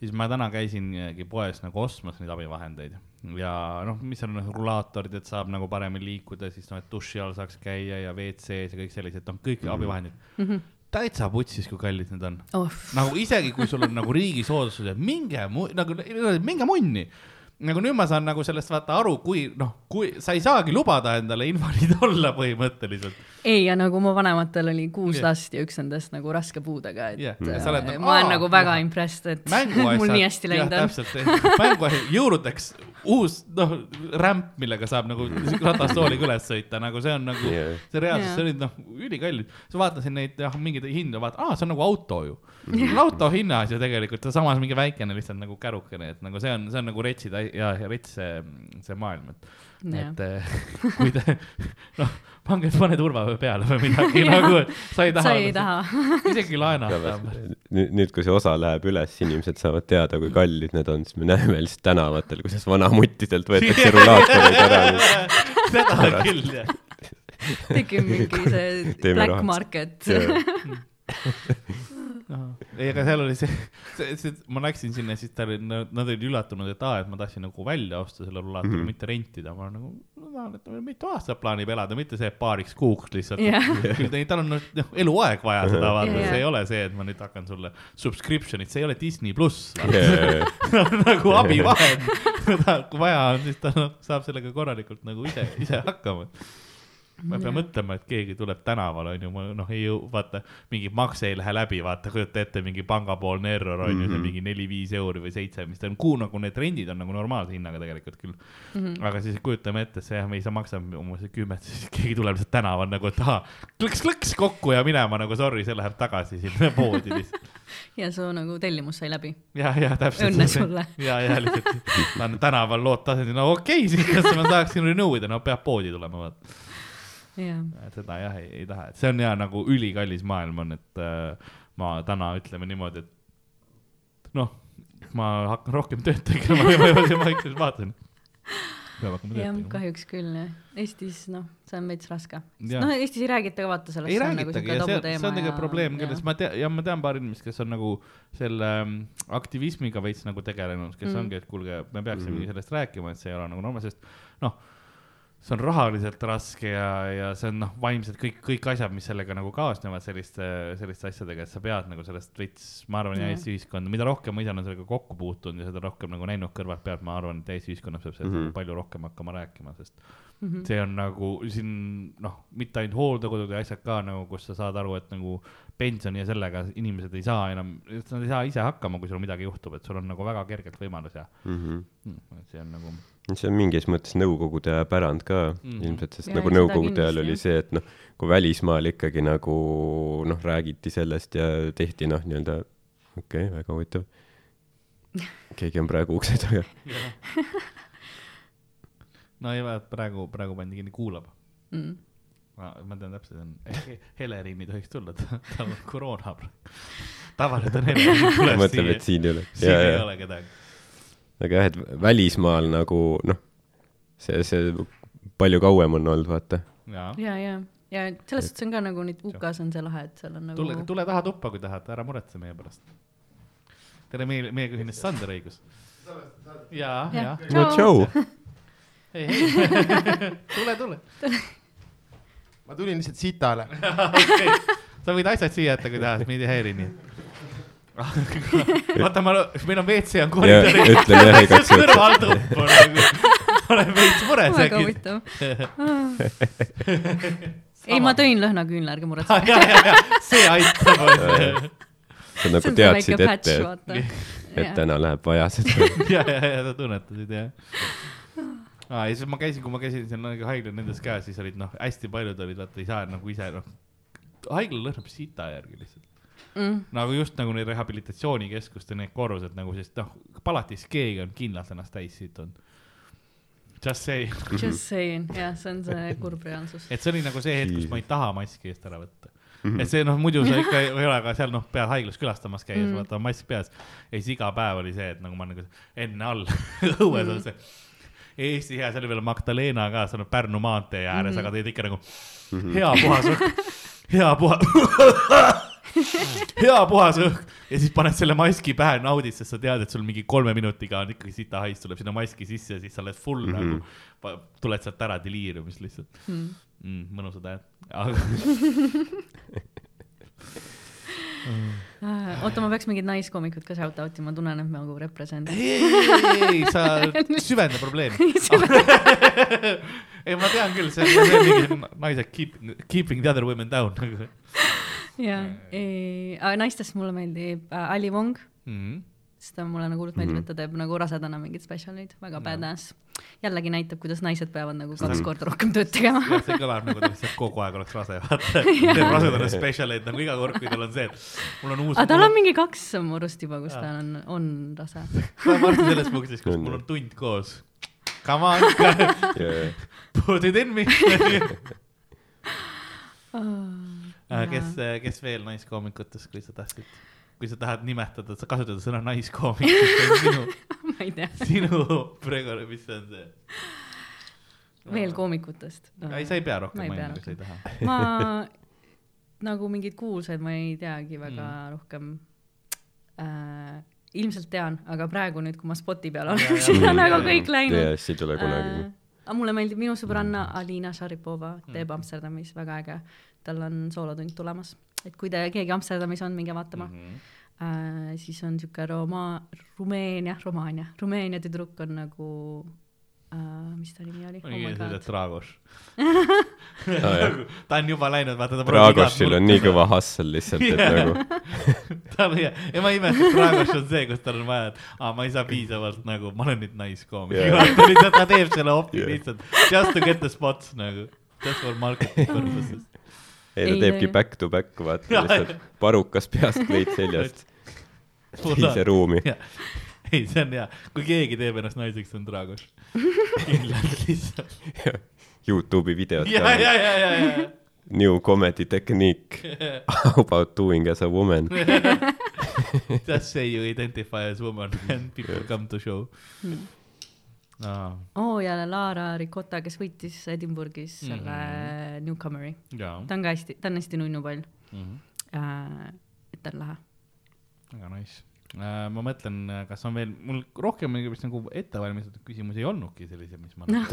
siis ma täna käisingi poes nagu ostmas neid abivahendeid ja noh, mis on noh, rulaatorid, et saab nagu paremini liikuda, siis noh, et duši all saaks käia ja WC-s ja kõik sellised, noh, kõik mm. abivahendid mm. -hmm. Täitsa putsis, kui kallid need on oh, nagu isegi kui sul on nagu riigi soodustused, minge mu-, nagu minge munni. nagu nüüd ma saan nagu sellest vaata aru, kui noh, kui sa ei saagi lubada endale invaliid olla põhimõtteliselt. ei, ja nagu mu vanematel oli kuus Jah. last ja üks nendest nagu raske puudega, et yeah. Ja sa oled nagu, ma olen nagu väga jah. impressed, et mänguasjad. mul nii hästi läinud on. täpselt, mänguasjad, jõuludeks uus, noh, rämp, millega saab nagu ratastooliga üles sõita, nagu see on nagu Jah. see reaalsus, Jaa. see oli noh, ülikallid. sa vaatasid neid jah, mingeid hindu, vaata, aa, see on nagu auto ju. auto hinnas ju tegelikult, samas mingi väikene lihtsalt nagu kärukene, et nagu see on, see on nagu retsid ja, ja rets see, see maailm, et. Et eh, kui te, noh, pange, pane turvavöö peale või midagi nagu, et sa ei taha. sa ei taha. isegi laenata. nüüd, nüüd, kui see osa läheb üles, inimesed saavad teada, kui kallid need on, siis me näeme lihtsalt tänavatel, kuidas vanamuttidelt võetakse rulaatorid ära. seda küll jah. tekib mingi see Teeme black rahaks. market. ei, aga seal oli see, see, see, ma läksin sinna, siis ta oli, nad olid üllatunud, et aa, et ma tahtsin nagu välja osta selle rulaatori mm. -hmm. mitte rentida, ma nagu, ma tahan, et mitu aastat plaanib elada, mitte see paariks kuuks lihtsalt yeah.. tal on noh, eluaeg vaja seda vaata yeah,, see ei ole see, et ma nüüd hakkan sulle subscription'it, see ei ole Disney pluss yeah.. nagu abivahend, kui vaja on, siis ta noh, saab sellega korralikult nagu ise, ise hakkama. Ma pean mõtlema, et keegi tuleb tänaval, onju, ma noh, ei jõu, vaata, mingi makse ei lähe läbi, vaata, kujuta ette, mingi pangapoolne error on ju, see Mhm. mingi neli-viis euri või seitse, mis ta on, kuu nagu need rendid on nagu normaalse hinnaga tegelikult küll. aga siis kujutame ette, see jah, me ei saa maksta umbes kümmet, siis keegi tuleb lihtsalt tänaval nagu, et ahah, klõks-klõks kokku ja minema nagu sorry, see läheb tagasi sinna poodi lihtsalt. ja su nagu tellimus sai läbi. ja, ja täpselt. Õnne sulle. ja, ja lihtsalt ta on tänaval lood tasandil, no okei okay,, siis kas ma saaksin renew ida, no peab poodi tulema, vaata. Et seda jah, ei, ei taha, et see on ja nagu ülikallis maailm on, et äh, ma täna ütleme niimoodi, et noh, ma hakkan rohkem tööd tegema ja ma juba vaikselt vaatan. peab hakkama tööd jah, tegema. kahjuks küll jah. Eestis noh, see on veits raske. Noh, Eestis ei räägita ka vaata sellest. ei räägitagi ja see, see on tegelikult probleem, kellest ma tean, ja ma tean paari inimest, kes on nagu selle ähm, aktivismiga veits nagu tegelenud, kes Mm. mm. ongi, et kuulge, me peaksime mm. sellest rääkima, et see ei ole nagu normaalne, sest noh, see on rahaliselt raske ja, ja see on noh, vaimselt kõik, kõik asjad, mis sellega nagu kaasnevad selliste, selliste asjadega, et sa pead nagu sellest veits, ma arvan. Eesti ühiskond, mida rohkem ma ise olen sellega kokku puutunud ja seda rohkem nagu näinud kõrvalt pealt, ma arvan, et Eesti ühiskonnas peab sellest Mhm. mm -hmm. palju rohkem hakkama rääkima, sest Mhm. see on nagu siin noh, mitte ainult hooldekodud ja asjad ka nagu, kus sa saad aru, et nagu pensioni ja sellega inimesed ei saa enam, nad ei saa ise hakkama, kui sul midagi juhtub, et sul on nagu väga kergelt võimalus ja Mm mm, et see on nagu -hmm. See on mingis mõttes nõukogude aja pärand ka mm ilmselt, sest Jaa, nagu nõukogude ajal oli see, et noh, kui välismaal ikkagi nagu noh, räägiti sellest ja tehti noh, nii-öelda okei okay,, väga huvitav. keegi on praegu ukse taga. no ei praegu, praegu pandi kinni, kuulab. Mm. ma, ma tean täpselt, on Helerin ei tohiks tulla, tal on koroona praegu. tavaliselt on Helerin mõtleb, siia et, siin ei ole. siin ei ole kedagi. Aga jah, et välismaal nagu noh, see, see palju kauem on olnud, vaata. jaa, ja, ja, ja selles suhtes on ka nagu nüüd UK-s on see lahe, et seal on nagu. tule, tule taha tuppa, kui tahad, ära muretse meie pärast. tere, meie, meiega ühines Sander õigus. jaa, Jah. jaa. no tšau. ei, ei, tule, tule. ma tulin lihtsalt sitale. okei, sa võid asjad siia jätta, kui tahad, meid ei häiri nii. vaata, ma, meil on WC on ja koridoris. ütleme jah igaks juhuks, kõrval tuppa nagu, ma olen veits mures väga äkki. huvitav. ei, ma tõin lõhnaküünla, ärge muretse. ja, ja, ja see aitab. sa nagu teadsid ette, vaata. et täna läheb vaja seda. ja, ja, ja sa tunnetasid jah. aa, ja siis ma käisin, kui ma käisin seal nagu haiglal nendes käes, siis olid noh, hästi paljud olid, vaata ei saa nagu ise noh, haiglal lõhnab sita järgi lihtsalt. Mm. nagu just nagu need rehabilitatsioonikeskuste need korrused nagu, sest noh, palatis keegi on kindlalt ennast täis sittunud. Just say, Just saying, jah, see on see kurb reaalsus. et see oli nagu see hetk, kus ma ei taha maski eest ära võtta. et see noh, muidu sa ikka ei ole ka seal noh, pead haiglas külastamas käies Mm. mm., vaata mask peas. ja siis iga päev oli see, et nagu ma nagu enne all õues Mm. on see Eesti hea, seal oli veel Magdalena ka, seal on Pärnu maantee ääres mm, -hmm. aga teed ikka nagu hea puhas hea puhas, hea puhas õhk ja siis paned selle maski pähe, naudid, sest sa tead, et sul mingi kolme minutiga on ikkagi sita hais tuleb sinna maski sisse ja siis sa oled full mm. -hmm. nagu, tuled sealt ära deliiriumist lihtsalt Mm. mm,. mõnusad ajad, aga Äh, oota, ma peaks mingid naiskoomikut ka shout out ima, ma tunnen, et ma nagu represent. ei, ei, ei, sa süvenda probleemi. ei, ma tean küll, see on mingi naised keep, keeping the other women down jaa, aga naistest mulle meeldib äh, Ali Wong, mm. -hmm. sest ta mulle nagu hullult meeldib, et ta teeb nagu rasedana mingeid spetsialeid, väga badass. jällegi näitab, kuidas naised peavad nagu kaks korda rohkem tööd tegema. see kõlab nagu ta lihtsalt kogu aeg oleks rase, vaata. teeb rasedana spetsialeid nagu iga kord, kui tal on see, et mul on uus. aga tal on mingi kaks murust juba, kus ta on, on rase. ma olen varsti selles punktis, kus mul on tund koos. Come on, put it in me. kes, kes veel naiskoomikutest, kui sa tahtsid, kui sa tahad nimetada, sa kasutada sõna naiskoomik, sinu, ma ei tea, sinu praegu, mis see on see? veel koomikutest. ei, sa ei pea rohkem Ma mainima, kui sa ei taha. ma nagu mingeid kuulsaid ma ei teagi väga Mm. mm. rohkem äh,. ilmselt tean, aga praegu nüüd, kui ma Spoti peal olen siis on nagu kõik läinud TS ei tule kunagi äh,. aga mulle meeldib minu sõbranna Alina Šaripova, teeb Amsterdamis väga äge, tal on soolotund tulemas, et kui te keegi Amsterdamis on, minge vaatama mm. -hmm. äh, siis on siuke Roma-, Rumeenia, Romaania, Rumeenia tüdruk on nagu äh,, mis ta nimi oli? mingi see Dragos. jah. ta on juba läinud, vaata ta. Dragošil on nii kõva hustle lihtsalt, et Jaa. nagu ta on hea ja ma ei imesta, et Dragos on see, kus tal on vaja, et aa, ma ei saa piisavalt nagu, ma olen nüüd naiskoomik yeah.. ta lihtsalt, ta teeb selle opti Jaa. yeah. lihtsalt just to get the spots nagu, just for marketing purposes. Ei ta Ei, teebki ei. back to back, vaata lihtsalt parukas peast, kleit seljast, teise ruumi. ei, see on hea, kui keegi teeb ennast naiseks, on Dragos. kindlalt lihtsalt. Youtube'i videod ja, ja, ja, ja, ja. New comedy technique about doing as a woman. Just say you identify as woman and people come to show. aa, oo oh, ja Laara Ricotta, kes võitis Edinburghis selle mm -hmm. Newcomeri, ta on ka hästi, ta on hästi nunnu pall Mhm. äh,. et ta on lahe. väga nice. ma mõtlen, kas on veel, mul rohkem vist nagu ettevalmistatud küsimusi ei olnudki selliseid, mis ma noh,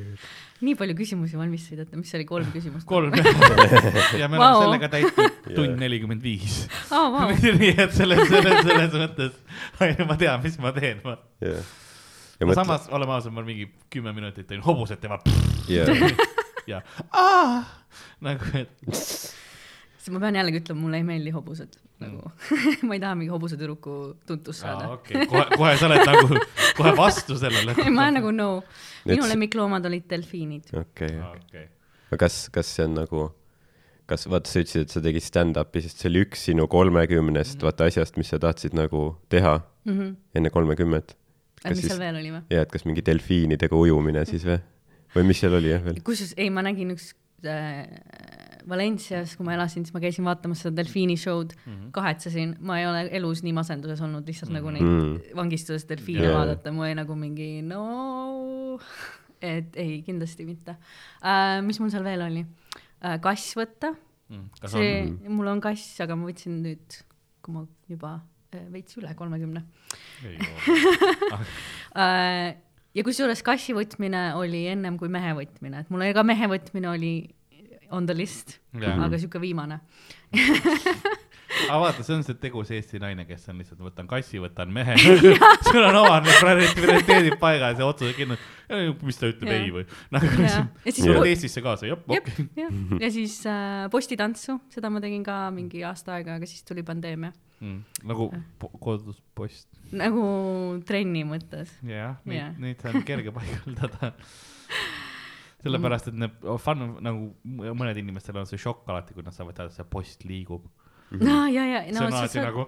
nii palju küsimusi valmistasid, et mis oli, kolm küsimust? kolm ja me oleme Vau. sellega täitnud tund nelikümmend viis. nii et selles, selles, selles mõttes ma tean, mis ma teen, ma. ja aga mõtle, samas, oleme ausad, ma mingi kümme minutit teen hobused teevad ja ja aa, nagu, et siis ma pean jällegi ütlema, mulle ei meeldi hobused nagu ma ei taha mingi hobusetüdruku tuntust aa, saada. okei, kohe, kohe sa oled nagu kohe vastu sellele. ma olen nagu no, minu Need- lemmikloomad olid delfiinid. okei, okei, aga kas, kas see on nagu, kas vaata, sa ütlesid, et sa tegid stand-up'i, sest see oli üks sinu kolmekümnest vaata asjast, mis sa tahtsid nagu teha Mm -hmm. enne kolmekümmet. Mis seal veel oli või? ja, et kas mingi delfiinidega ujumine siis või? või mis seal oli jah veel? kusjuures ei, ma nägin üks äh, Valencias, kui ma elasin, siis ma käisin vaatamas seda delfiini show'd mm, -hmm. kahetsesin, ma ei ole elus nii masenduses olnud lihtsalt mm -hmm. nagu neid Mm. mm. vangistuses delfiine Jaa. yeah. vaadata, mul oli nagu mingi no, et ei, kindlasti mitte äh,. mis mul seal veel oli äh,? kass võtta, Mm, kas see on, mul on kass, aga ma võtsin nüüd, kui ma juba veits üle kolmekümne äh,. ja kusjuures kassi võtmine oli ennem kui mehe võtmine, et mul oli ka mehe võtmine oli on the list, Jaa. aga sihuke viimane. aga vaata, see on see tegus Eesti naine, kes on lihtsalt, võtan kassi, võtan mehe. sul on need prioriteedid paigas ja otsused kinni. mis ta ütleb, ei või? nagu tuled Eestisse kaasa, jep, okei., ja siis äh, postitantsu, seda ma tegin ka mingi aasta aega, aga siis tuli pandeemia. Mm, nagu po- koduspost. nagu trenni mõttes. jah, neid Jah., neid on kerge paigaldada. sellepärast, et need fun on nagu mõned inimestel on see šokk alati, kui nad saavad teada, et see post liigub no ja, ja, see no on see, alati see, nagu,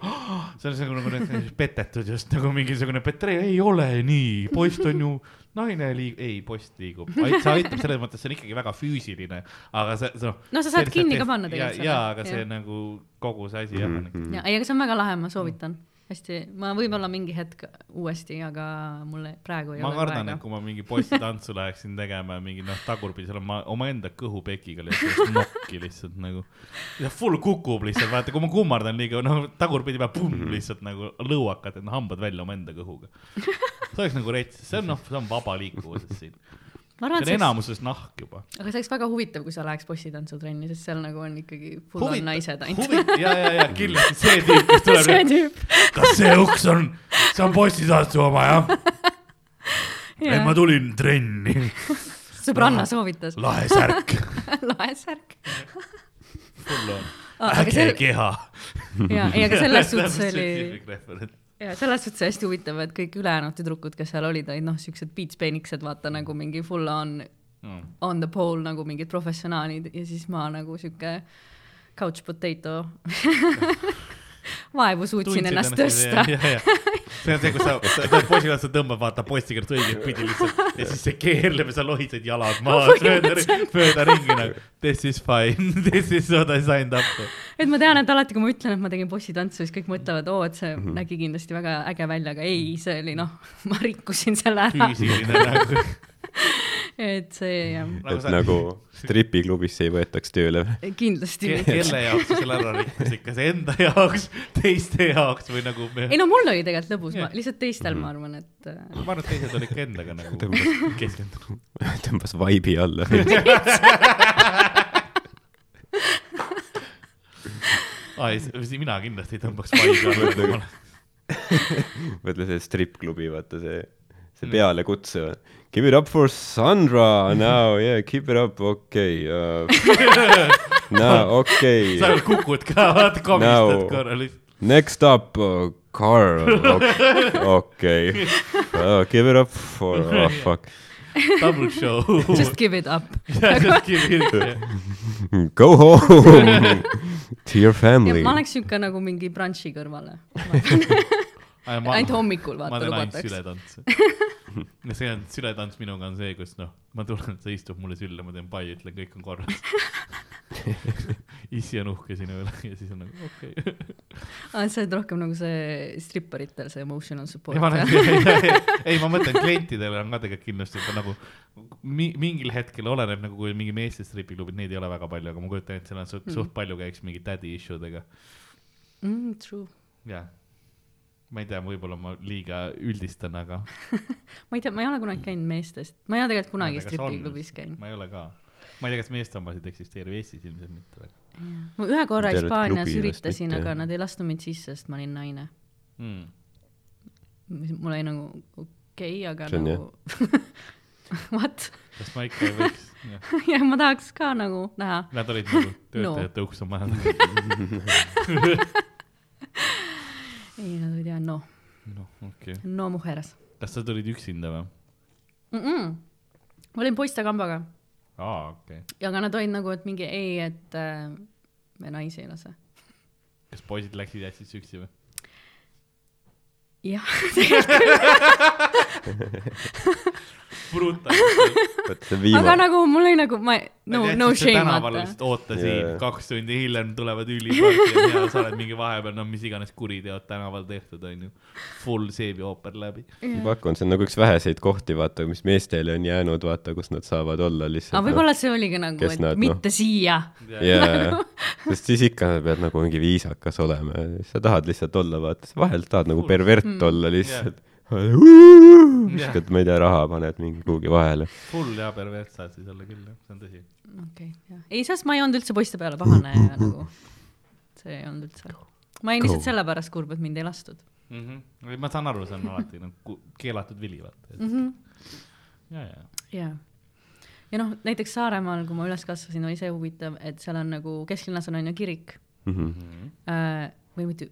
see on nagu, nagu petetud just nagu mingisugune Petre, ei ole nii, post on ju naine liig-, ei, post liigub, see aitab selles mõttes, see on ikkagi väga füüsiline, aga see, see noh. No sa saad kinni ka panna tegelikult ja, selle, ja, aga see jah. nagu kogu see asi jah on ikka. Mhm. ja, ei, aga see on väga lahe, ma soovitan. hästi, ma võib-olla mingi hetk uuesti, aga mulle praegu ei ma ole kardan, et kui ma mingi postitantsu läheksin tegema ja mingi noh, tagurpidi seal ma omaenda kõhupekiga lihtsalt nokki lihtsalt nagu. ja full kukub lihtsalt, vaata, kui ma kummardan liiga, noh, tagurpidi peab pumm lihtsalt nagu lõuakad, et noh, hambad välja omaenda kõhuga. see oleks nagu rets, see on noh, see on vaba liikuvuses siin. See arvan, on see oleks, enamuses nahk juba. aga see oleks väga huvitav, kui sa läheks bossitantsu-trenni, sest seal nagu on ikkagi full on naised ainult. ja, ja, ja kindlasti see tüüp, kes see tuleb, tüüp. kas see uks on, see on bossitantsu oma jah? ei, ma tulin trenni, sõbranna soovitas. lahe särk, lahe särk. full on, äge see, keha. jaa, ei, aga selles suhtes oli, jaa, selles suhtes hästi huvitav, et kõik ülejäänud tüdrukud, kes seal olid, olid noh, siuksed beats-peenikesed, vaata nagu mingi full on on the pole nagu mingid professionaalid ja siis ma nagu sihuke couch potato vaevu suutsin ennast tõsta. See on see, kus sa, sa tuled poisi juurde, sa tõmbad, vaata poistikõrts õiget pidi lihtsalt. Ja siis see keerleb ja sa lohised jalad maha, mööda, mööda ringi nagu. This is fine, this is what I signed up for. et ma tean, et alati, kui ma ütlen, et ma tegin bossitantsu, siis kõik mõtlevad, oo, et see nägi kindlasti väga äge välja, aga ei, see oli noh, ma rikkusin selle ära, füüsiline nagu. et see jah, et nagu stripiklubisse ei võetaks tööle või? kindlasti Ke- mitte. kelle jaoks sa selle ära rikkusid, kas enda jaoks, teiste jaoks või nagu me ei no mul oli tegelikult lõbus, ma lihtsalt teistel ma arvan, et äh, ma arvan, et teised olid ka endaga nagu Tõmbas- keskendunud. tõmbas vaibi alla. aa, mina kindlasti ei tõmbaks vaibi alla. mõtle see strippklubi, vaata see, see pealekutse. Give it up for Sandra now, yeah, keep it up, okei uh. Now, okei sa veel kukud ka, vaata, komistad korra lihtsalt. Next up uh,, Carl, okei. Give it up for, oh fuck. Double show. just give it up. Just give it. Go home to your family ma. oleks siuke nagu mingi brunch'i kõrvale, ainult hommikul ma vaata lubatakse. ja see on, sületants minuga on see, kus noh, ma tulen, sa istud mulle sülle, ma teen pai, ütlen, kõik on korras. issi on uhke sinu üle ja siis on nagu okei okay.. aa, sa oled rohkem nagu see stripperitel see emotional support ei, ma mõtlen klientidele on ka tegelikult kindlasti nagu mi, mingil hetkel oleneb nagu, kui mingi meeste stripiklubid, neid ei ole väga palju, aga ma kujutan ette, seal on suht, Mm. suht palju käiks mingi daddy issue dega. mm,. True. jah, ma ei tea, võib-olla ma liiga üldistan, aga ma ei tea, ma ei ole kunagi käinud meestest, ma ei ole tegelikult kunagi stripiklubis käinud. ma ei ole ka. ma ei tea, kas meeste omasid eksisteerib Eestis ilmselt mitte väga ma ühe korra Hispaanias üritasin, aga jah. nad ei lasknud mind sisse, sest ma olin naine. mm.. mul oli nagu okei okay,, aga See nagu what? kas ma ikka ei võiks? ja ma tahaks ka nagu näha. Nad olid nagu töötajate no. ukse majas. ei, nad olid jah no, noh, okei okay.. no mujeres kas sa tulid üksinda või? mm. -mm. ma olin poistekambaga aa, okei okay.. ja aga nad olid nagu, et mingi ei, et äh, me naisi ei lase. kas poisid läksid, jätsid üksi või? jah, brutal. see aga nagu mul oli nagu ma, no, no shame tänaval lihtsalt ootasin Jaa. yeah., kaks tundi hiljem tulevad ülipartid ja sa oled mingi vahepeal, no mis iganes kuriteod tänaval tehtud, onju. Full seebiooper läbi. ma pakun, see on nagu üks väheseid kohti, vaata, mis meestele on jäänud, vaata, kus nad saavad olla lihtsalt. aga võib-olla see oligi nagu, et nad, noh. mitte siia. jaa, sest siis ikka pead nagu mingi viisakas olema ja sa tahad lihtsalt olla, vaata, vahel tahad nagu pervert Mm. olla lihtsalt. Jah. viskad, ma ei tea, raha paned mingi kuhugi vahele. Full ja pervert saad siis olla küll, jah, see on tõsi. okei, jah. ei, sest ma ei olnud üldse poiste peale pahane ja nagu see ei olnud üldse. ma olin lihtsalt sellepärast kurb, et mind ei lastud mm. -hmm. ma saan aru, see on alati nagu keelatud vili, vaata. mm. -hmm. ja, ja. jaa. ja noh, näiteks Saaremaal, kui ma üles kasvasin, oli see huvitav, et seal on nagu kesklinnas on on ju kirik Mhm. äh, või mitte,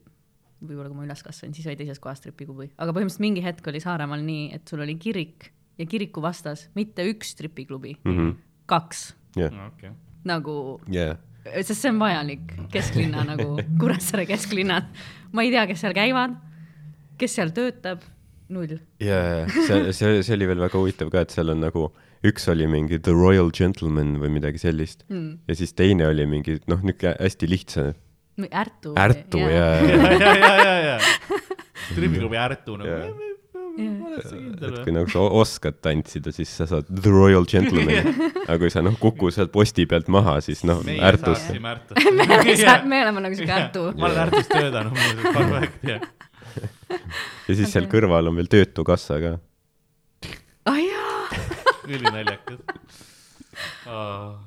võib-olla kui ma üles kasvasin, siis oli teises kohas tripiklubi, aga põhimõtteliselt mingi hetk oli Saaremaal nii, et sul oli kirik ja kiriku vastas mitte üks tripiklubi, Mhm. kaks jah, okei. nagu jah. sest see on vajalik kesklinna nagu Kuressaare kesklinnad. ma ei tea, kes seal käivad, kes seal töötab, null. ja, ja see, see, see oli veel väga huvitav ka, et seal on nagu, üks oli mingi The Royal Gentleman või midagi sellist Mm. ja siis teine oli mingi noh, niisugune hästi lihtsa Ärtu. Ärtu ja, ja, ja, ja, ja, ja, tripiklubi Ärtu nagu et kui? nagu sa oskad tantsida, siis sa saad The Royal Gentleman, aga kui sa noh, kukud sealt posti pealt maha, siis noh, Ärtusse. me oleme nagu siuke Ärtu. ma olen Ärtus töötanud muuseas, fun fact, jah. ja siis seal kõrval on veel Töötukassa ka. ah jaa, ülinaljakas oh..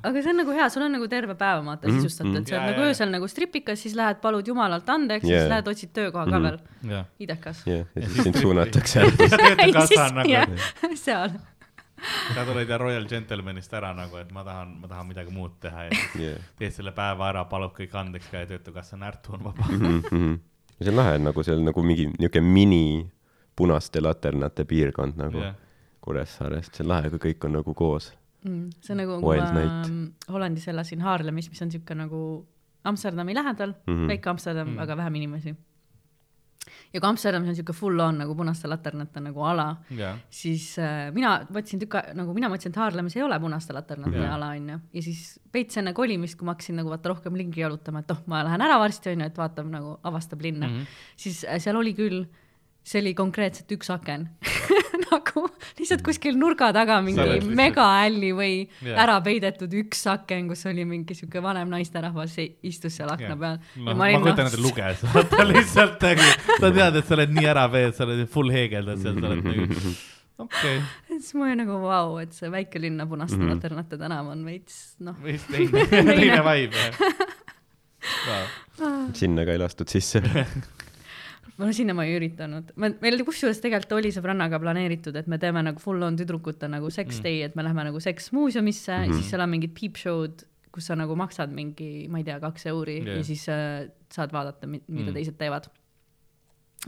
Aga see on nagu hea, sul on nagu terve päev vaata Mhm, sisustatud, mhm. sa oled nagu öösel nagu stripikas, siis lähed palud jumalalt andeks ja Jaa. siis lähed otsid töökoha ka Mhm. veel, jah, idekas. jah, ja siis sind suunatakse on nagu,, seal. sa tuled ja Royal Gentlemanist ära nagu, et ma tahan, ma tahan midagi muud teha ja siis teed selle päeva ära, palub kõik andeks ka ja töötukassa närtu on vaba. Mhm, see on lahe, nagu seal nagu mingi niuke mini punaste laternate piirkond nagu jah, Kuressaarest, see on lahe, kui kõik on nagu koos. Mm, see on nagu, kui ma night. Hollandis elasin Haarlemis, mis on siuke nagu Amsterdami lähedal mm, Mhm. -hmm. väike Amsterdam Mhm. mm, -hmm. aga vähem inimesi. ja kui Amsterdamis on siuke full on nagu punaste laternate nagu ala, jah, siis äh, mina mõtlesin tükk aega, nagu mina mõtlesin, et Haarlemis ei ole punaste laternate yeah. ala onju. ja siis veits enne kolimist, kui ma hakkasin nagu vaata rohkem ringi jalutama, et oh, ma lähen ära varsti onju, et vaatab nagu, avastab linna mm, Mhm. -hmm. siis äh, seal oli küll, see oli konkreetselt üks aken nagu lihtsalt kuskil nurga taga mingi megahälli või yeah. ära peidetud üks aken, kus oli mingi siuke vanem naisterahvas istus seal akna Jah. peal. noh, ma kujutan ette, luges, vaata lihtsalt nagu, sa tead, et sa oled nii ära veed, sa oled full heegeldad seal, sa oled nagu, okei okay., siis ma olin nagu vau wow,, et see väikelinna punaste Mhm. mm -hmm. laternate tänav on veits noh, veits teine, teine vibe jah. sinna ka ei lastud sisse. No sinna ma ei üritanud, ma, meil kusjuures tegelikult oli sõbrannaga planeeritud, et me teeme nagu full on tüdrukute nagu sex Mm. day, et me läheme nagu seksmuuseumisse mm, Mhm. -hmm. siis seal on mingid peep show'd, kus sa nagu maksad mingi, ma ei tea, kaks euri Jah. yeah. ja siis äh, saad vaadata, mida Mm. mm. teised teevad.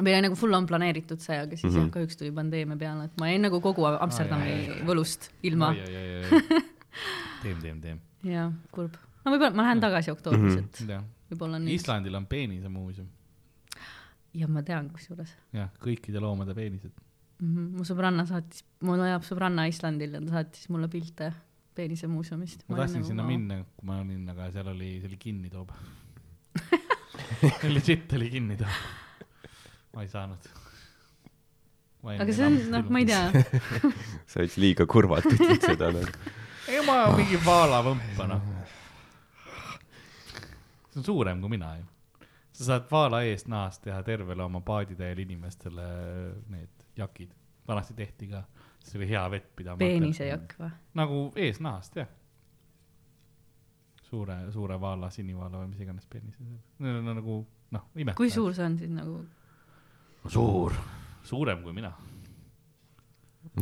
meil oli nagu full on planeeritud see, aga siis mm Mhm. -hmm. jah, kahjuks tuli pandeemia peale, et ma jäin nagu kogu Amsterdami Ai, ai, ai. võlust ilma teem, teem, teem, ja kurb. no võib-olla ma lähen tagasi oktoobris, Mhm. et jah. võib-olla nüüd. Islandil on peenisemuuseum, ja ma tean kusjuures jah, kõikide loomade peenised. mm. -hmm. mu sõbranna saatis, mul elab sõbranna Islandil ja ta saatis mulle pilte peenisemuuseumist. ma tahtsin sinna nagu, minna, kui ma olin, aga seal oli, see oli kinni toob. Legit oli kinni toob. ma ei saanud. aga see on, noh, ma ei tea, sa olid liiga kurvalt ütled seda nagu. ei ma mingi vaalavõmpa noh. see on suurem kui mina ju. Sa saad vaala eest nahast teha tervele oma paaditäiel inimestele need jakid. vanasti tehti ka, siis oli hea vett pidama. peenisejakk või? nagu eesnahast jah. suure, suure vaala, sinivaala või mis iganes peenis. Need on nagu noh, imetavad. kui suur see on siis nagu? suur, suurem kui mina.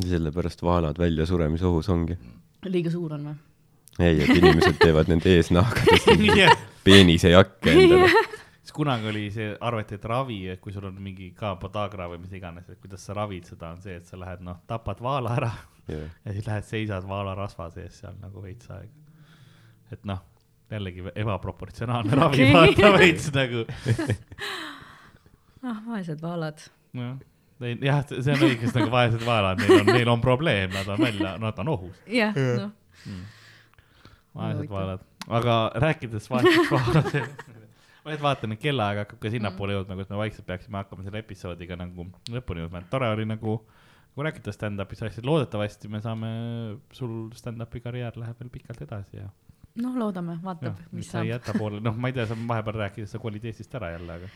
sellepärast vaalad väljasuremise-ohus ongi. liiga suur on või? ei, et inimesed teevad nende eesnahkadest peenisejakke endale. siis kunagi oli see, arvati, et ravi, et kui sul on mingi ka podagra või mis iganes, et kuidas sa ravid seda, on see, et sa lähed noh, tapad vaala ära jah, ja siis lähed seisad vaalarasva sees seal nagu veits aega. et noh, jällegi ebaproportsionaalne ravi okay., vaata veits nagu. ah, vaesed vaalad. jah, jah, see on õige, sest nagu vaesed vaalad, neil on, neil on probleem, nad on välja, nad on ohus, jah, noh, vaesed Huvitav. vaalad. aga rääkides vaesest vaaladest, ma nüüd vaatan, et kellaaeg hakkab ka sinnapoole jõudma, kus me vaikselt peaksime hakkama selle episoodiga nagu lõpuni jõudma, et tore oli nagu kui rääkida stand-up'ist asjadest, loodetavasti me saame, sul stand-up'i karjäär läheb veel pikalt edasi ja noh, loodame, vaatab, mis sa ei saab. jäta poole, noh, ma ei tea, sa vahepeal rääkisid, sa kolid Eestist ära jälle, aga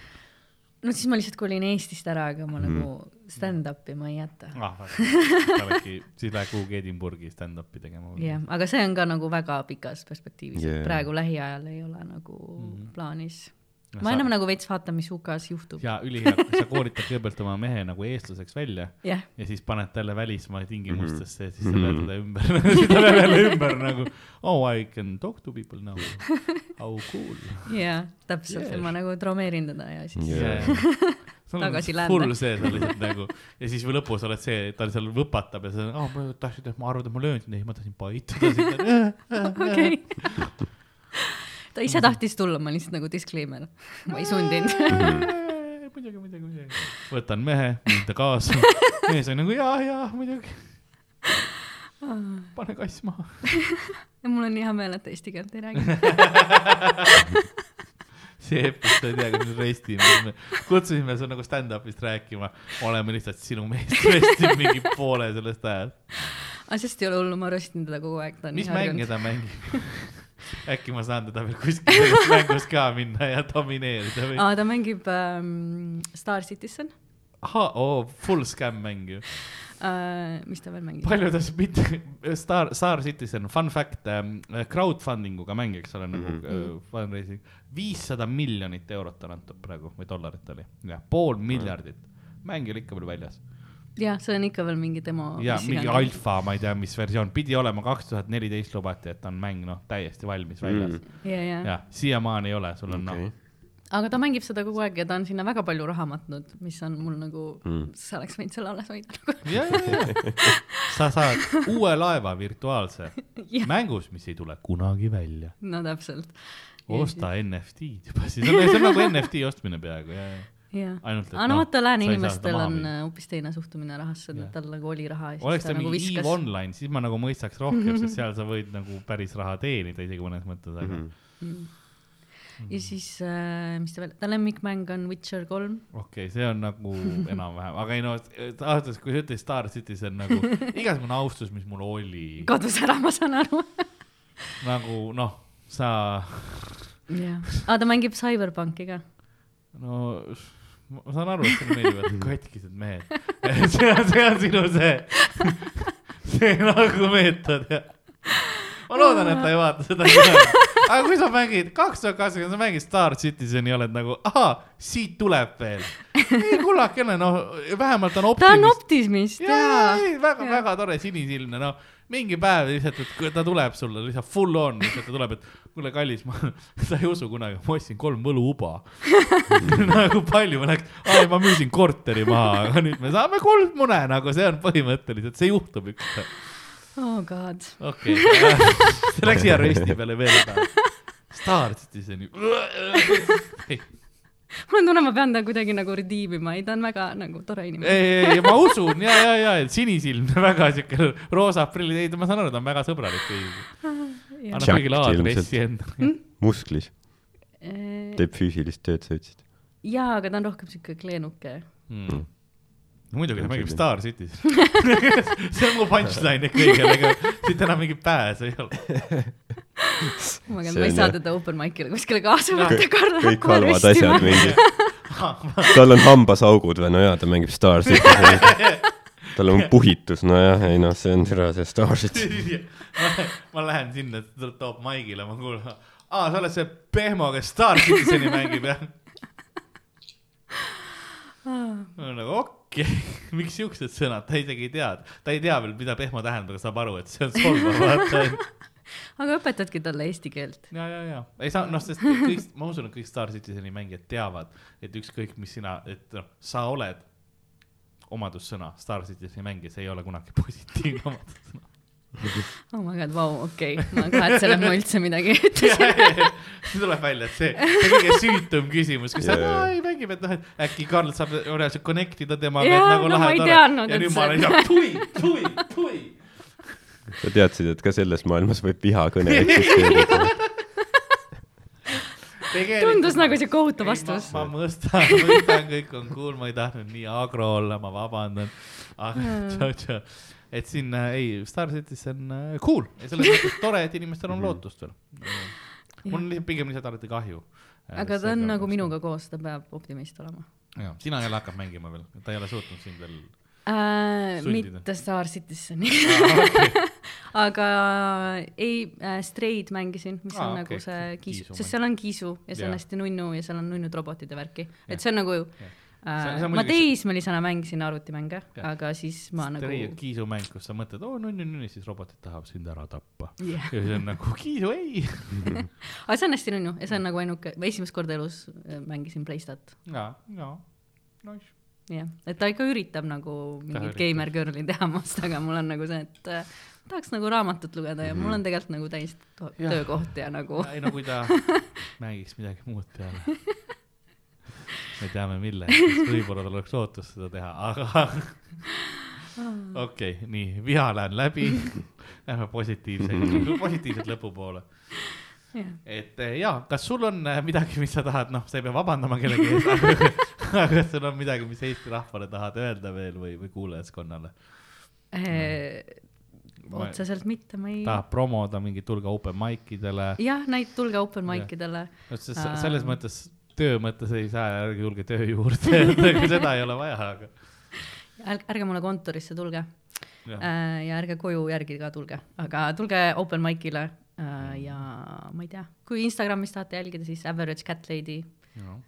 no siis ma lihtsalt kolin Eestist ära, aga ma Mhm. nagu stand-up'i ma ei jäta. ah, sa oledki, siis lähed kuhugi Edinburghi stand-up'i tegema. jah, aga see on ka nagu väga pikas perspektiivis Yeah. yeah., praegu lähiajal ei ole nagu mm. -hmm. plaanis. Ma sa- enam nagu veits vaatan, mis UK-s juhtub. ja ülihea, sa koolitad kõigepealt oma mehe nagu eestlaseks välja jah, ja siis paned talle välismaa tingimustesse ja siis sa Mhm. lööd teda ümber, siis ta lööb jälle ümber nagu oh I can talk to people now, how cool ja täpselt Yes. yeah., ma nagu traumeerin teda ja siis Jaa. yeah.. tagasi Tagasi läände. hull see, sa lihtsalt nagu ja siis või lõpus oled see, ta seal võpatab ja sa, aa ma tahtsin, et ma arvan, et ma löön sind, ei ma tahtsin paitada sind. okei. ta ise tahtis tulla, ma lihtsalt nagu disclaimer, ma ei sundinud. muidugi, muidugi, muidugi. võtan mehe, viin ta kaasa, mees on nagu jaa, jaa, muidugi. pane kass maha. ja mul on nii hea meel, et ta eesti keelt ei räägi. see episood jääb nüüd restime, kutsusime su nagu stand-up'ist rääkima, oleme lihtsalt sinu meest restinud mingi poole sellest ajast. aga sest ei ole hullu, ma röstin teda kogu aeg, ta on mis nii harjunud. ta mängib? Äkki ma saan teda veel kuskil mängus ka minna ja domineerida või? aa, ta mängib ähm, Star Citizen. ahah, oo, full scam mäng ju. uh,. mis ta veel mängib? palju ta siis mitte, Star, Star Citizen, fun fact ähm,, crowdfunding uga mäng, eks ole, nagu Mhm. äh, fundraising, viissada miljonit eurot on antud praegu või dollarit oli, jah, pool miljardit. mäng ei ole ikka veel väljas jah, see on ikka veel mingi demo. ja mingi. alfa, ma ei tea, mis versioon, pidi olema kaks tuhat neliteist lubati, et on mäng noh, täiesti valmis väljas Mm. ja, ja, jah, siiamaani ei ole, sul on okei noh, aga ta mängib seda kogu aeg ja ta on sinna väga palju raha matnud, mis on mul nagu Mm. sa oleks võinud selle alles hoida nagu. ja, ja, ja, sa saad uue laeva virtuaalse mängus, mis ei tule kunagi välja. no täpselt. osta NFT-d juba, siis on, see on nagu NFT ostmine peaaegu ja, ja jah. ainult, et aga no vaata, lääne inimestel on äh, hoopis teine suhtumine rahasse, et tal nagu oli raha ja siis oleks ta nagu mingi viskas EVE. Online, siis ma nagu mõistaks rohkem, sest seal sa võid nagu päris raha teenida isegi mõnes mõttes, aga Mhm. Mm. ja siis äh,, mis ta veel, ta lemmikmäng on Witcher kolm. okei okay,, see on nagu enam-vähem, aga ei no, aastas, kui sa ütlesid Star Citizen nagu igasugune austus, mis mul oli, kadus ära, ma saan aru. nagu noh, sa, jah, aga ta mängib Cyberpunki ka. no ma saan aru, et sulle meeldivad katkised mehed. see on, see on sinu see, see nagu meetod ja ma loodan, et ta ei vaata seda. aga kui sa mängid kaks tuhat kakskümmend, sa mängid Star Citizeni, oled nagu, ahaa, siit tuleb veel. ei kullakene, noh, vähemalt on ta on optimist. optimist Jaa. väga tore sinisilmne, noh, mingi päev lihtsalt, et kui ta tuleb sulle lihtsalt full on, lihtsalt ta tuleb, et kuule, kallis, ma, sa ei usu kunagi, ma ostsin kolm võluuba. nagu palju ma läks, ai, ma müüsin korteri maha, aga nüüd me saame kuldmune, nagu see on põhimõtteliselt, see juhtub ükskord. oh god. okei okay., see läks hea rösti peale veel. Star Citizeni. mul on tunne, ma pean ta kuidagi nagu redeem ima, ei ta on väga nagu tore inimene. ei, ei, ma usun ja, ja, ja, et sinisilmne, väga siuke roosa aprilli, ei, ma saan aru, ta on väga sõbralik kõigiga. annab kõigile aadressi enda. musklis, Äh, teeb füüsilist tööd, sa ütlesid. jaa, aga ta on rohkem siuke kleenuke. Mm. muidugi ta mängib. Star Cities. see on mu punchline kõigele, ega siit enam mingit pääsu ei ole. Ma See ma ei saa jah. teda open mic'ile kuskile kaasa võtta, Karl kõik hakkab kohe halvad asjad röstima. tal on hambasaugud või no jaa, ta mängib Star Citizeni. tal on puhitus, nojah, ei noh, see on türa see Star Citizen. ma lähen sinna, ta toob maigile, ma kuulen, aa, sa oled see Pehmo, kes Star Citizeni mängib, jah? ma olen nagu okei okay., miks siuksed sõnad, ta isegi ei tea, ta ei tea veel, mida Pehmo tähendab, aga saab aru, et see on solvav, vaata. Aga õpetadki talle eesti keelt. ja, ja, ja ei saa, noh, sest kõik, ma usun, et kõik Star Citizeni mängijad teavad, et ükskõik, mis sina, et noh, sa oled omadussõna Star Citizeni mängija, see ei ole kunagi positiivne omadussõna. oh my god, vau, okei okay., ma kahetsen, et ma üldse midagi ütlesin. see tuleb välja, et see, see kõige süütum küsimus, kui sa ei mängib, et noh, et äkki Karl saab reaalselt connect ida temaga, et nagu no lahe ei tore ja nüüd ma olen seal tui, tui, tui. Sa teadsid, et ka selles maailmas võib vihakõne eksisteerida. tundus nagu siuke kohutav vastus. ma mõistan, mõistan, kõik on cool, ma ei tahtnud nii agro olla, ma vabandan. aga tšau, tšau, et siin äh, ei, Star Citizen äh, cool ja selles mõttes tore, et inimestel on lootust veel. mul on pigem lihtsalt alati kahju. aga ta on nagu minuga koos, ta peab optimist olema jah, sina jälle hakkad mängima veel, ta ei ole suutnud sind veel äh,. Mitte Star Citizeni, ah. Okay. aga ei äh,, Stray'd mängisin, mis Aa, on okei, nagu see see kiisu, kiisu sest seal on kiisu ja see on Jaa. hästi nunnu ja seal on nunnud robotid ja värki, Jah. et see on nagu Jah. äh, See- see on ma teismelisena mängisin arvutimänge, aga siis ma nagu on kiisumäng, kus sa mõtled, oo nunnu-nunnu, siis robotid tahavad sind ära tappa. jah, ja siis on nagu kiisu ei. aga see on hästi nunnu ja see on nagu ainuke, ma esimest korda elus äh, mängisin Playstat, ja, ja, nice. jah, et ta ikka üritab nagu mingit gamer girl'i teha must, aga mul on nagu see, et äh, tahaks nagu raamatut lugeda ja mul on tegelikult nagu täis Jah. töökoht ja nagu ei no kui ta mängiks midagi muud peale. me teame millega, siis võib-olla tal oleks lootust seda teha, aga okei okay,, nii, viha lähen läbi. Lähme positiivse, positiivselt lõpu jah. et eh, jaa, kas sul on eh, midagi, mis sa tahad, noh, sa ei pea vabandama kellegi ees, aga aga kas sul on midagi, mis Eesti rahvale tahad öelda veel või, või kuulajaskonnale? Eh, otseselt mitte, ma ei. tahad promoda mingit hulga open mic idele? jah, näit-, tulge open mic idele. selles mõttes, töö mõttes ei saa, ärge tulge töö juurde, seda ei ole vaja, aga ärge, ärge mulle kontorisse tulge Jah. äh, ja ärge koju järgi ka tulge, aga tulge open mic'ile ja ma ei tea, kui Instagramis tahate jälgida, siis average cat lady,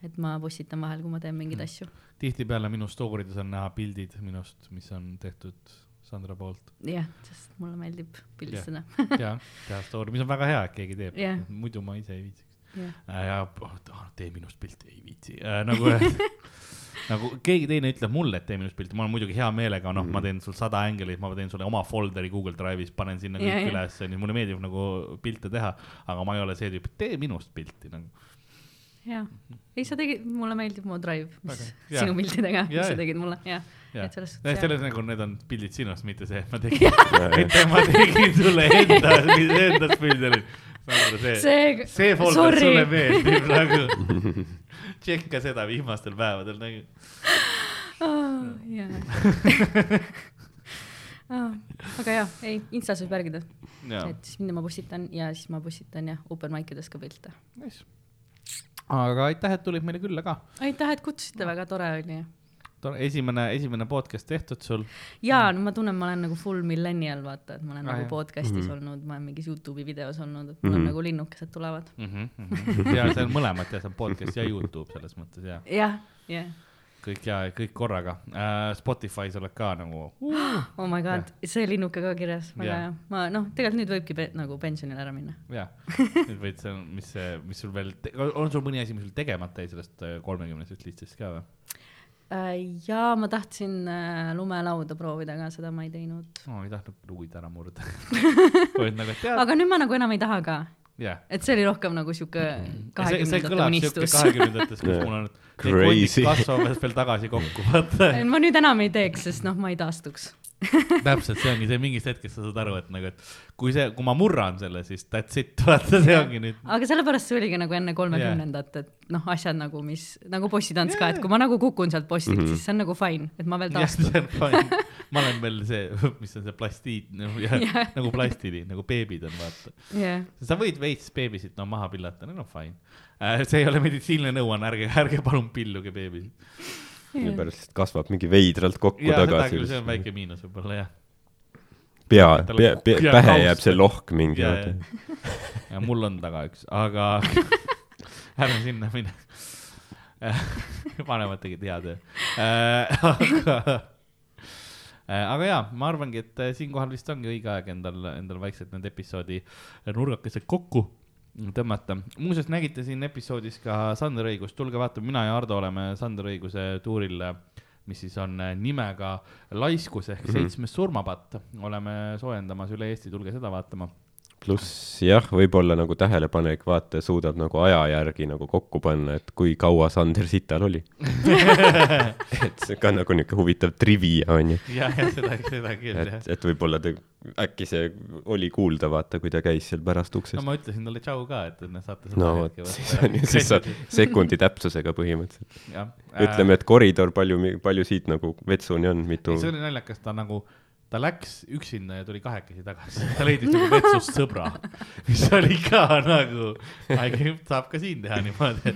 et ma postitan vahel, kui ma teen mingeid asju. tihtipeale minu story des on näha pildid minust, mis on tehtud Sandra poolt. jah, sest mulle meeldib pildistada. ja teha story, mis on väga hea, et keegi teeb Jah. muidu ma ise ei viitsiks. jah, ja oh, tee minust pilti, ei viitsi äh,, nagu nagu keegi teine ütleb mulle, et tee minust pilti, ma olen muidugi hea meelega, noh, ma teen sul sada änglit, ma teen sulle oma folder'i Google Drive'is, panen sinna kõik jaa. ülesse, nii mulle meeldib nagu pilte teha, aga ma ei ole see tüüp, tee minust pilti nagu. jah. ei, sa tegid, mulle meeldib mu drive, mis. Jaa. sinu pildidega, Jaa, mis sa jaa. tegid mulle, jah. et, selles suhtes selles nagu need on pildid sinust, mitte see, et ma tegin, mitte ma tegin sulle enda, endast pildi. see, see, see folder sulle meeldib nagu. tšekka seda viimastel päevadel nagu. aga jah, ei, Instas võib järgida, jaa, et siis mida ma postitan ja siis ma postitan jah, open mic ides ka pilte. nice. Aga aitäh, et tulid meile külla ka. aitäh, et kutsusite, väga tore oli. esimene, esimene podcast tehtud sul. ja no ma tunnen, ma olen nagu full millennial, vaata, et ma olen Ah, nagu jah. podcast'is Mhm. olnud, ma olen mingis Youtube'i videos olnud, et mul on Mhm. nagu linnukesed tulevad. ja see on mõlemat ja see on podcast ja Youtube selles mõttes ja jah, jah. Kõik ja kõik korraga äh,. Spotify's oled ka nagu oh my god, see linnuke ka kirjas, väga Jah. hea. ma noh, tegelikult nüüd võibki pe- nagu pensionile ära minna. ja, nüüd võid see, mis mis sul veel, on sul mõni asi, mis sul tegemata jäi sellest äh, kolmekümnesest listist ka või? ja ma tahtsin äh, lumelauda proovida, aga seda ma ei teinud. ma ei tahtnud luid ära murda. nagu, aga nüüd ma nagu enam ei taha ka, jah. et see oli rohkem nagu sihuke kahekümnendate unistus. kahekümnendates, kus mul on need Crazy. kondid kasvavad veel tagasi kokku, vaata. ma nüüd enam ei teeks, sest noh, ma ei taastuks. täpselt, see ongi see, mingist hetkest sa saad aru, et nagu, et kui see, kui ma murran selle, siis that's it, vaata, see ongi nüüd. aga sellepärast see oligi nagu enne kolmekümnendat, et noh, asjad nagu, mis nagu bossitants ka, et kui ma nagu kukun sealt bossilt mm. -hmm. siis see on nagu fine, et ma veel taastun. fine. ma olen veel see, mis on see plastiid nagu, Jah. nagu plastili, nagu beebid on, vaata. jah, sa võid veits beebisid no maha pillata, no fine äh,. see ei ole meditsiiniline nõuanne, ärge, ärge palun pilluge beebisid. Pärast kasvab mingi veidralt kokku ja tagasi see on. väike miinus võib-olla jah. pea, pea, pea, pähe jääb see lohk mingi. ja, ja, ja mul on taga üks, aga ärme sinna mine. vanemad tegid hea töö. aga, aga jaa, ma arvangi, et äh, siinkohal vist ongi õige aeg endal, endal vaikselt need episoodi nurgakesed kokku tõmmata. muuseas, nägite siin episoodis ka Sander Õigust, tulge vaatame, mina ja Ardo oleme Sander Õiguse tuuril, mis siis on nimega Laiskus ehk Mhm. seitsmes surmapatt. oleme soojendamas üle Eesti, tulge seda vaatama. Pluss jah, võib-olla nagu tähelepanelik vaataja suudab nagu aja järgi nagu kokku panna, et kui kaua Sander Sital oli. et see ka nagu niisugune huvitav trivia on ju. jah, jah, seda, seda küll jah et, et võib-olla ta, äkki see oli kuulda, vaata, kui ta käis seal pärast no uksest. ma ütlesin talle tšau ka, et te saate seda no vot, siis on ju, siis on sekundi täpsusega põhimõtteliselt. ütleme, et koridor, palju, palju siit nagu vetsuni on, mitu see oli naljakas, ta nagu, ta läks üksinda ja tuli kahekesi tagasi, ta leidis nagu vetsust sõbra, mis oli ka nagu, saab ka siin teha niimoodi,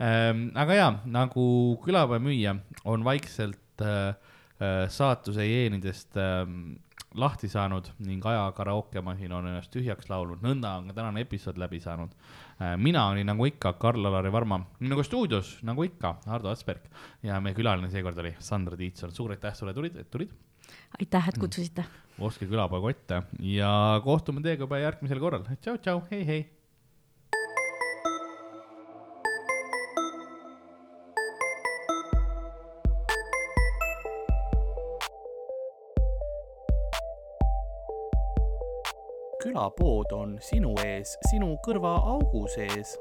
ähm,. aga jaa, nagu külapäeva müüja on vaikselt äh, äh, saatuse jeenidest ähm, lahti saanud ning aja karaokemasin on ennast tühjaks laulnud, nõnda on ka tänane episood läbi saanud. Äh,. mina olin nagu ikka Karl-Alari Varma, minuga stuudios nagu ikka Hardo Asperg. Ja meie külaline seekord oli Sandra Tiitson, suur aitäh sulle tulid, et tulid, aitäh, et kutsusite. ostke külapäeva kotte ja kohtume teiega juba järgmisel korral, tšau-tšau, hei-hei. külapood on sinu ees, sinu kõrvaaugu sees